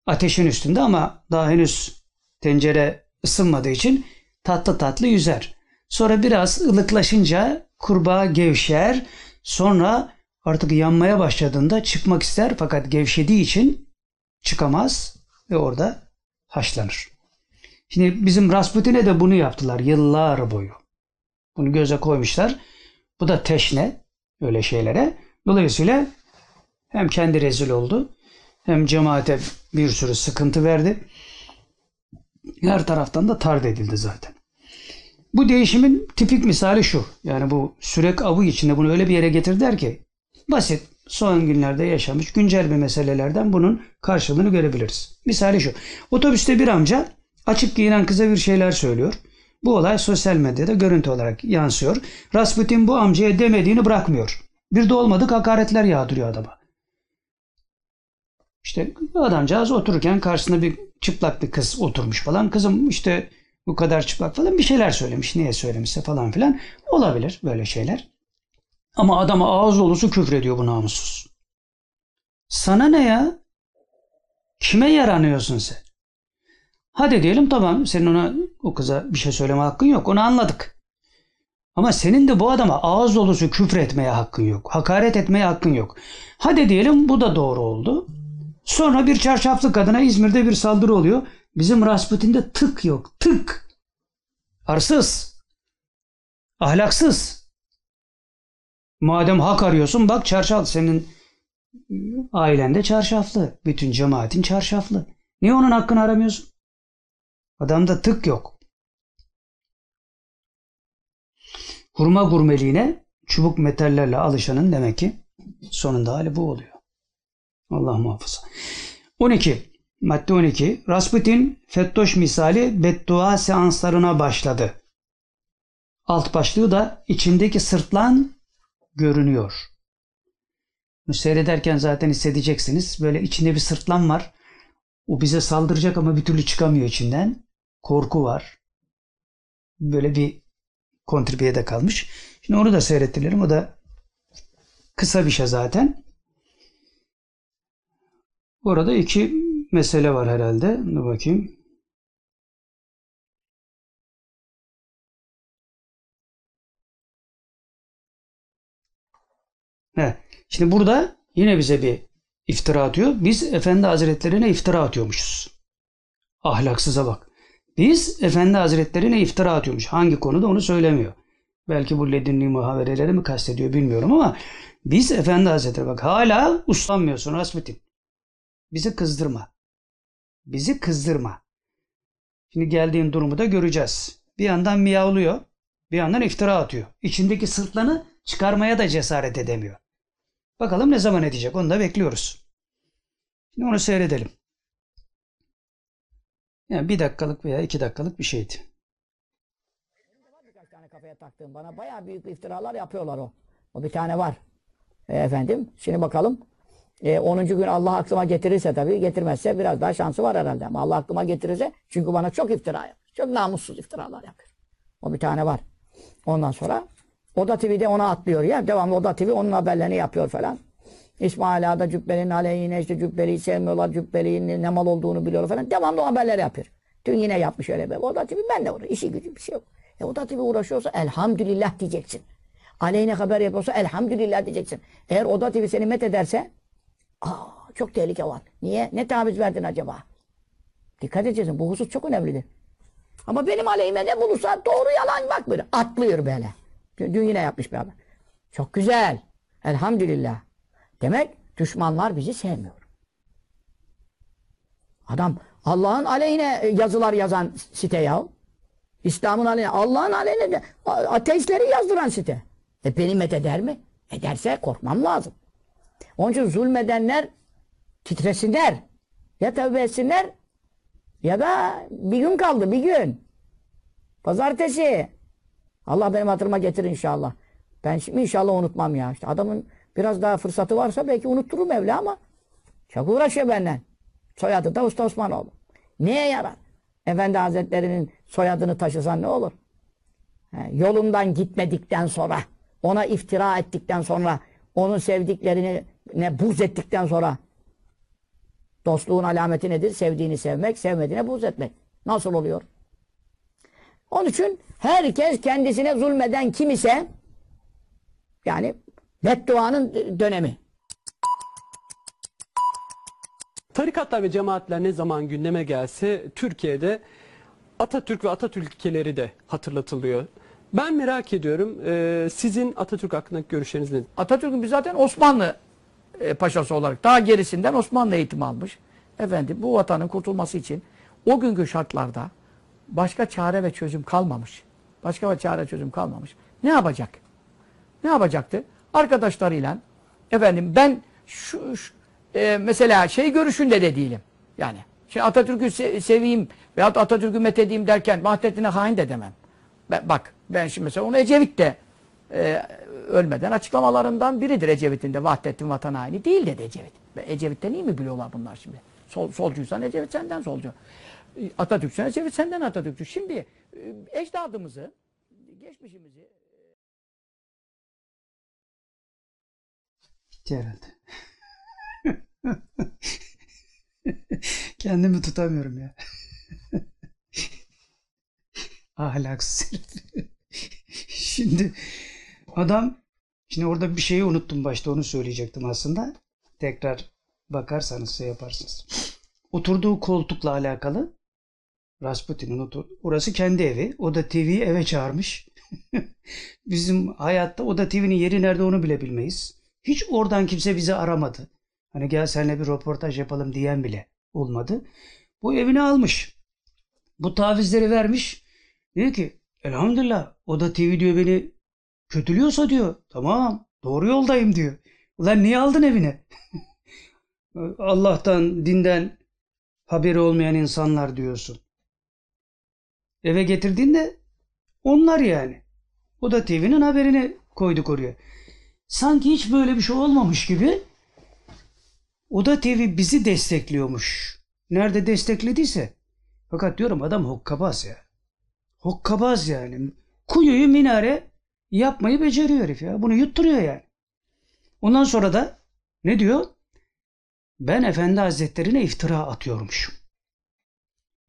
Ateşin üstünde ama daha henüz tencere ısınmadığı için tatlı tatlı yüzer. Sonra biraz ılıklaşınca kurbağa gevşer. Sonra artık yanmaya başladığında çıkmak ister fakat gevşediği için çıkamaz ve orada haşlanır. Şimdi bizim Rasputin'e de bunu yaptılar yıllar boyu. Bunu göze koymuşlar. Bu da teşne öyle şeylere. Dolayısıyla hem kendi rezil oldu hem cemaate bir sürü sıkıntı verdi. Her taraftan da tard edildi zaten. Bu değişimin tipik misali şu. Yani bu sürek avı içinde bunu öyle bir yere getirdiler ki basit son günlerde yaşamış güncel bir meselelerden bunun karşılığını görebiliriz. Misali şu. Otobüste bir amca açık giyinen kıza bir şeyler söylüyor. Bu olay sosyal medyada görüntü olarak yansıyor. Rasputin bu amcaya demediğini bırakmıyor. Bir de olmadık hakaretler yağdırıyor adama. İşte adamcağız otururken karşısında bir çıplak bir kız oturmuş falan. Kızım işte bu kadar çıplak falan bir şeyler söylemiş. Niye söylemişse falan filan. Olabilir böyle şeyler. Ama adama ağız dolusu küfrediyor bu namussuz. Sana ne ya? Kime yaranıyorsun sen? Hadi diyelim tamam senin ona o kıza bir şey söyleme hakkın yok. Onu anladık. Ama senin de bu adama ağız dolusu küfür etmeye hakkın yok. Hakaret etmeye hakkın yok. Hadi diyelim bu da doğru oldu. Sonra bir çarşaflı kadına İzmir'de bir saldırı oluyor. Bizim Rasputin'de tık yok. Tık. Arsız. Ahlaksız. Madem hak arıyorsun bak çarşaf senin ailende çarşaflı. Bütün cemaatin çarşaflı. Niye onun hakkını aramıyorsun? Adamda tık yok. Hurma gurmeliğine çubuk metallerle alışanın demek ki sonunda hali bu oluyor. Allah muhafaza. 12. Madde 12. Rasputin Fettoş misali beddua seanslarına başladı. Alt başlığı da içindeki sırtlan görünüyor. Bunu seyrederken zaten hissedeceksiniz. Böyle içinde bir sırtlan var. O bize saldıracak ama bir türlü çıkamıyor içinden. Korku var. Böyle bir kontribiyede kalmış. Şimdi onu da seyrettirelim. O da kısa bir şey zaten. Bu arada iki mesele var herhalde. Dur bakayım. He. Şimdi burada yine bize bir iftira atıyor. Biz Efendi Hazretlerine iftira atıyormuşuz. Ahlaksıza bak. Biz Efendi Hazretlerine iftira atıyormuş. Hangi konuda onu söylemiyor. Belki bu ledinli muhabereleri mi kastediyor bilmiyorum ama biz Efendi Hazretleri bak hala uslanmıyorsun Rasputin. Bizi kızdırma. Bizi kızdırma. Şimdi geldiğin durumu da göreceğiz. Bir yandan miyavlıyor, bir yandan iftira atıyor. İçindeki sırtlanı çıkarmaya da cesaret edemiyor. Bakalım ne zaman edecek onu da bekliyoruz. Şimdi onu seyredelim. Yani bir dakikalık veya iki dakikalık bir şeydi. Birkaç tane kafaya taktığım bana bayağı büyük iftiralar yapıyorlar o. O bir tane var. E, efendim şimdi bakalım. E, 10. gün Allah aklıma getirirse tabii getirmezse biraz daha şansı var herhalde. Ama Allah aklıma getirirse çünkü bana çok iftira yapıyor. Çok namussuz iftiralar yapıyor. O bir tane var. Ondan sonra Oda TV'de ona atlıyor ya. Devamlı Oda TV onun haberlerini yapıyor falan. İsmail Ağa'da cübbenin aleyhine işte cübbeliyi sevmiyorlar. Cübbeliğin ne mal olduğunu biliyor falan. Devamlı o haberleri yapıyor. Dün yine yapmış öyle bir. Oda TV ben de uğraşıyorum. İşi gücü bir şey yok. E Oda TV uğraşıyorsa elhamdülillah diyeceksin. Aleyhine haber yapıyorsa elhamdülillah diyeceksin. Eğer Oda TV seni met ederse aa, çok tehlike var. Niye? Ne taviz verdin acaba? Dikkat edeceksin. Bu husus çok önemlidir. Ama benim aleyhime ne bulursa doğru yalan bak böyle. Atlıyor böyle. Dün, yine yapmış bir haber. Çok güzel. Elhamdülillah. Demek düşmanlar bizi sevmiyor. Adam Allah'ın aleyhine yazılar yazan site ya. İslam'ın aleyhine, Allah'ın aleyhine de ateistleri yazdıran site. E beni met mi? Ederse korkmam lazım. Onun için zulmedenler titresinler. Ya tövbe etsinler ya da bir gün kaldı bir gün. Pazartesi. Allah benim hatırıma getir inşallah. Ben şimdi inşallah unutmam ya. İşte adamın biraz daha fırsatı varsa belki unutturur Mevla ama çok uğraşıyor benden. Soyadı da Usta Osmanoğlu. Neye yarar? Efendi Hazretleri'nin soyadını taşısan ne olur? He, yolundan gitmedikten sonra, ona iftira ettikten sonra, onun sevdiklerini ne buz ettikten sonra dostluğun alameti nedir? Sevdiğini sevmek, sevmediğine buz etmek. Nasıl oluyor? Onun için herkes kendisine zulmeden kim ise yani bedduanın dönemi. Tarikatlar ve cemaatler ne zaman gündeme gelse Türkiye'de Atatürk ve Atatürk ilkeleri de hatırlatılıyor. Ben merak ediyorum sizin Atatürk hakkındaki görüşleriniz nedir? Atatürk'ün biz zaten Osmanlı e, paşası olarak daha gerisinden Osmanlı eğitimi almış. Efendim bu vatanın kurtulması için o günkü şartlarda başka çare ve çözüm kalmamış. Başka bir çare çözüm kalmamış. Ne yapacak? Ne yapacaktı? Arkadaşlarıyla efendim ben şu, şu- e, mesela şey görüşünde de değilim. Yani şimdi Atatürk'ü se- seveyim veyahut Atatürk'ü methedeyim derken Vahdettin'e hain de demem. Ben, bak ben şimdi mesela onu Ecevit de e, ölmeden açıklamalarından biridir Ecevit'in de Vahdettin vatan haini değil dedi Ecevit. Ecevit'ten iyi mi biliyorlar bunlar şimdi? Sol, solcuysan Ecevit senden solcu. E, Atatürk'sen Ecevit senden Atatürkçü. Şimdi e, ecdadımızı, geçmişimizi Bitti herhalde. [laughs] Kendimi tutamıyorum ya. [laughs] Ahlaksız. [laughs] Şimdi adam şimdi orada bir şeyi unuttum başta onu söyleyecektim aslında. Tekrar bakarsanız şey yaparsınız. Oturduğu koltukla alakalı Rasputin'in otur orası kendi evi. O da TV'yi eve çağırmış. [laughs] Bizim hayatta o da TV'nin yeri nerede onu bile bilmeyiz. Hiç oradan kimse bizi aramadı. Hani gel seninle bir röportaj yapalım diyen bile olmadı. Bu evini almış. Bu tavizleri vermiş. Diyor ki elhamdülillah o da TV diyor beni kötülüyorsa diyor. Tamam doğru yoldayım diyor. Ulan niye aldın evine? [laughs] Allah'tan, dinden haberi olmayan insanlar diyorsun. Eve getirdiğinde onlar yani. O da TV'nin haberini koyduk oraya. Sanki hiç böyle bir şey olmamış gibi Oda TV bizi destekliyormuş. Nerede desteklediyse. Fakat diyorum adam hokkabaz ya. Hokkabaz yani. Kuyuyu minare yapmayı beceriyor herif ya. Bunu yutturuyor yani. Ondan sonra da ne diyor? Ben Efendi Hazretlerine iftira atıyormuşum.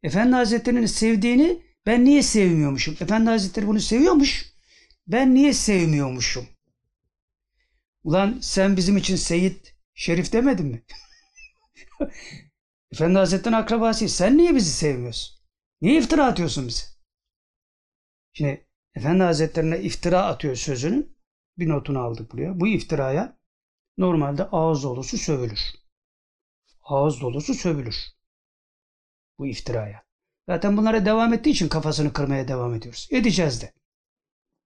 Efendi Hazretleri'nin sevdiğini ben niye sevmiyormuşum? Efendi Hazretleri bunu seviyormuş. Ben niye sevmiyormuşum? Ulan sen bizim için Seyit Şerif demedin mi? [laughs] Efendi Hazretleri'nin akrabasıyız. Sen niye bizi sevmiyorsun? Niye iftira atıyorsun bize? Şimdi Efendi Hazretlerine iftira atıyor sözünün bir notunu aldık buraya. Bu iftiraya normalde ağız dolusu sövülür. Ağız dolusu sövülür. Bu iftiraya. Zaten bunlara devam ettiği için kafasını kırmaya devam ediyoruz. Edeceğiz de.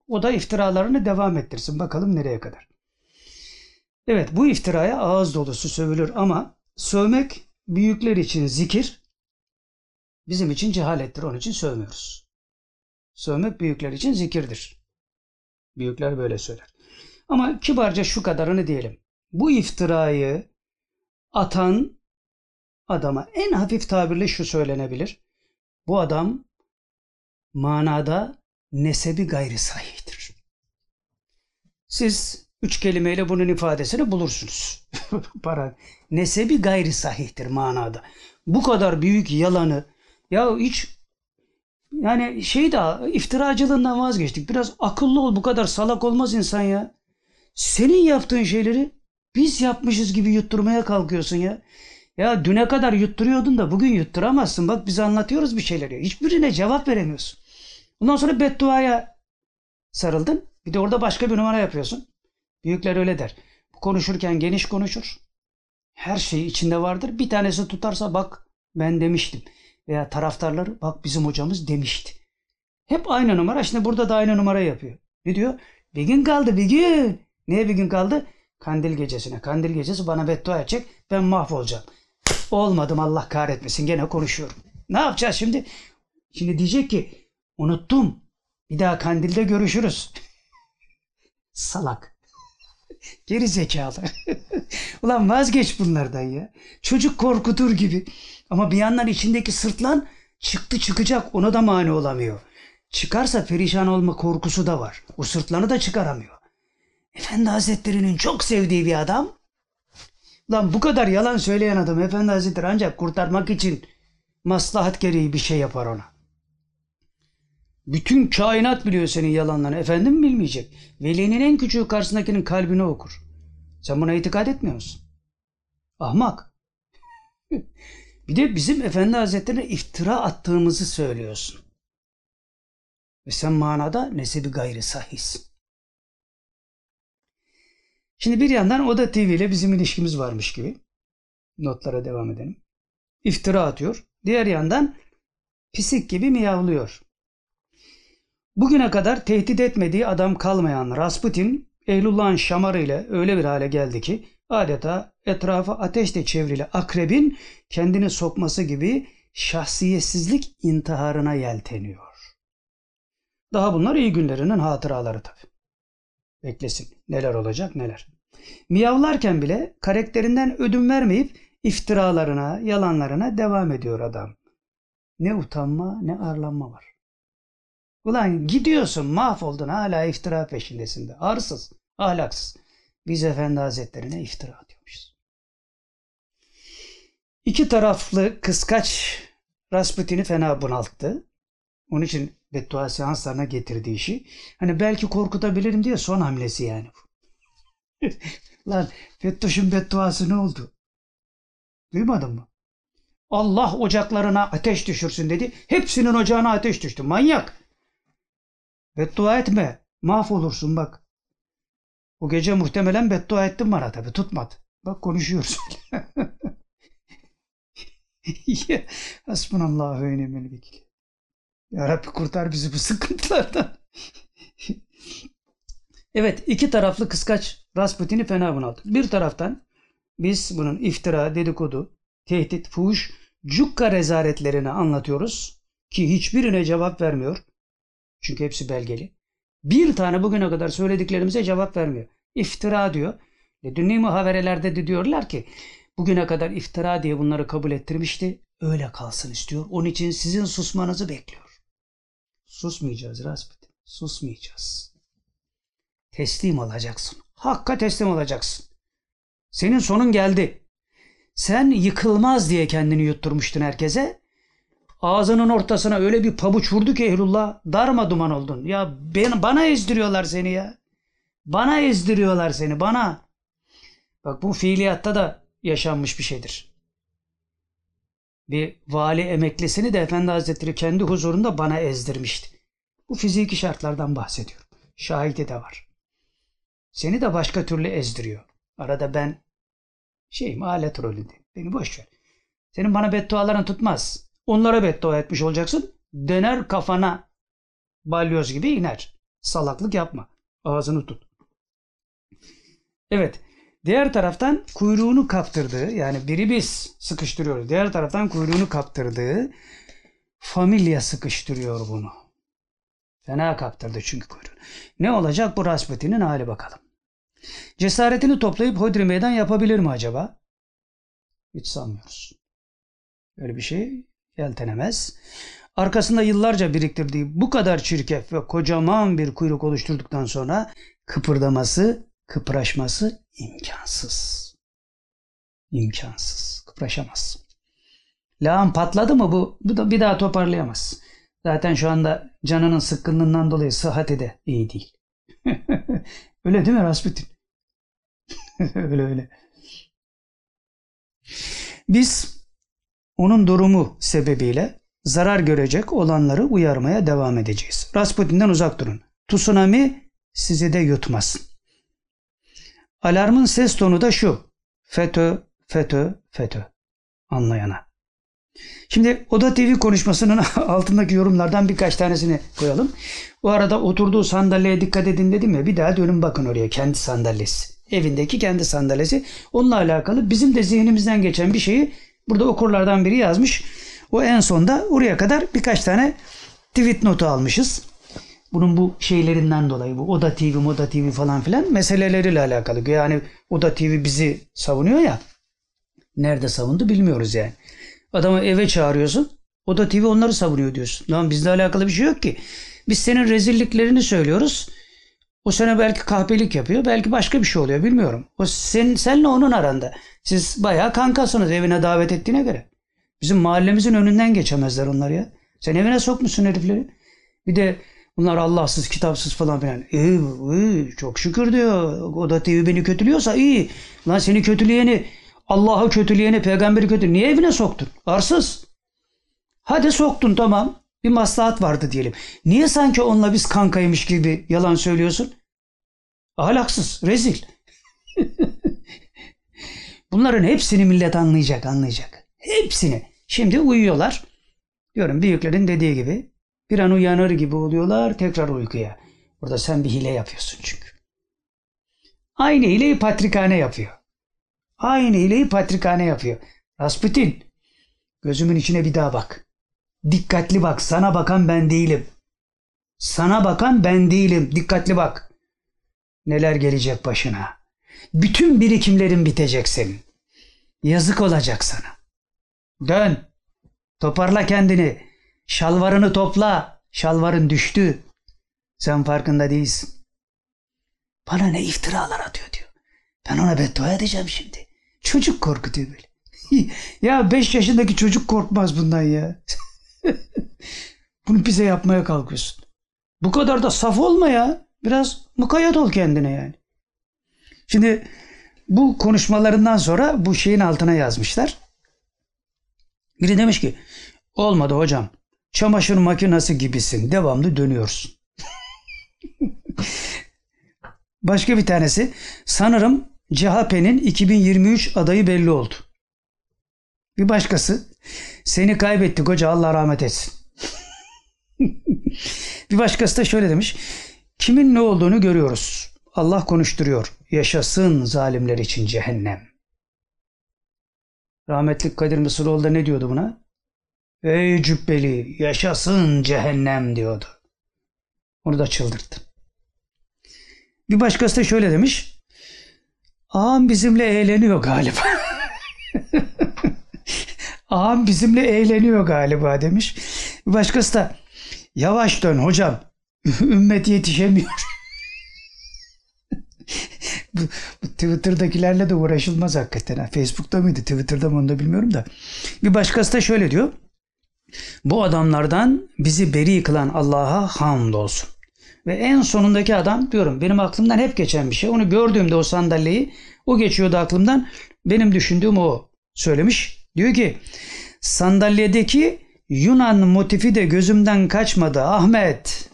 O da iftiralarını devam ettirsin. Bakalım nereye kadar. Evet bu iftiraya ağız dolusu sövülür ama sövmek büyükler için zikir, bizim için cehalettir. Onun için sövmüyoruz. Sövmek büyükler için zikirdir. Büyükler böyle söyler. Ama kibarca şu kadarını diyelim. Bu iftirayı atan adama en hafif tabirle şu söylenebilir. Bu adam manada nesebi gayri sahihtir. Siz üç kelimeyle bunun ifadesini bulursunuz. [laughs] Para. Nesebi gayri sahihtir manada. Bu kadar büyük yalanı ya hiç yani şey de iftiracılığından vazgeçtik. Biraz akıllı ol bu kadar salak olmaz insan ya. Senin yaptığın şeyleri biz yapmışız gibi yutturmaya kalkıyorsun ya. Ya düne kadar yutturuyordun da bugün yutturamazsın. Bak biz anlatıyoruz bir şeyleri. Hiçbirine cevap veremiyorsun. Ondan sonra bedduaya sarıldın. Bir de orada başka bir numara yapıyorsun. Büyükler öyle der. Konuşurken geniş konuşur. Her şey içinde vardır. Bir tanesi tutarsa bak ben demiştim. Veya taraftarları bak bizim hocamız demişti. Hep aynı numara. Şimdi burada da aynı numara yapıyor. Ne diyor? Bir gün kaldı bir gün. Niye bir gün kaldı? Kandil gecesine. Kandil gecesi bana beddua edecek. Ben mahvolacağım. Olmadım Allah kahretmesin. Gene konuşuyorum. Ne yapacağız şimdi? Şimdi diyecek ki unuttum. Bir daha kandilde görüşürüz. [laughs] Salak. Geri zekalı. [laughs] Ulan vazgeç bunlardan ya. Çocuk korkutur gibi. Ama bir yandan içindeki sırtlan çıktı çıkacak ona da mani olamıyor. Çıkarsa perişan olma korkusu da var. O sırtlanı da çıkaramıyor. Efendi Hazretleri'nin çok sevdiği bir adam. Lan bu kadar yalan söyleyen adam Efendi Hazretleri ancak kurtarmak için maslahat gereği bir şey yapar ona. Bütün kainat biliyor senin yalanlarını. Efendim bilmeyecek. Velinin en küçüğü karşısındakinin kalbini okur. Sen buna itikad etmiyor musun? Ahmak. [laughs] bir de bizim Efendi Hazretleri'ne iftira attığımızı söylüyorsun. Ve sen manada nesebi gayri sahihsin. Şimdi bir yandan Oda TV ile bizim ilişkimiz varmış gibi. Notlara devam edelim. İftira atıyor. Diğer yandan pisik gibi miyavlıyor. Bugüne kadar tehdit etmediği adam kalmayan Rasputin, Ehlullah'ın şamarı ile öyle bir hale geldi ki adeta etrafı ateşle çevrili akrebin kendini sokması gibi şahsiyetsizlik intiharına yelteniyor. Daha bunlar iyi günlerinin hatıraları tabii. Beklesin. Neler olacak neler. Miyavlarken bile karakterinden ödün vermeyip iftiralarına, yalanlarına devam ediyor adam. Ne utanma ne arlanma var. Ulan gidiyorsun mahvoldun hala iftira peşindesin de. Arsız, ahlaksız. Biz Efendi Hazretlerine iftira atıyormuşuz. İki taraflı kıskaç Rasputin'i fena bunalttı. Onun için beddua seanslarına getirdi işi. Hani belki korkutabilirim diye son hamlesi yani. [laughs] Lan Fettoş'un bedduası ne oldu? Duymadın mı? Allah ocaklarına ateş düşürsün dedi. Hepsinin ocağına ateş düştü. Manyak. Beddua etme. Mahvolursun bak. Bu gece muhtemelen beddua ettim bana tabi. Tutmadı. Bak konuşuyoruz. [laughs] Hasbunallahu ve ni'mel vekil. Ya Rabbi kurtar bizi bu sıkıntılardan. [laughs] evet iki taraflı kıskaç Rasputin'i fena bunalttık. Bir taraftan biz bunun iftira, dedikodu, tehdit, fuhuş, cukka rezaletlerini anlatıyoruz ki hiçbirine cevap vermiyor. Çünkü hepsi belgeli. Bir tane bugüne kadar söylediklerimize cevap vermiyor. İftira diyor. E, dünni muhaberelerde de diyorlar ki bugüne kadar iftira diye bunları kabul ettirmişti. Öyle kalsın istiyor. Onun için sizin susmanızı bekliyor. Susmayacağız Rasputin. Susmayacağız. Teslim olacaksın. Hakka teslim olacaksın. Senin sonun geldi. Sen yıkılmaz diye kendini yutturmuştun herkese. Ağzının ortasına öyle bir pabuç vurdu ki Ehlullah darma duman oldun. Ya ben, bana ezdiriyorlar seni ya. Bana ezdiriyorlar seni bana. Bak bu fiiliyatta da yaşanmış bir şeydir. Bir vali emeklisini de Efendi Hazretleri kendi huzurunda bana ezdirmişti. Bu fiziki şartlardan bahsediyorum. Şahidi de var. Seni de başka türlü ezdiriyor. Arada ben şeyim alet rolünde. Beni boş ver. Senin bana bedduaların tutmaz. Onlara beddua etmiş olacaksın. Döner kafana balyoz gibi iner. Salaklık yapma. Ağzını tut. Evet. Diğer taraftan kuyruğunu kaptırdığı yani biri biz sıkıştırıyoruz. Diğer taraftan kuyruğunu kaptırdığı familya sıkıştırıyor bunu. Fena kaptırdı çünkü kuyruğunu. Ne olacak bu Rasputin'in hali bakalım. Cesaretini toplayıp hodri meydan yapabilir mi acaba? Hiç sanmıyoruz. Öyle bir şey yeltenemez. Arkasında yıllarca biriktirdiği bu kadar çirkef ve kocaman bir kuyruk oluşturduktan sonra kıpırdaması, kıpraşması imkansız. İmkansız. Kıpraşamaz. Lağım patladı mı bu, bu da bir daha toparlayamaz. Zaten şu anda canının sıkkınlığından dolayı sıhhati de iyi değil. [laughs] öyle değil mi Rasputin? [laughs] öyle öyle. Biz onun durumu sebebiyle zarar görecek olanları uyarmaya devam edeceğiz. Rasputin'den uzak durun. Tsunami sizi de yutmasın. Alarmın ses tonu da şu. FETÖ, FETÖ, FETÖ. Anlayana. Şimdi Oda TV konuşmasının [laughs] altındaki yorumlardan birkaç tanesini koyalım. Bu arada oturduğu sandalyeye dikkat edin dedim ya bir daha dönün bakın oraya kendi sandalyesi. Evindeki kendi sandalyesi. Onunla alakalı bizim de zihnimizden geçen bir şeyi burada okurlardan biri yazmış. O en sonda oraya kadar birkaç tane tweet notu almışız. Bunun bu şeylerinden dolayı bu Oda TV, Moda TV falan filan meseleleriyle alakalı. Yani Oda TV bizi savunuyor ya. Nerede savundu bilmiyoruz yani. Adamı eve çağırıyorsun. Oda TV onları savunuyor diyorsun. Lan bizle alakalı bir şey yok ki. Biz senin rezilliklerini söylüyoruz. O sene belki kahpelik yapıyor. Belki başka bir şey oluyor bilmiyorum. O sen, senle onun aranda. Siz bayağı kankasınız evine davet ettiğine göre. Bizim mahallemizin önünden geçemezler onlar ya. Sen evine sokmuşsun herifleri. Bir de bunlar Allahsız, kitapsız falan filan. İyi, iyi, çok şükür diyor. Oda TV beni kötülüyorsa iyi. Lan seni kötüleyeni, Allah'ı kötüleyeni, peygamberi kötü. Niye evine soktun? Arsız. Hadi soktun tamam. Bir maslahat vardı diyelim. Niye sanki onunla biz kankaymış gibi yalan söylüyorsun? Ahlaksız, rezil. [laughs] Bunların hepsini millet anlayacak, anlayacak. Hepsini. Şimdi uyuyorlar. Diyorum büyüklerin dediği gibi. Bir an uyanır gibi oluyorlar tekrar uykuya. Burada sen bir hile yapıyorsun çünkü. Aynı hileyi patrikhane yapıyor. Aynı hileyi patrikhane yapıyor. Rasputin gözümün içine bir daha bak. Dikkatli bak. Sana bakan ben değilim. Sana bakan ben değilim. Dikkatli bak. Neler gelecek başına. Bütün birikimlerin bitecek senin. Yazık olacak sana. Dön. Toparla kendini. Şalvarını topla. Şalvarın düştü. Sen farkında değilsin. Bana ne iftiralar atıyor diyor. Ben ona beddua edeceğim şimdi. Çocuk korkutuyor böyle. [laughs] ya 5 yaşındaki çocuk korkmaz bundan ya. [laughs] [laughs] Bunu bize yapmaya kalkıyorsun. Bu kadar da saf olma ya. Biraz mukayyet ol kendine yani. Şimdi bu konuşmalarından sonra bu şeyin altına yazmışlar. Biri demiş ki olmadı hocam. Çamaşır makinesi gibisin. Devamlı dönüyorsun. [laughs] Başka bir tanesi sanırım CHP'nin 2023 adayı belli oldu. Bir başkası seni kaybettik hoca Allah rahmet etsin. [laughs] bir başkası da şöyle demiş. Kimin ne olduğunu görüyoruz. Allah konuşturuyor. Yaşasın zalimler için cehennem. Rahmetli Kadir Mısıroğlu da ne diyordu buna? Ey cübbeli yaşasın cehennem diyordu. Onu da çıldırttı. Bir başkası da şöyle demiş. Ağam bizimle eğleniyor galiba. [laughs] Ağam bizimle eğleniyor galiba demiş. Bir başkası da yavaş dön hocam. [laughs] Ümmet yetişemiyor. [laughs] bu, bu Twitter'dakilerle de uğraşılmaz hakikaten. Ha. Facebook'ta mıydı Twitter'da mı onu da bilmiyorum da. Bir başkası da şöyle diyor. Bu adamlardan bizi beri kılan Allah'a hamdolsun. Ve en sonundaki adam diyorum benim aklımdan hep geçen bir şey. Onu gördüğümde o sandalyeyi o geçiyordu aklımdan. Benim düşündüğüm o söylemiş. Diyor ki sandalyedeki Yunan motifi de gözümden kaçmadı Ahmet.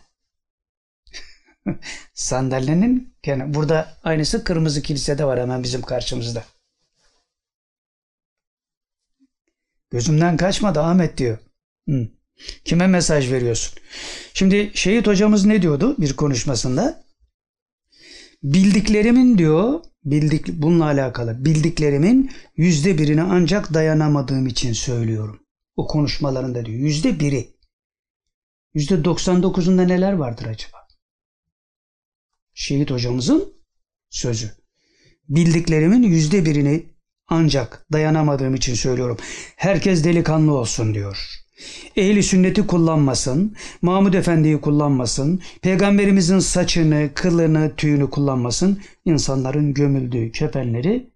[laughs] Sandalyenin yani burada aynısı kırmızı kilisede var hemen bizim karşımızda. Gözümden kaçmadı Ahmet diyor. Hı. Kime mesaj veriyorsun? Şimdi Şehit hocamız ne diyordu bir konuşmasında? Bildiklerimin diyor, bildik bununla alakalı bildiklerimin yüzde birini ancak dayanamadığım için söylüyorum. O konuşmalarında diyor yüzde biri. Yüzde 99'unda neler vardır acaba? Şehit hocamızın sözü. Bildiklerimin yüzde birini ancak dayanamadığım için söylüyorum. Herkes delikanlı olsun diyor. Ehli sünneti kullanmasın, Mahmud Efendi'yi kullanmasın, peygamberimizin saçını, kılını, tüyünü kullanmasın, insanların gömüldüğü kefenleri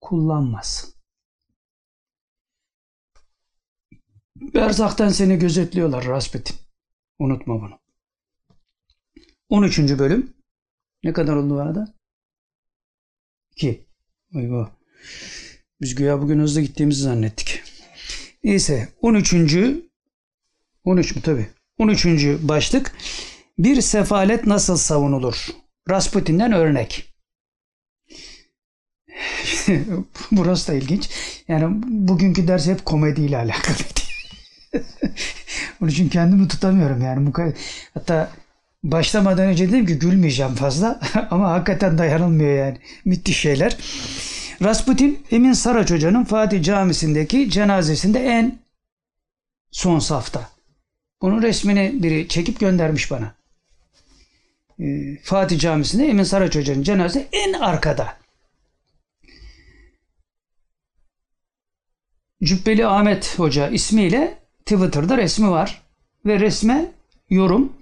kullanmasın. Berzaktan seni gözetliyorlar Rasputin. Unutma bunu. 13. bölüm. Ne kadar oldu arada? 2. Eyvah. Biz güya bugün hızlı gittiğimizi zannettik. Neyse 13. 13 mü tabi? 13. başlık bir sefalet nasıl savunulur? Rasputin'den örnek. [laughs] Burası da ilginç. Yani bugünkü ders hep komediyle alakalı. [laughs] Onun için kendimi tutamıyorum yani. Hatta başlamadan önce dedim ki gülmeyeceğim fazla [laughs] ama hakikaten dayanılmıyor yani. Müthiş şeyler. Rasputin Emin Saraç Hoca'nın Fatih Camisi'ndeki cenazesinde en son safta. Bunun resmini biri çekip göndermiş bana. Ee, Fatih Camisi'nde Emin Saraç Hoca'nın cenazesi en arkada. Cübbeli Ahmet Hoca ismiyle Twitter'da resmi var. Ve resme yorum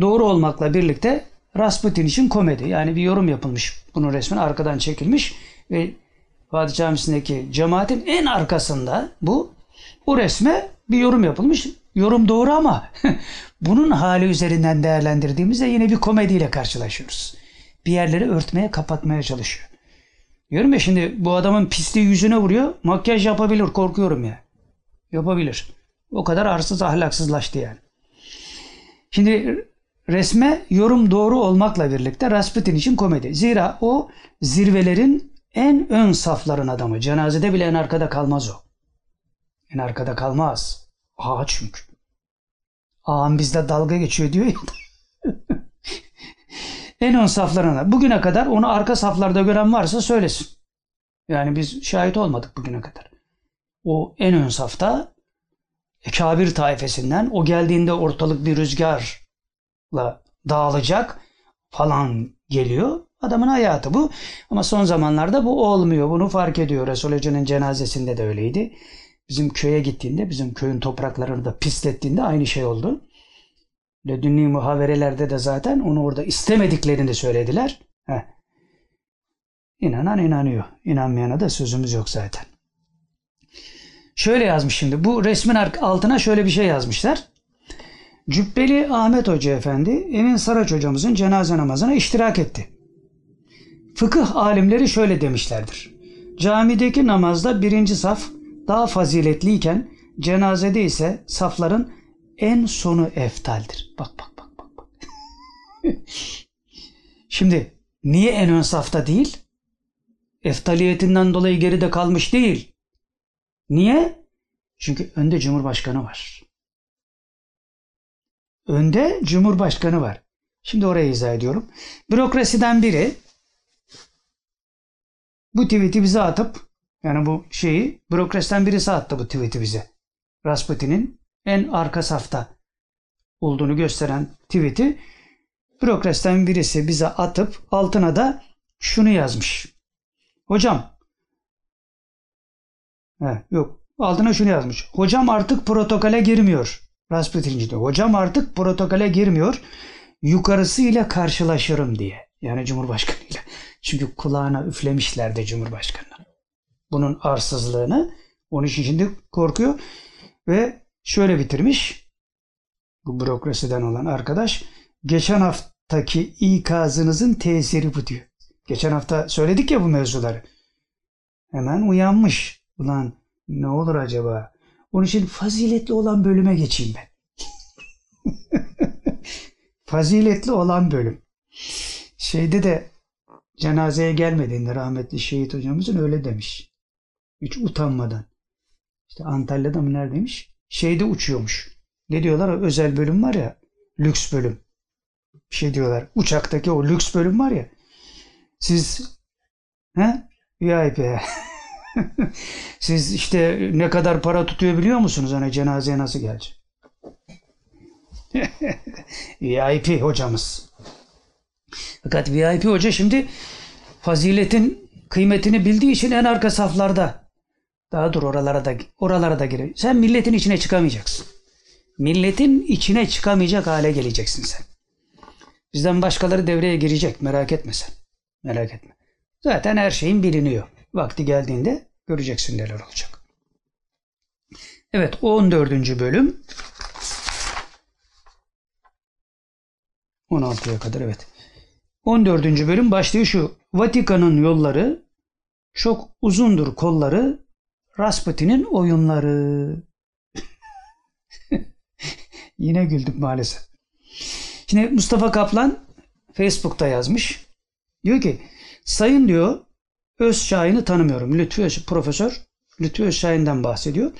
doğru olmakla birlikte Rasputin için komedi. Yani bir yorum yapılmış. Bunun resmin arkadan çekilmiş ve Fatih Camisi'ndeki cemaatin en arkasında bu. O resme bir yorum yapılmış. Yorum doğru ama [laughs] bunun hali üzerinden değerlendirdiğimizde yine bir komediyle karşılaşıyoruz. Bir yerleri örtmeye, kapatmaya çalışıyor. Diyorum ya şimdi bu adamın pisliği yüzüne vuruyor. Makyaj yapabilir, korkuyorum ya. Yapabilir. O kadar arsız, ahlaksızlaştı yani. Şimdi resme yorum doğru olmakla birlikte Rasputin için komedi. Zira o zirvelerin en ön safların adamı. Cenazede bile en arkada kalmaz o. En arkada kalmaz. Ağa çünkü. Ağam bizde dalga geçiyor diyor ya. [laughs] en ön saflarına. Bugüne kadar onu arka saflarda gören varsa söylesin. Yani biz şahit olmadık bugüne kadar. O en ön safta Kabir taifesinden o geldiğinde ortalık bir rüzgarla dağılacak falan geliyor. Adamın hayatı bu. Ama son zamanlarda bu olmuyor. Bunu fark ediyor. Resul Hoca'nın cenazesinde de öyleydi. Bizim köye gittiğinde, bizim köyün topraklarını da pislettiğinde aynı şey oldu. Ledünni muhaverelerde de zaten onu orada istemediklerini söylediler. Heh. İnanan inanıyor. İnanmayana da sözümüz yok zaten. Şöyle yazmış şimdi. Bu resmin altına şöyle bir şey yazmışlar. Cübbeli Ahmet Hoca Efendi Emin Saraç hocamızın cenaze namazına iştirak etti. Fıkıh alimleri şöyle demişlerdir. Camideki namazda birinci saf daha faziletliyken cenazede ise safların en sonu eftaldir. Bak bak bak bak. bak. [laughs] Şimdi niye en ön safta değil? Eftaliyetinden dolayı geride kalmış değil. Niye? Çünkü önde Cumhurbaşkanı var. Önde Cumhurbaşkanı var. Şimdi oraya izah ediyorum. Bürokrasiden biri bu tweet'i bize atıp yani bu şeyi bürokrasiden birisi attı bu tweet'i bize. Rasputin'in en arka safta olduğunu gösteren tweet'i bürokrasiden birisi bize atıp altına da şunu yazmış. Hocam He, yok altına şunu yazmış. Hocam artık protokole girmiyor. Rasputinci diyor. Hocam artık protokole girmiyor. Yukarısı ile karşılaşırım diye. Yani Cumhurbaşkanı ile. Çünkü kulağına üflemişlerdi Cumhurbaşkanı. Bunun arsızlığını. Onun için şimdi korkuyor. Ve şöyle bitirmiş. Bu bürokrasiden olan arkadaş. geçen haftaki ikazınızın tesiri bu diyor. Geçen hafta söyledik ya bu mevzuları. Hemen uyanmış. Ulan ne olur acaba? Onun için faziletli olan bölüme geçeyim ben. [laughs] faziletli olan bölüm. Şeyde de cenazeye gelmediğinde rahmetli şehit hocamızın öyle demiş. Hiç utanmadan. İşte Antalya'da mı neredeymiş? Şeyde uçuyormuş. Ne diyorlar? O özel bölüm var ya. Lüks bölüm. Bir şey diyorlar. Uçaktaki o lüks bölüm var ya. Siz he? VIP. [laughs] Siz işte ne kadar para tutuyor biliyor musunuz? Hani cenazeye nasıl gelecek? [laughs] VIP hocamız. Fakat VIP hoca şimdi faziletin kıymetini bildiği için en arka saflarda. Daha dur oralara da oralara da gir. Sen milletin içine çıkamayacaksın. Milletin içine çıkamayacak hale geleceksin sen. Bizden başkaları devreye girecek merak etme sen. Merak etme. Zaten her şeyin biliniyor. Vakti geldiğinde göreceksin neler olacak. Evet 14. bölüm 16'ya kadar evet. 14. bölüm başlığı şu. Vatikan'ın yolları çok uzundur kolları Rasputin'in oyunları. [laughs] Yine güldük maalesef. Şimdi Mustafa Kaplan Facebook'ta yazmış. Diyor ki sayın diyor Özşahin'i tanımıyorum. Lütfü Profesör Lütfü Özşahin'den bahsediyor.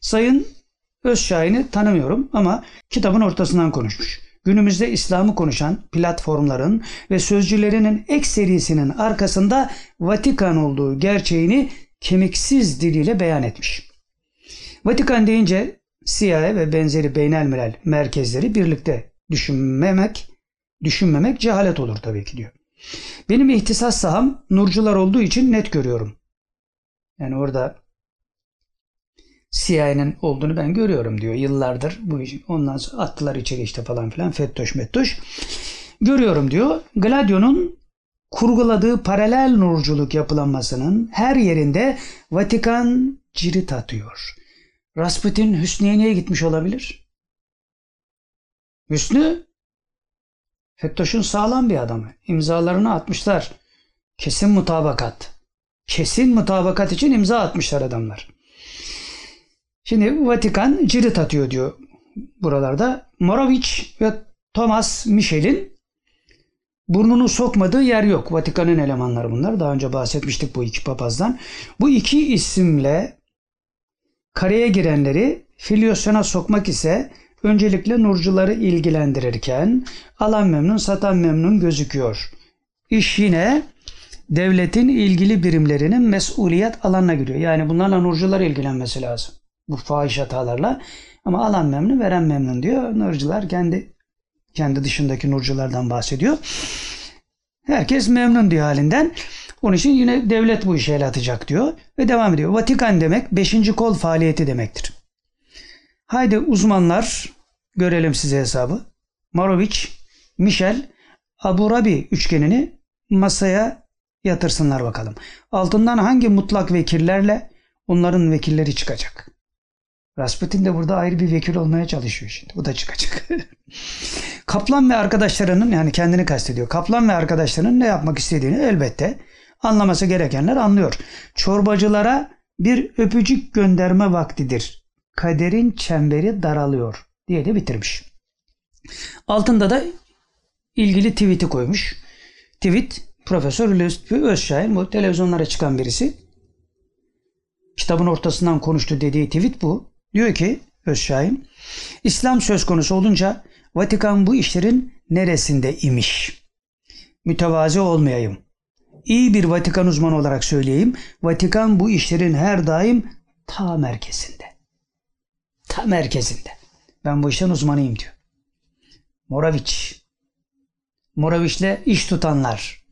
Sayın Özşahin'i tanımıyorum ama kitabın ortasından konuşmuş. Günümüzde İslam'ı konuşan platformların ve sözcülerinin ekserisinin arkasında Vatikan olduğu gerçeğini kemiksiz diliyle beyan etmiş. Vatikan deyince CIA ve benzeri beynelmiral merkezleri birlikte düşünmemek, düşünmemek cehalet olur tabii ki diyor. Benim ihtisas saham nurcular olduğu için net görüyorum. Yani orada CIA'nin olduğunu ben görüyorum diyor. Yıllardır bu işin. Ondan sonra attılar içeri işte falan filan. Fettoş mettoş. Görüyorum diyor. Gladio'nun kurguladığı paralel nurculuk yapılanmasının her yerinde Vatikan cirit atıyor. Rasputin Hüsniye'ye gitmiş olabilir. Hüsnü Fettoş'un sağlam bir adamı. İmzalarını atmışlar. Kesin mutabakat. Kesin mutabakat için imza atmışlar adamlar. Şimdi Vatikan cirit atıyor diyor buralarda. Morovic ve Thomas Michel'in burnunu sokmadığı yer yok. Vatikan'ın elemanları bunlar. Daha önce bahsetmiştik bu iki papazdan. Bu iki isimle kareye girenleri filyasyona sokmak ise öncelikle nurcuları ilgilendirirken alan memnun satan memnun gözüküyor. İş yine devletin ilgili birimlerinin mesuliyet alanına giriyor. Yani bunlarla nurcular ilgilenmesi lazım. Bu fahiş hatalarla. Ama alan memnun veren memnun diyor. Nurcular kendi kendi dışındaki nurculardan bahsediyor. Herkes memnun diyor halinden. Onun için yine devlet bu işe el atacak diyor. Ve devam ediyor. Vatikan demek 5. kol faaliyeti demektir. Haydi uzmanlar görelim size hesabı. Marovic, Michel, Abu Rabi üçgenini masaya yatırsınlar bakalım. Altından hangi mutlak vekillerle onların vekilleri çıkacak. Rasputin de burada ayrı bir vekil olmaya çalışıyor şimdi. Bu da çıkacak. [laughs] Kaplan ve arkadaşlarının yani kendini kastediyor. Kaplan ve arkadaşlarının ne yapmak istediğini elbette anlaması gerekenler anlıyor. Çorbacılara bir öpücük gönderme vaktidir. Kaderin çemberi daralıyor diye de bitirmiş. Altında da ilgili tweet'i koymuş. Tweet Profesör Lütfü Özşahin bu televizyonlara çıkan birisi. Kitabın ortasından konuştu dediği tweet bu. Diyor ki Özşahin, İslam söz konusu olunca Vatikan bu işlerin neresinde imiş? Mütevazi olmayayım. İyi bir Vatikan uzmanı olarak söyleyeyim. Vatikan bu işlerin her daim ta merkezinde. Ta merkezinde. Ben bu işten uzmanıyım diyor. Moravic. Moravic'le iş tutanlar.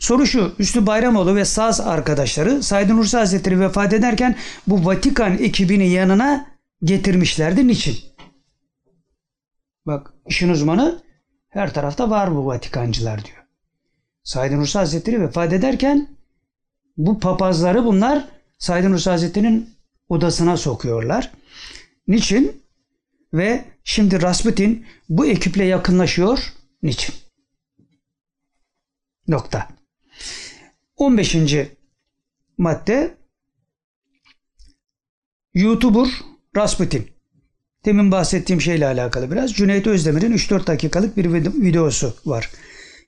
Soru şu, Üstü Bayramoğlu ve Saz arkadaşları Said Nursi Hazretleri vefat ederken bu Vatikan ekibini yanına getirmişlerdi. Niçin? Bak işin uzmanı her tarafta var bu Vatikancılar diyor. Said Nursi Hazretleri vefat ederken bu papazları bunlar Said Nursi Hazretleri'nin odasına sokuyorlar. Niçin? Ve şimdi Rasputin bu ekiple yakınlaşıyor. Niçin? Nokta. 15. madde YouTuber Rasputin. Demin bahsettiğim şeyle alakalı biraz. Cüneyt Özdemir'in 3-4 dakikalık bir vid- videosu var.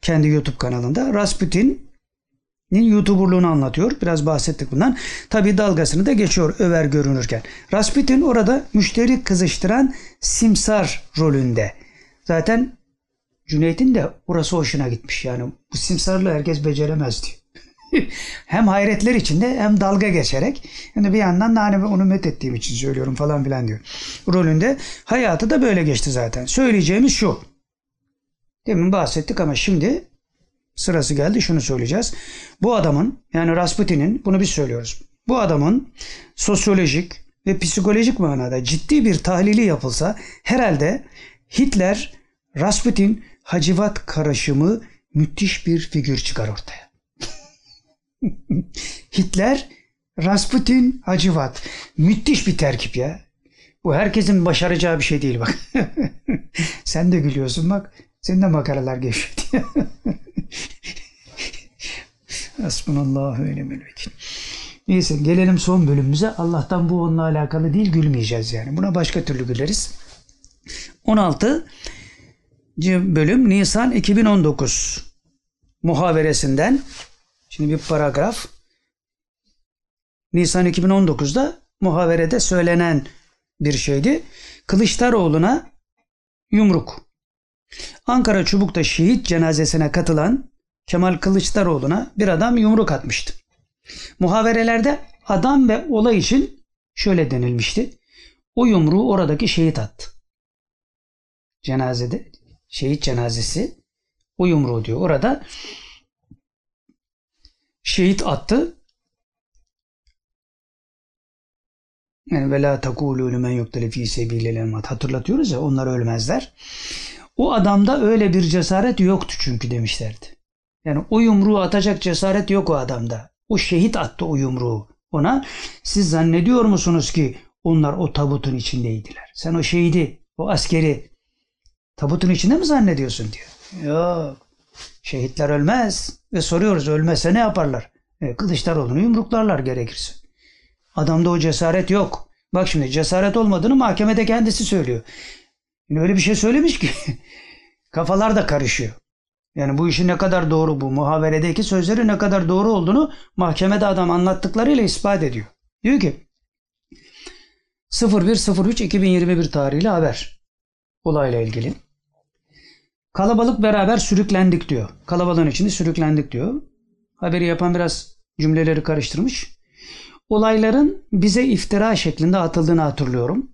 Kendi YouTube kanalında. Rasputin'in YouTuber'luğunu anlatıyor. Biraz bahsettik bundan. Tabi dalgasını da geçiyor över görünürken. Rasputin orada müşteri kızıştıran simsar rolünde. Zaten Cüneyt'in de orası hoşuna gitmiş. Yani bu simsarlığı herkes beceremez diyor. [laughs] hem hayretler içinde hem dalga geçerek de bir yandan da hani onu met ettiğim için söylüyorum falan filan diyor. Rolünde hayatı da böyle geçti zaten. Söyleyeceğimiz şu. Demin bahsettik ama şimdi sırası geldi şunu söyleyeceğiz. Bu adamın yani Rasputin'in bunu biz söylüyoruz. Bu adamın sosyolojik ve psikolojik manada ciddi bir tahlili yapılsa herhalde Hitler, Rasputin, Hacivat karışımı müthiş bir figür çıkar ortaya. [laughs] Hitler, Rasputin, Hacivat. Müthiş bir terkip ya. Bu herkesin başaracağı bir şey değil bak. [laughs] Sen de gülüyorsun bak. Senin de makaralar gevşedi. [laughs] Hasbunallahu ve ni'mel vekil. Neyse gelelim son bölümümüze. Allah'tan bu onunla alakalı değil gülmeyeceğiz yani. Buna başka türlü güleriz. 16. bölüm Nisan 2019 muhaveresinden Şimdi bir paragraf. Nisan 2019'da muhaverede söylenen bir şeydi. Kılıçdaroğlu'na yumruk. Ankara Çubuk'ta şehit cenazesine katılan Kemal Kılıçdaroğlu'na bir adam yumruk atmıştı. Muhaverelerde adam ve olay için şöyle denilmişti. O yumruğu oradaki şehit attı. Cenazede şehit cenazesi o yumruğu diyor. Orada şehit attı. Yani ve la tekulu lümen yuktele fî sebilel hatırlatıyoruz ya onlar ölmezler. O adamda öyle bir cesaret yoktu çünkü demişlerdi. Yani o yumruğu atacak cesaret yok o adamda. O şehit attı o yumruğu ona. Siz zannediyor musunuz ki onlar o tabutun içindeydiler? Sen o şehidi, o askeri tabutun içinde mi zannediyorsun diyor. Yok. Şehitler ölmez. Ve soruyoruz ölmezse ne yaparlar? E, Kılıçdaroğlu'nu yumruklarlar gerekirse. Adamda o cesaret yok. Bak şimdi cesaret olmadığını mahkemede kendisi söylüyor. Yani öyle bir şey söylemiş ki [laughs] kafalar da karışıyor. Yani bu işin ne kadar doğru bu muhaveredeki sözleri ne kadar doğru olduğunu mahkemede adam anlattıklarıyla ispat ediyor. Diyor ki 01.03.2021 tarihli haber olayla ilgili. Kalabalık beraber sürüklendik diyor. Kalabalığın içinde sürüklendik diyor. Haberi yapan biraz cümleleri karıştırmış. Olayların bize iftira şeklinde atıldığını hatırlıyorum.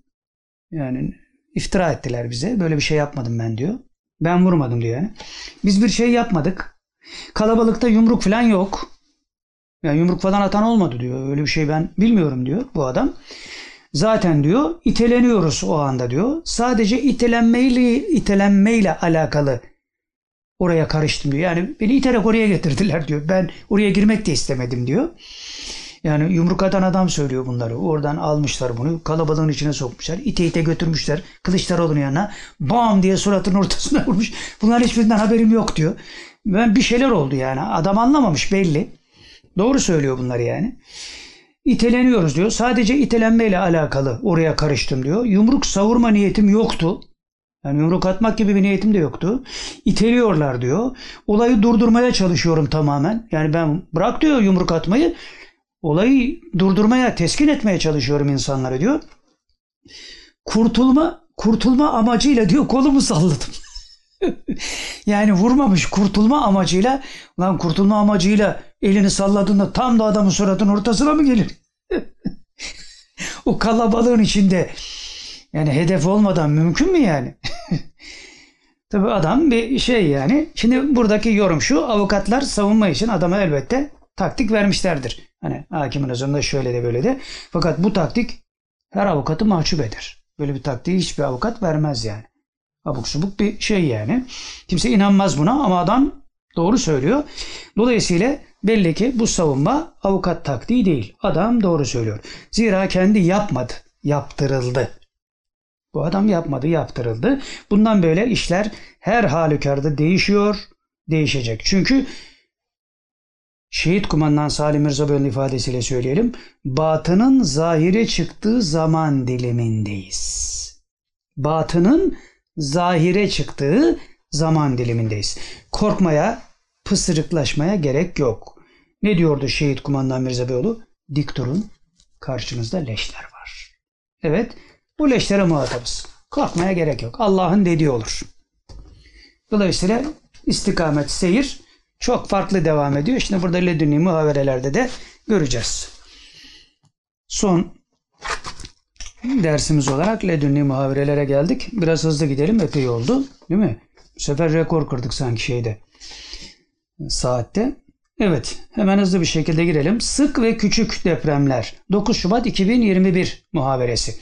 Yani iftira ettiler bize. Böyle bir şey yapmadım ben diyor. Ben vurmadım diyor yani. Biz bir şey yapmadık. Kalabalıkta yumruk falan yok. Yani yumruk falan atan olmadı diyor. Öyle bir şey ben bilmiyorum diyor bu adam. Zaten diyor iteleniyoruz o anda diyor. Sadece itelenmeyle, itelenmeyle alakalı oraya karıştım diyor. Yani beni iterek oraya getirdiler diyor. Ben oraya girmek de istemedim diyor. Yani yumruk atan adam söylüyor bunları. Oradan almışlar bunu. Kalabalığın içine sokmuşlar. İte ite götürmüşler. Kılıçdaroğlu'nun yanına. Bam diye suratının ortasına [laughs] vurmuş. Bunların hiçbirinden haberim yok diyor. Ben bir şeyler oldu yani. Adam anlamamış belli. Doğru söylüyor bunları yani. İteleniyoruz diyor. Sadece itelenmeyle alakalı oraya karıştım diyor. Yumruk savurma niyetim yoktu. Yani yumruk atmak gibi bir niyetim de yoktu. İteliyorlar diyor. Olayı durdurmaya çalışıyorum tamamen. Yani ben bırak diyor yumruk atmayı. Olayı durdurmaya, teskin etmeye çalışıyorum insanlara diyor. Kurtulma, kurtulma amacıyla diyor kolumu salladım. [laughs] yani vurmamış kurtulma amacıyla. Lan kurtulma amacıyla elini salladığında tam da adamın suratının ortasına mı gelir? [laughs] o kalabalığın içinde yani hedef olmadan mümkün mü yani? [laughs] Tabi adam bir şey yani. Şimdi buradaki yorum şu avukatlar savunma için adama elbette taktik vermişlerdir. Hani hakimin özünde şöyle de böyle de. Fakat bu taktik her avukatı mahcup eder. Böyle bir taktiği hiçbir avukat vermez yani. Abuk subuk bir şey yani. Kimse inanmaz buna ama adam doğru söylüyor. Dolayısıyla belli ki bu savunma avukat taktiği değil. Adam doğru söylüyor. Zira kendi yapmadı. Yaptırıldı. Bu adam yapmadı, yaptırıldı. Bundan böyle işler her halükarda değişiyor, değişecek. Çünkü şehit kumandan Salim Mirza ifadesiyle söyleyelim. Batının zahire çıktığı zaman dilimindeyiz. Batının zahire çıktığı zaman dilimindeyiz. Korkmaya, pısırıklaşmaya gerek yok. Ne diyordu şehit kumandan Mirza Beyoğlu? Dik durun, karşınızda leşler var. Evet, bu leşlere muhatabız. Korkmaya gerek yok. Allah'ın dediği olur. Dolayısıyla istikamet, seyir çok farklı devam ediyor. Şimdi burada ledünni muhaverelerde de göreceğiz. Son dersimiz olarak ledünni muhaverelere geldik. Biraz hızlı gidelim. Epey oldu. Değil mi? Bu sefer rekor kırdık sanki şeyde. Saatte. Evet. Hemen hızlı bir şekilde girelim. Sık ve küçük depremler. 9 Şubat 2021 muhaveresi.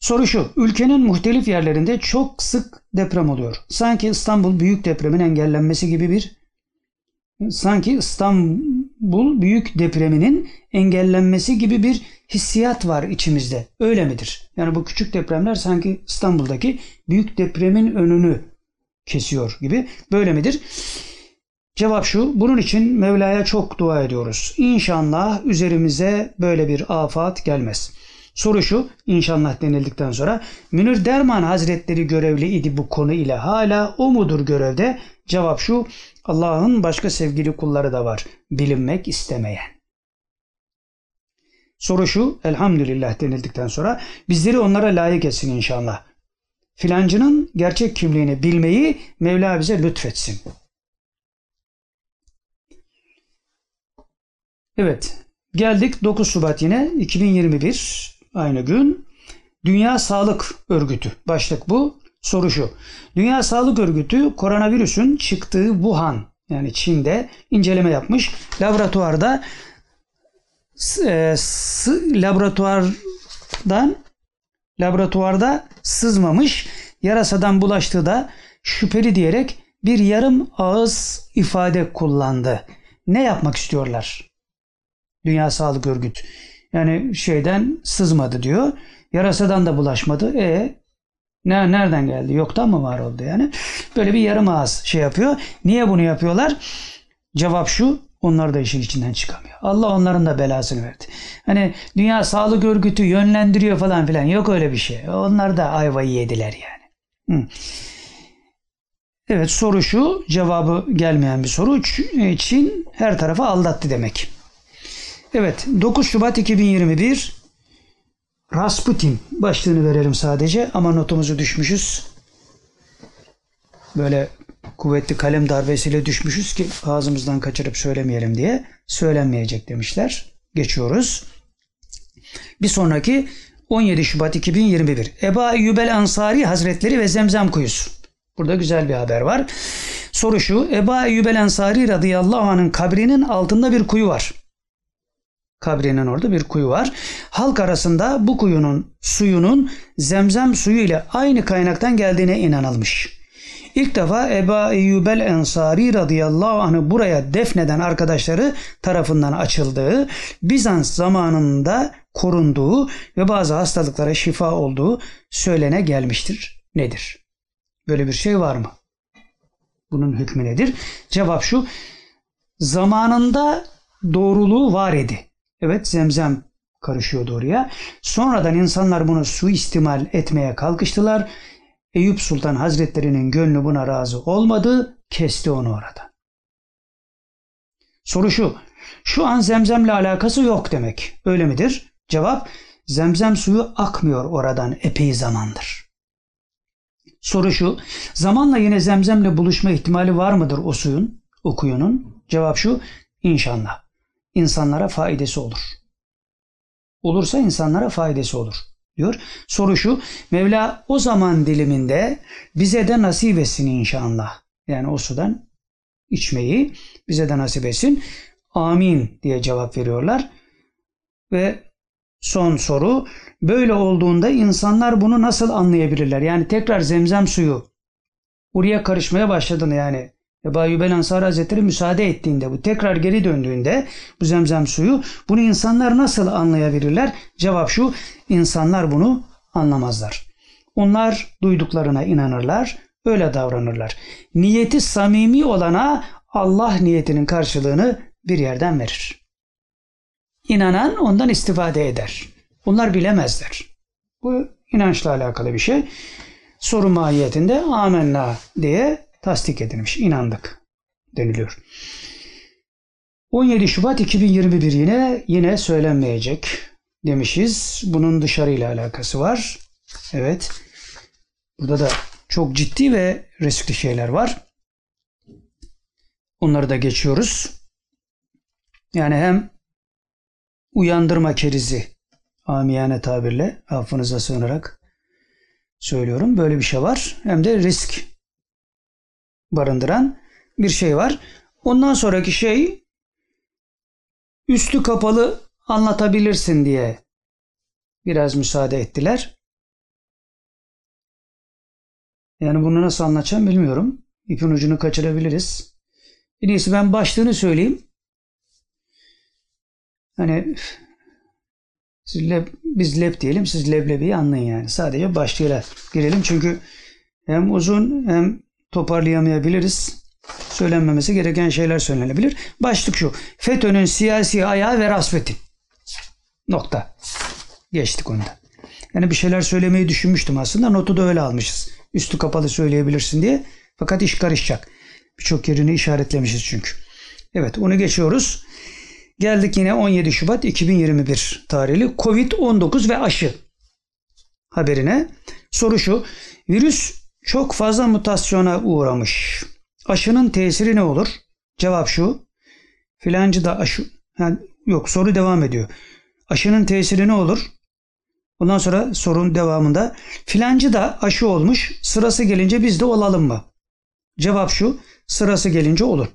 Soru şu. Ülkenin muhtelif yerlerinde çok sık deprem oluyor. Sanki İstanbul büyük depremin engellenmesi gibi bir sanki İstanbul büyük depreminin engellenmesi gibi bir hissiyat var içimizde. Öyle midir? Yani bu küçük depremler sanki İstanbul'daki büyük depremin önünü kesiyor gibi. Böyle midir? Cevap şu. Bunun için Mevla'ya çok dua ediyoruz. İnşallah üzerimize böyle bir afat gelmez. Soru şu, inşallah denildikten sonra Münir Derman Hazretleri görevli idi bu konu ile hala o mudur görevde? Cevap şu, Allah'ın başka sevgili kulları da var, bilinmek istemeyen. Soru şu, elhamdülillah denildikten sonra bizleri onlara layık etsin inşallah. Filancının gerçek kimliğini bilmeyi Mevla bize lütfetsin. Evet, geldik 9 Şubat yine 2021 aynı gün. Dünya Sağlık Örgütü başlık bu. Soru şu. Dünya Sağlık Örgütü koronavirüsün çıktığı Wuhan yani Çin'de inceleme yapmış. Laboratuvarda e, sı- laboratuvardan laboratuvarda sızmamış yarasadan bulaştığı da şüpheli diyerek bir yarım ağız ifade kullandı. Ne yapmak istiyorlar? Dünya Sağlık Örgütü. Yani şeyden sızmadı diyor. Yarasadan da bulaşmadı. E ne nereden geldi? Yoktan mı var oldu yani? Böyle bir yarım ağız şey yapıyor. Niye bunu yapıyorlar? Cevap şu. Onlar da işin içinden çıkamıyor. Allah onların da belasını verdi. Hani Dünya Sağlık Örgütü yönlendiriyor falan filan. Yok öyle bir şey. Onlar da ayvayı yediler yani. Hı. Evet soru şu. Cevabı gelmeyen bir soru. Çin her tarafa aldattı demek. Evet 9 Şubat 2021 Rasputin başlığını verelim sadece ama notumuzu düşmüşüz. Böyle kuvvetli kalem darbesiyle düşmüşüz ki ağzımızdan kaçırıp söylemeyelim diye söylenmeyecek demişler. Geçiyoruz. Bir sonraki 17 Şubat 2021 Eba Eyyubel Ansari Hazretleri ve Zemzem Kuyusu. Burada güzel bir haber var. Soru şu. Eba Eyyubel Ansari radıyallahu anh'ın kabrinin altında bir kuyu var kabrinin orada bir kuyu var. Halk arasında bu kuyunun suyunun zemzem suyu ile aynı kaynaktan geldiğine inanılmış. İlk defa Eba Eyyubel Ensari radıyallahu anh'ı buraya defneden arkadaşları tarafından açıldığı, Bizans zamanında korunduğu ve bazı hastalıklara şifa olduğu söylene gelmiştir. Nedir? Böyle bir şey var mı? Bunun hükmü nedir? Cevap şu. Zamanında doğruluğu var idi. Evet zemzem karışıyordu oraya. Sonradan insanlar bunu suistimal etmeye kalkıştılar. Eyüp Sultan Hazretleri'nin gönlü buna razı olmadı. Kesti onu orada. Soru şu. Şu an zemzemle alakası yok demek. Öyle midir? Cevap zemzem suyu akmıyor oradan epey zamandır. Soru şu. Zamanla yine zemzemle buluşma ihtimali var mıdır o suyun, o kuyunun? Cevap şu. İnşallah insanlara faydası olur. Olursa insanlara faydası olur diyor. Soru şu. Mevla o zaman diliminde bize de nasip etsin inşallah. Yani o sudan içmeyi bize de nasip etsin. Amin diye cevap veriyorlar. Ve son soru. Böyle olduğunda insanlar bunu nasıl anlayabilirler? Yani tekrar zemzem suyu oraya karışmaya başladığını yani Ebu Eyyub el Ansari Hazretleri müsaade ettiğinde bu tekrar geri döndüğünde bu zemzem suyu bunu insanlar nasıl anlayabilirler? Cevap şu insanlar bunu anlamazlar. Onlar duyduklarına inanırlar, öyle davranırlar. Niyeti samimi olana Allah niyetinin karşılığını bir yerden verir. İnanan ondan istifade eder. Bunlar bilemezler. Bu inançla alakalı bir şey. Soru mahiyetinde amenna diye tasdik edilmiş. İnandık deniliyor. 17 Şubat 2021 yine yine söylenmeyecek demişiz. Bunun dışarıyla alakası var. Evet. Burada da çok ciddi ve riskli şeyler var. Onları da geçiyoruz. Yani hem uyandırma kerizi amiyane tabirle affınıza sığınarak söylüyorum. Böyle bir şey var. Hem de risk barındıran bir şey var. Ondan sonraki şey üstü kapalı anlatabilirsin diye biraz müsaade ettiler. Yani bunu nasıl anlatacağım bilmiyorum. İpin ucunu kaçırabiliriz. En iyisi ben başlığını söyleyeyim. Hani siz leb, biz leb diyelim, siz leblebiyi anlayın yani. Sadece başlığıyla girelim çünkü hem uzun hem toparlayamayabiliriz. Söylenmemesi gereken şeyler söylenebilir. Başlık şu. FETÖ'nün siyasi ayağı ve rasveti. Nokta. Geçtik onda. Yani bir şeyler söylemeyi düşünmüştüm aslında. Notu da öyle almışız. Üstü kapalı söyleyebilirsin diye. Fakat iş karışacak. Birçok yerini işaretlemişiz çünkü. Evet onu geçiyoruz. Geldik yine 17 Şubat 2021 tarihli Covid-19 ve aşı haberine. Soru şu. Virüs çok fazla mutasyona uğramış. Aşının tesiri ne olur? Cevap şu. Filancı da aşı... Yani yok soru devam ediyor. Aşının tesiri ne olur? Ondan sonra sorun devamında filancı da aşı olmuş sırası gelince biz de olalım mı? Cevap şu sırası gelince olur.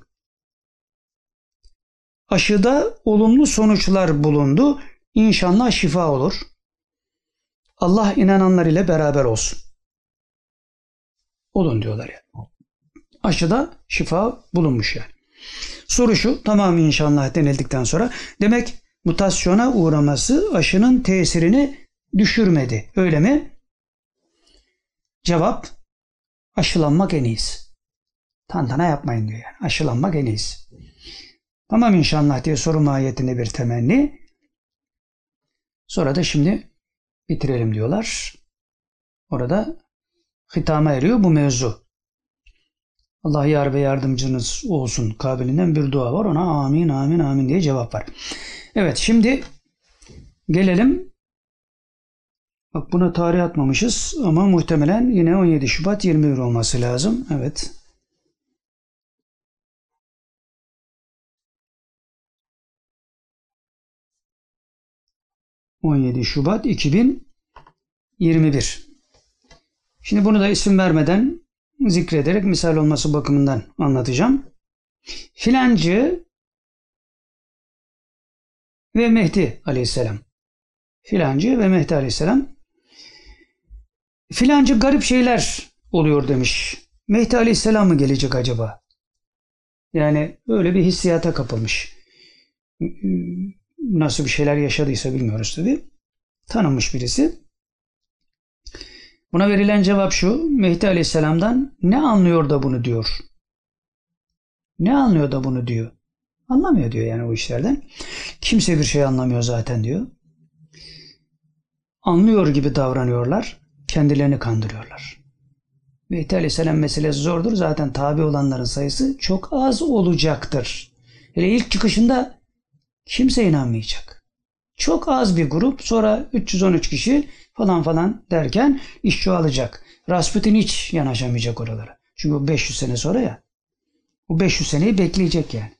Aşıda olumlu sonuçlar bulundu. İnşallah şifa olur. Allah inananlar ile beraber olsun. Olun diyorlar yani. Aşıda şifa bulunmuş yani. Soru şu tamam inşallah denildikten sonra demek mutasyona uğraması aşının tesirini düşürmedi. Öyle mi? Cevap aşılanmak en iyisi. Tantana yapmayın diyor yani. Aşılanmak en iyisi. Tamam inşallah diye soru mahiyetinde bir temenni. Sonra da şimdi bitirelim diyorlar. Orada hitama eriyor bu mevzu. Allah yar ve yardımcınız olsun kabilinden bir dua var. Ona amin amin amin diye cevap var. Evet şimdi gelelim. Bak buna tarih atmamışız ama muhtemelen yine 17 Şubat 21 olması lazım. Evet. ...17 Şubat 2021. Şimdi bunu da isim vermeden zikrederek misal olması bakımından anlatacağım. Filancı ve Mehdi aleyhisselam. Filancı ve Mehdi aleyhisselam. Filancı garip şeyler oluyor demiş. Mehdi aleyhisselam mı gelecek acaba? Yani öyle bir hissiyata kapılmış. Nasıl bir şeyler yaşadıysa bilmiyoruz tabi. Tanınmış birisi. Buna verilen cevap şu. Mehdi Aleyhisselam'dan ne anlıyor da bunu diyor. Ne anlıyor da bunu diyor. Anlamıyor diyor yani o işlerden. Kimse bir şey anlamıyor zaten diyor. Anlıyor gibi davranıyorlar. Kendilerini kandırıyorlar. Mehdi Aleyhisselam meselesi zordur. Zaten tabi olanların sayısı çok az olacaktır. Hele ilk çıkışında kimse inanmayacak. Çok az bir grup sonra 313 kişi falan falan derken iş çoğalacak. Rasputin hiç yanaşamayacak oralara. Çünkü o 500 sene sonra ya. O 500 seneyi bekleyecek yani.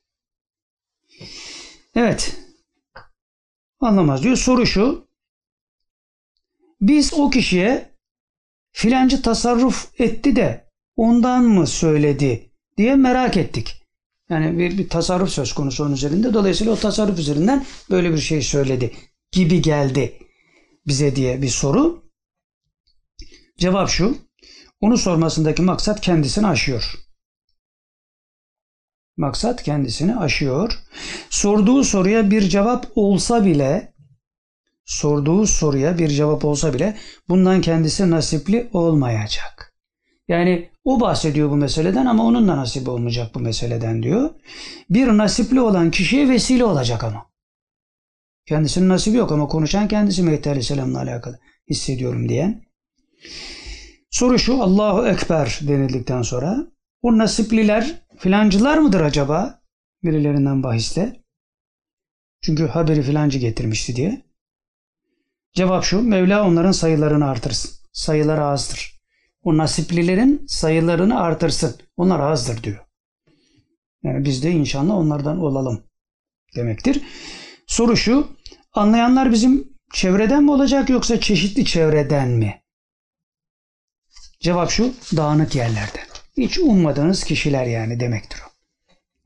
Evet. Anlamaz diyor. Soru şu. Biz o kişiye filancı tasarruf etti de ondan mı söyledi diye merak ettik. Yani bir, bir tasarruf söz konusu onun üzerinde. Dolayısıyla o tasarruf üzerinden böyle bir şey söyledi gibi geldi bize diye bir soru. Cevap şu. Onu sormasındaki maksat kendisini aşıyor. Maksat kendisini aşıyor. Sorduğu soruya bir cevap olsa bile sorduğu soruya bir cevap olsa bile bundan kendisi nasipli olmayacak. Yani o bahsediyor bu meseleden ama onun da nasibi olmayacak bu meseleden diyor. Bir nasipli olan kişiye vesile olacak ama. Kendisinin nasibi yok ama konuşan kendisi Mehdi Aleyhisselam'la alakalı hissediyorum diyen. Soru şu Allahu Ekber denildikten sonra o nasipliler filancılar mıdır acaba? Birilerinden bahisle. Çünkü haberi filancı getirmişti diye. Cevap şu Mevla onların sayılarını artırsın. Sayıları azdır. O nasiplilerin sayılarını artırsın. Onlar azdır diyor. Yani biz de inşallah onlardan olalım demektir. Soru şu anlayanlar bizim çevreden mi olacak yoksa çeşitli çevreden mi? Cevap şu dağınık yerlerden. Hiç ummadığınız kişiler yani demektir o.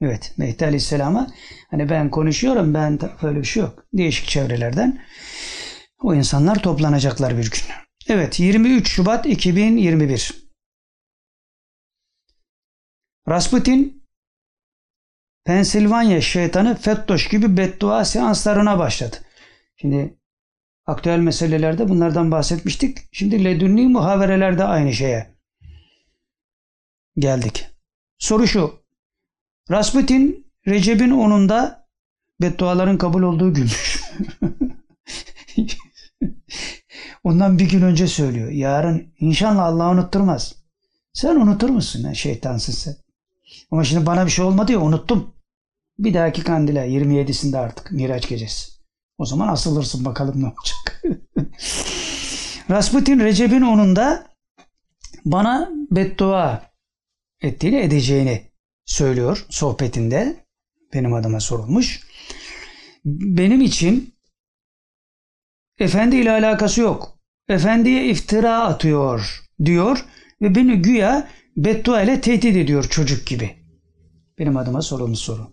Evet Mehdi Aleyhisselam'a hani ben konuşuyorum ben böyle bir şey yok. Değişik çevrelerden o insanlar toplanacaklar bir gün. Evet 23 Şubat 2021 Rasputin Pensilvanya şeytanı Fettoş gibi beddua seanslarına başladı. Şimdi aktüel meselelerde bunlardan bahsetmiştik. Şimdi ledünni muhaverelerde aynı şeye geldik. Soru şu. Rasputin Recep'in 10'unda bedduaların kabul olduğu günmüş. [laughs] Ondan bir gün önce söylüyor. Yarın inşallah Allah unutturmaz. Sen unutur musun? Ya, şeytansın sen. Ama şimdi bana bir şey olmadı ya unuttum. Bir dahaki kandile 27'sinde artık Miraç gecesi. O zaman asılırsın bakalım ne olacak. [laughs] Rasputin Recep'in 10'unda bana beddua ettiğini edeceğini söylüyor sohbetinde. Benim adıma sorulmuş. Benim için Efendi ile alakası yok. Efendiye iftira atıyor diyor ve beni güya beddua ile tehdit ediyor çocuk gibi. Benim adıma sorulmuş soru.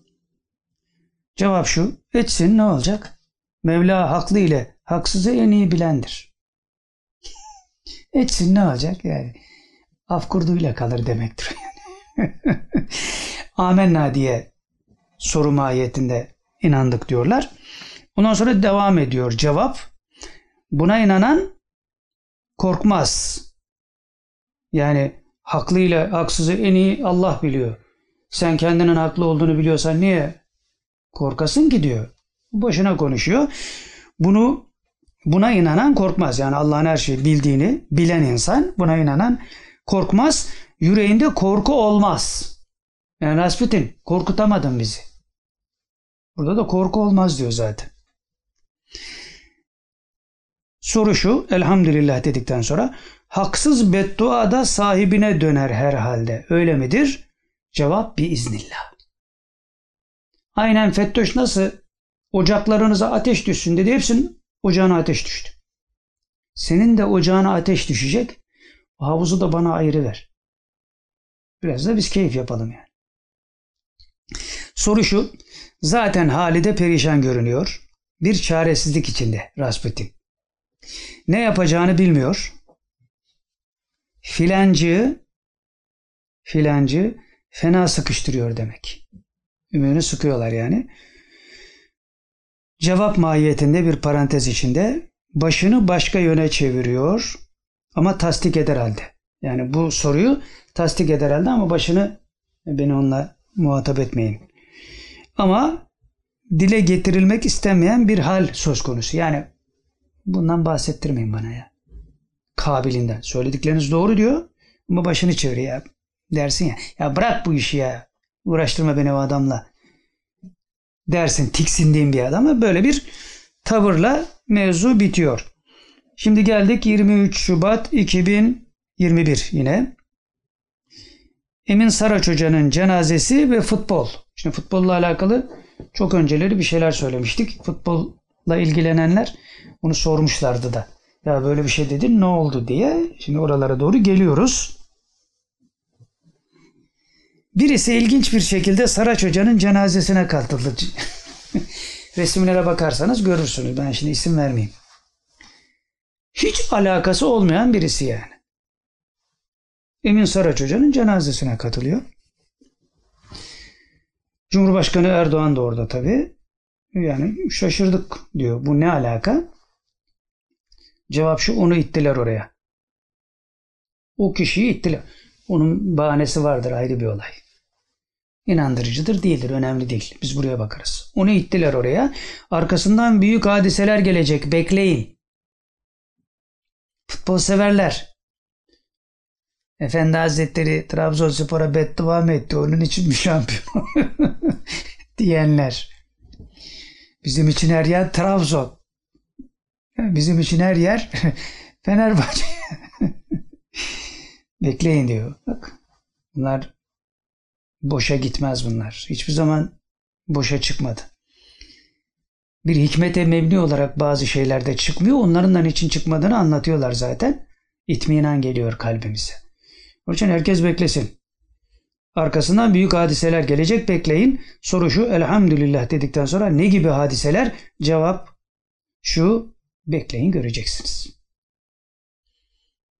Cevap şu. Etsin ne olacak? Mevla haklı ile haksızı en iyi bilendir. [laughs] Etsin ne olacak yani? Af kurduyla kalır demektir yani. [laughs] Amenna diye soru mahiyetinde inandık diyorlar. Ondan sonra devam ediyor cevap. Buna inanan korkmaz. Yani haklı ile haksızı en iyi Allah biliyor. Sen kendinin haklı olduğunu biliyorsan niye korkasın ki diyor. Boşuna konuşuyor. Bunu buna inanan korkmaz. Yani Allah'ın her şeyi bildiğini bilen insan buna inanan korkmaz. Yüreğinde korku olmaz. Yani Rasputin korkutamadın bizi. Burada da korku olmaz diyor zaten. Soru şu, elhamdülillah dedikten sonra haksız beddua da sahibine döner herhalde. Öyle midir? Cevap biiznillah. Aynen Fettoş nasıl ocaklarınıza ateş düşsün dedi. Hepsinin ocağına ateş düştü. Senin de ocağına ateş düşecek. O havuzu da bana ayrı ver. Biraz da biz keyif yapalım yani. Soru şu. Zaten hali de perişan görünüyor. Bir çaresizlik içinde Rasputin. Ne yapacağını bilmiyor. Filancı filancı fena sıkıştırıyor demek. Ümüğünü sıkıyorlar yani. Cevap mahiyetinde bir parantez içinde başını başka yöne çeviriyor ama tasdik eder halde. Yani bu soruyu tasdik eder halde ama başını beni onunla muhatap etmeyin. Ama dile getirilmek istenmeyen bir hal söz konusu. Yani bundan bahsettirmeyin bana ya. Kabilinden. Söyledikleriniz doğru diyor ama başını çeviriyor ya. Dersin ya. Ya bırak bu işi ya. Uğraştırma beni o adamla. Dersin tiksindiğin bir adama böyle bir tavırla mevzu bitiyor. Şimdi geldik 23 Şubat 2021 yine. Emin Saraç Hoca'nın cenazesi ve futbol. Şimdi futbolla alakalı çok önceleri bir şeyler söylemiştik. Futbolla ilgilenenler bunu sormuşlardı da. Ya böyle bir şey dedin ne oldu diye. Şimdi oralara doğru geliyoruz. Birisi ilginç bir şekilde Saraç Hoca'nın cenazesine katıldı. [laughs] Resimlere bakarsanız görürsünüz. Ben şimdi isim vermeyeyim. Hiç alakası olmayan birisi yani. Emin Saraç Hoca'nın cenazesine katılıyor. Cumhurbaşkanı Erdoğan da orada tabii. Yani şaşırdık diyor. Bu ne alaka? Cevap şu onu ittiler oraya. O kişiyi ittiler. Onun bahanesi vardır ayrı bir olay. İnandırıcıdır değildir önemli değil. Biz buraya bakarız. Onu ittiler oraya. Arkasından büyük hadiseler gelecek. Bekleyin. Futbol severler. Efendi Hazretleri Trabzonspor'a beddua mı etti? Onun için mi şampiyon? [laughs] diyenler. Bizim için her yer Trabzon. Bizim için her yer [laughs] Fenerbahçe. [laughs] Bekleyin diyor. Bak bunlar boşa gitmez bunlar. Hiçbir zaman boşa çıkmadı. Bir hikmete mebni olarak bazı şeylerde çıkmıyor. Onların da için çıkmadığını anlatıyorlar zaten. İtminan geliyor kalbimize. Onun için herkes beklesin. Arkasından büyük hadiseler gelecek bekleyin. Soru şu elhamdülillah dedikten sonra ne gibi hadiseler? Cevap şu bekleyin göreceksiniz.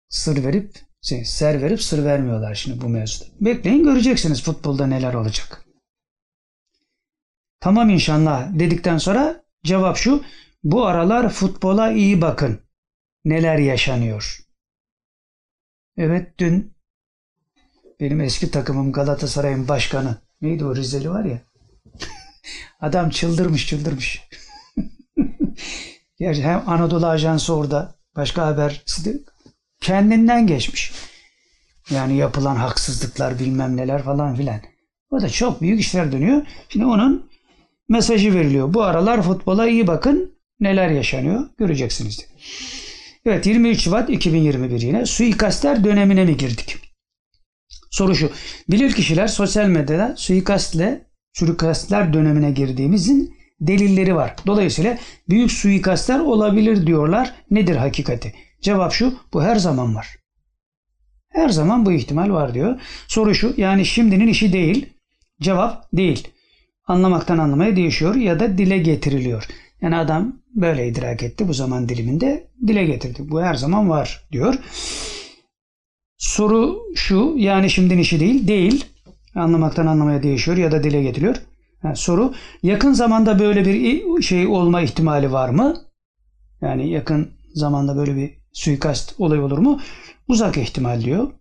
Sır verip şey, ser verip sır vermiyorlar şimdi bu mevzuda. Bekleyin göreceksiniz futbolda neler olacak. Tamam inşallah dedikten sonra cevap şu. Bu aralar futbola iyi bakın. Neler yaşanıyor. Evet dün benim eski takımım Galatasaray'ın başkanı. Neydi o Rizeli var ya. [laughs] Adam çıldırmış çıldırmış. [laughs] Gerçi hem Anadolu Ajansı orada başka haber kendinden geçmiş. Yani yapılan haksızlıklar bilmem neler falan filan. Orada çok büyük işler dönüyor. Şimdi onun mesajı veriliyor. Bu aralar futbola iyi bakın neler yaşanıyor göreceksiniz. Evet 23 Şubat 2021 yine suikastler dönemine mi girdik? Soru şu. Bilir kişiler sosyal medyada suikastle suikastler dönemine girdiğimizin delilleri var. Dolayısıyla büyük suikastler olabilir diyorlar. Nedir hakikati? Cevap şu. Bu her zaman var. Her zaman bu ihtimal var diyor. Soru şu. Yani şimdinin işi değil. Cevap değil. Anlamaktan anlamaya değişiyor ya da dile getiriliyor. Yani adam böyle idrak etti bu zaman diliminde dile getirdi. Bu her zaman var diyor. Soru şu yani şimdinin işi değil. Değil. Anlamaktan anlamaya değişiyor ya da dile getiriliyor. Ha, soru yakın zamanda böyle bir şey olma ihtimali var mı? Yani yakın zamanda böyle bir suikast olay olur mu? Uzak ihtimal diyor.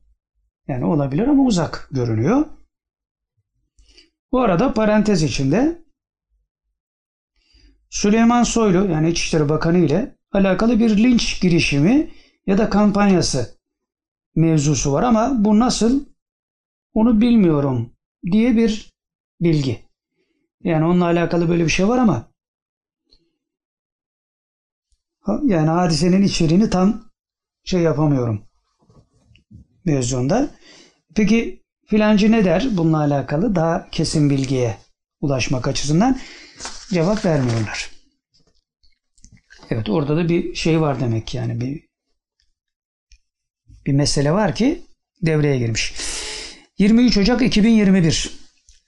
Yani olabilir ama uzak görünüyor. Bu arada parantez içinde Süleyman Soylu yani İçişleri Bakanı ile alakalı bir linç girişimi ya da kampanyası mevzusu var ama bu nasıl onu bilmiyorum diye bir bilgi. Yani onunla alakalı böyle bir şey var ama yani hadisenin içeriğini tam şey yapamıyorum mevzunda. Peki filancı ne der bununla alakalı daha kesin bilgiye ulaşmak açısından cevap vermiyorlar. Evet orada da bir şey var demek yani bir bir mesele var ki devreye girmiş. 23 Ocak 2021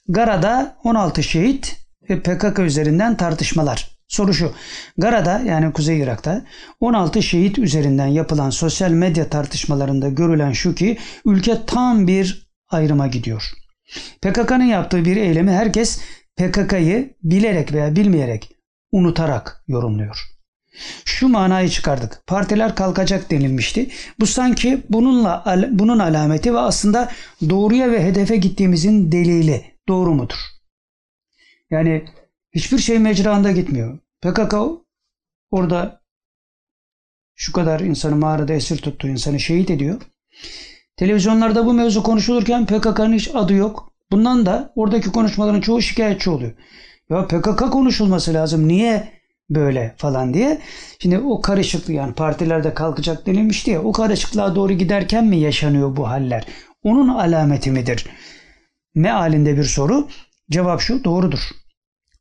Gara'da 16 şehit ve PKK üzerinden tartışmalar. Soru şu. Gara'da yani Kuzey Irak'ta 16 şehit üzerinden yapılan sosyal medya tartışmalarında görülen şu ki ülke tam bir ayrıma gidiyor. PKK'nın yaptığı bir eylemi herkes PKK'yı bilerek veya bilmeyerek unutarak yorumluyor. Şu manayı çıkardık. Partiler kalkacak denilmişti. Bu sanki bununla bunun alameti ve aslında doğruya ve hedefe gittiğimizin delili. Doğru mudur? Yani hiçbir şey mecranda gitmiyor. PKK orada şu kadar insanı mağarada esir tuttu, insanı şehit ediyor. Televizyonlarda bu mevzu konuşulurken PKK'nın hiç adı yok. Bundan da oradaki konuşmaların çoğu şikayetçi oluyor. Ya PKK konuşulması lazım. Niye böyle falan diye. Şimdi o karışıklık yani partilerde kalkacak denilmişti ya o karışıklığa doğru giderken mi yaşanıyor bu haller? Onun alameti midir? Mealinde bir soru. Cevap şu doğrudur.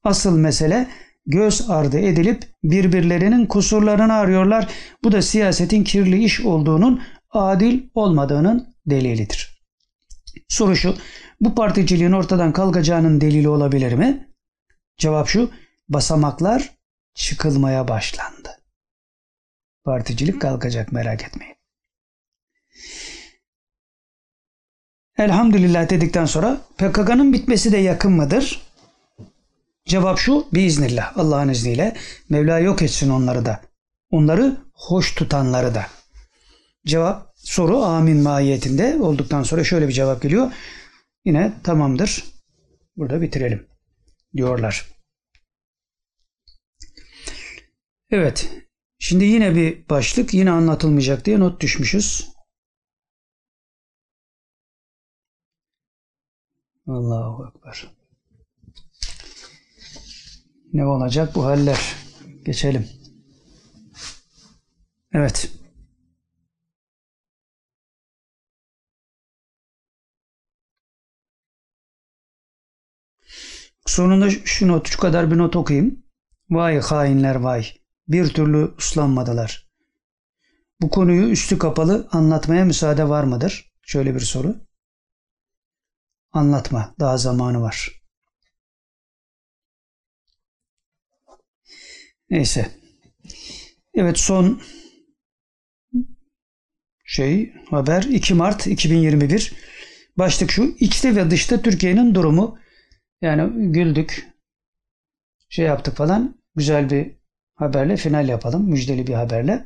Asıl mesele göz ardı edilip birbirlerinin kusurlarını arıyorlar. Bu da siyasetin kirli iş olduğunun adil olmadığının delilidir. Soru şu. Bu particiliğin ortadan kalkacağının delili olabilir mi? Cevap şu. Basamaklar çıkılmaya başlandı. Particilik kalkacak merak etmeyin. Elhamdülillah dedikten sonra PKK'nın bitmesi de yakın mıdır? Cevap şu biiznillah Allah'ın izniyle Mevla yok etsin onları da. Onları hoş tutanları da. Cevap soru amin mahiyetinde olduktan sonra şöyle bir cevap geliyor. Yine tamamdır. Burada bitirelim diyorlar. Evet. Şimdi yine bir başlık yine anlatılmayacak diye not düşmüşüz. Allahu Ekber. Ne olacak bu haller? Geçelim. Evet. Sonunda şu not, şu kadar bir not okuyayım. Vay hainler vay. Bir türlü uslanmadılar. Bu konuyu üstü kapalı anlatmaya müsaade var mıdır? Şöyle bir soru. Anlatma. Daha zamanı var. Neyse. Evet son şey haber 2 Mart 2021. Başlık şu. İçte ve dışta Türkiye'nin durumu. Yani güldük. Şey yaptık falan. Güzel bir haberle final yapalım. Müjdeli bir haberle.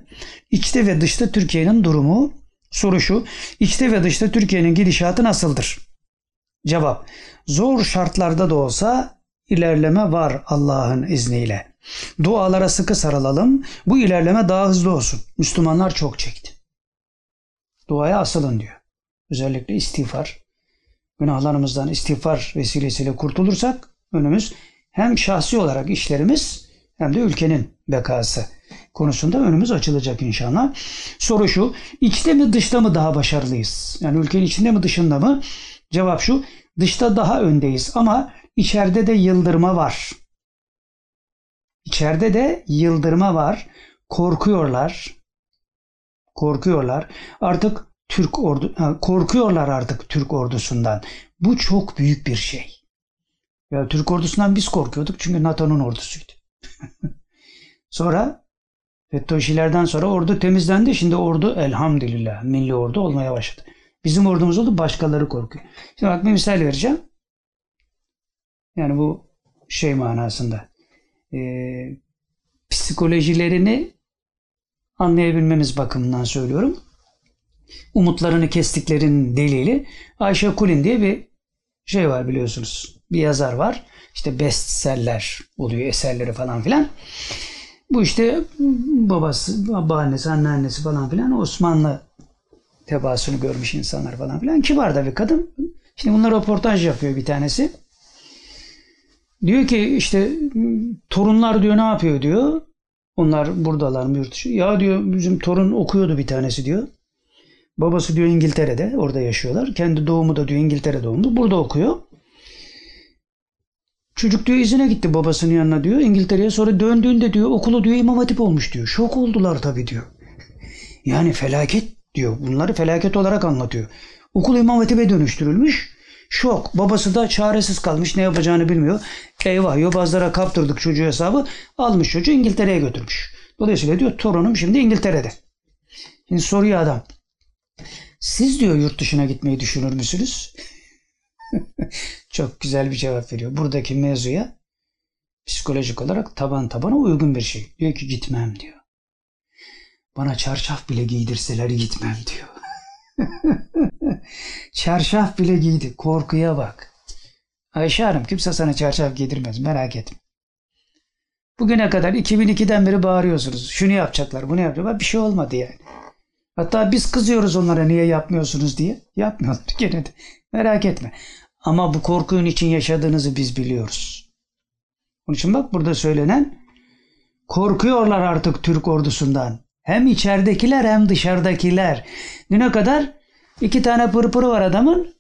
İçte ve dışta Türkiye'nin durumu. Soru şu. İçte ve dışta Türkiye'nin gidişatı nasıldır? Cevap. Zor şartlarda da olsa ilerleme var Allah'ın izniyle. Dualara sıkı sarılalım. Bu ilerleme daha hızlı olsun. Müslümanlar çok çekti. Duaya asılın diyor. Özellikle istiğfar. Günahlarımızdan istiğfar vesilesiyle kurtulursak önümüz hem şahsi olarak işlerimiz hem de ülkenin bekası konusunda önümüz açılacak inşallah. Soru şu, içte mi dışta mı daha başarılıyız? Yani ülkenin içinde mi dışında mı? Cevap şu, dışta daha öndeyiz ama içeride de yıldırma var. İçeride de yıldırma var. Korkuyorlar. Korkuyorlar. Artık Türk ordu korkuyorlar artık Türk ordusundan. Bu çok büyük bir şey. Ya Türk ordusundan biz korkuyorduk çünkü NATO'nun ordusuydu. [laughs] sonra FETÖ'şilerden sonra ordu temizlendi. Şimdi ordu elhamdülillah milli ordu olmaya başladı. Bizim ordumuz oldu başkaları korkuyor. Şimdi bak bir misal vereceğim. Yani bu şey manasında. Ee, psikolojilerini anlayabilmemiz bakımından söylüyorum. Umutlarını kestiklerin delili Ayşe Kulin diye bir şey var biliyorsunuz. Bir yazar var. İşte bestseller oluyor eserleri falan filan. Bu işte babası, babaannesi, anneannesi falan filan Osmanlı tebaasını görmüş insanlar falan filan. Kibar da bir kadın. Şimdi bunlar röportaj yapıyor bir tanesi. Diyor ki işte torunlar diyor ne yapıyor diyor. Onlar buradalar mı yurt dışı. Ya diyor bizim torun okuyordu bir tanesi diyor. Babası diyor İngiltere'de orada yaşıyorlar. Kendi doğumu da diyor İngiltere doğumlu. Burada okuyor. Çocuk diyor izine gitti babasının yanına diyor İngiltere'ye. Sonra döndüğünde diyor okulu diyor İmam Hatip olmuş diyor. Şok oldular tabii diyor. Yani felaket diyor. Bunları felaket olarak anlatıyor. Okul İmam Hatip'e dönüştürülmüş. Şok. Babası da çaresiz kalmış. Ne yapacağını bilmiyor. Eyvah yobazlara kaptırdık çocuğu hesabı. Almış çocuğu İngiltere'ye götürmüş. Dolayısıyla diyor torunum şimdi İngiltere'de. Şimdi soruyor adam. Siz diyor yurt dışına gitmeyi düşünür müsünüz? [laughs] Çok güzel bir cevap veriyor. Buradaki mevzuya psikolojik olarak taban tabana uygun bir şey. Diyor ki gitmem diyor. Bana çarşaf bile giydirseler gitmem diyor. [laughs] çarşaf bile giydi. Korkuya bak. Ayşe Hanım kimse sana çarşaf giydirmez merak etme. Bugüne kadar 2002'den beri bağırıyorsunuz. Şunu yapacaklar, bunu yapacaklar. Bir şey olmadı yani. Hatta biz kızıyoruz onlara niye yapmıyorsunuz diye. Yapmıyorlar [laughs] gene de. Merak etme. Ama bu korkun için yaşadığınızı biz biliyoruz. Onun için bak burada söylenen korkuyorlar artık Türk ordusundan. Hem içeridekiler hem dışarıdakiler. Düne kadar iki tane pırpırı var adamın.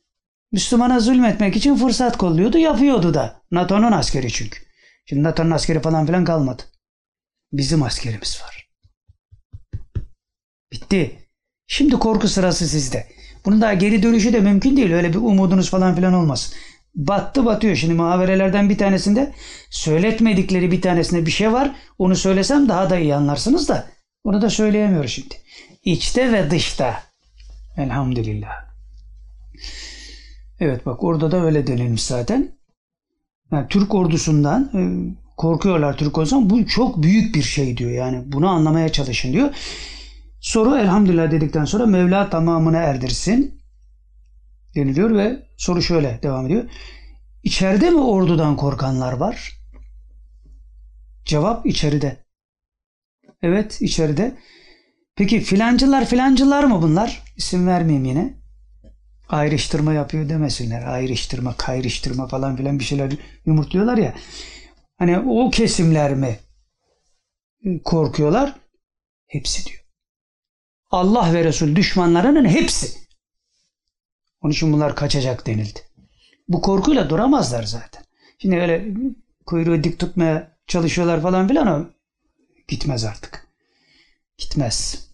Müslümana zulmetmek için fırsat kolluyordu, yapıyordu da. NATO'nun askeri çünkü. Şimdi NATO'nun askeri falan filan kalmadı. Bizim askerimiz var. Bitti. Şimdi korku sırası sizde. Bunun daha geri dönüşü de mümkün değil. Öyle bir umudunuz falan filan olmasın. Battı batıyor. Şimdi muhaberelerden bir tanesinde söyletmedikleri bir tanesinde bir şey var. Onu söylesem daha da iyi anlarsınız da. Onu da söyleyemiyor şimdi. İçte ve dışta. Elhamdülillah. Evet bak orada da öyle denilmiş zaten. Yani Türk ordusundan e, korkuyorlar Türk olsan bu çok büyük bir şey diyor. Yani bunu anlamaya çalışın diyor. Soru elhamdülillah dedikten sonra Mevla tamamına erdirsin deniliyor ve soru şöyle devam ediyor. İçeride mi ordudan korkanlar var? Cevap içeride. Evet içeride. Peki filancılar filancılar mı bunlar? İsim vermeyeyim yine. Ayrıştırma yapıyor demesinler. Ayrıştırma, kayrıştırma falan filan bir şeyler yumurtluyorlar ya. Hani o kesimler mi korkuyorlar? Hepsi diyor. Allah ve Resul düşmanlarının hepsi. Onun için bunlar kaçacak denildi. Bu korkuyla duramazlar zaten. Şimdi öyle kuyruğu dik tutmaya çalışıyorlar falan filan o gitmez artık. Gitmez.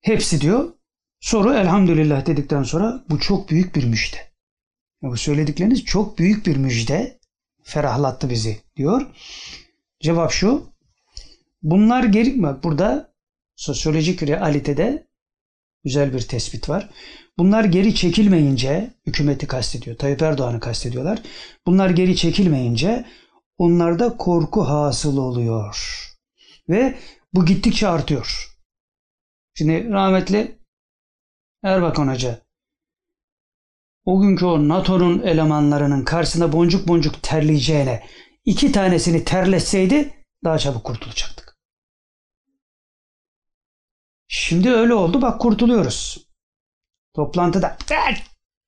Hepsi diyor. Soru elhamdülillah dedikten sonra bu çok büyük bir müjde. Bu söyledikleriniz çok büyük bir müjde. Ferahlattı bizi diyor. Cevap şu. Bunlar geri bak burada sosyolojik realitede güzel bir tespit var. Bunlar geri çekilmeyince hükümeti kastediyor. Tayyip Erdoğan'ı kastediyorlar. Bunlar geri çekilmeyince onlarda korku hasıl oluyor. Ve bu gittikçe artıyor. Şimdi rahmetli Erbakan Hoca o günkü o NATO'nun elemanlarının karşısında boncuk boncuk terleyeceğine iki tanesini terletseydi daha çabuk kurtulacaktık. Şimdi öyle oldu bak kurtuluyoruz. Toplantıda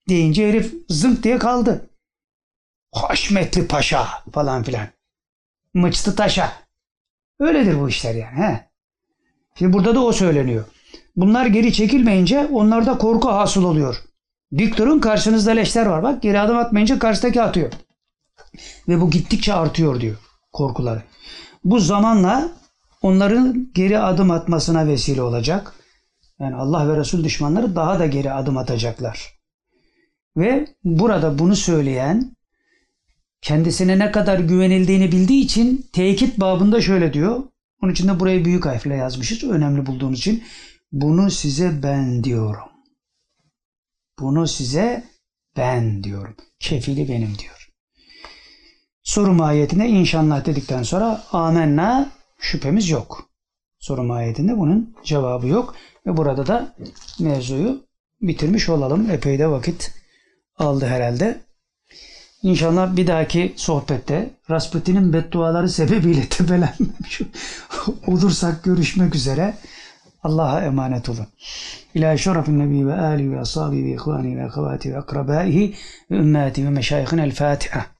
deyince herif zınk diye kaldı. Haşmetli paşa falan filan. Mıçtı taşa. Öyledir bu işler yani. He. Şimdi burada da o söyleniyor. Bunlar geri çekilmeyince onlarda korku hasıl oluyor. Dik durun karşınızda leşler var. Bak geri adım atmayınca karşıdaki atıyor. Ve bu gittikçe artıyor diyor korkuları. Bu zamanla onların geri adım atmasına vesile olacak. Yani Allah ve Resul düşmanları daha da geri adım atacaklar. Ve burada bunu söyleyen kendisine ne kadar güvenildiğini bildiği için tekit babında şöyle diyor. Onun için de burayı büyük harfle yazmışız. Önemli bulduğumuz için. Bunu size ben diyorum. Bunu size ben diyorum. Kefili benim diyor. Soru mahiyetinde inşallah dedikten sonra amenna şüphemiz yok. Soru mahiyetinde bunun cevabı yok. Ve burada da mevzuyu bitirmiş olalım. Epey de vakit aldı herhalde. İnşallah bir dahaki sohbette Rasputin'in bedduaları sebebiyle [laughs] tepelenmemiş olursak görüşmek üzere. Allah'a emanet olun. İlahi şerefin nebi ve ali ve ashabi ve ihvani ve akavati ve akrabaihi ve ümmeti ve meşayihin el Fatiha.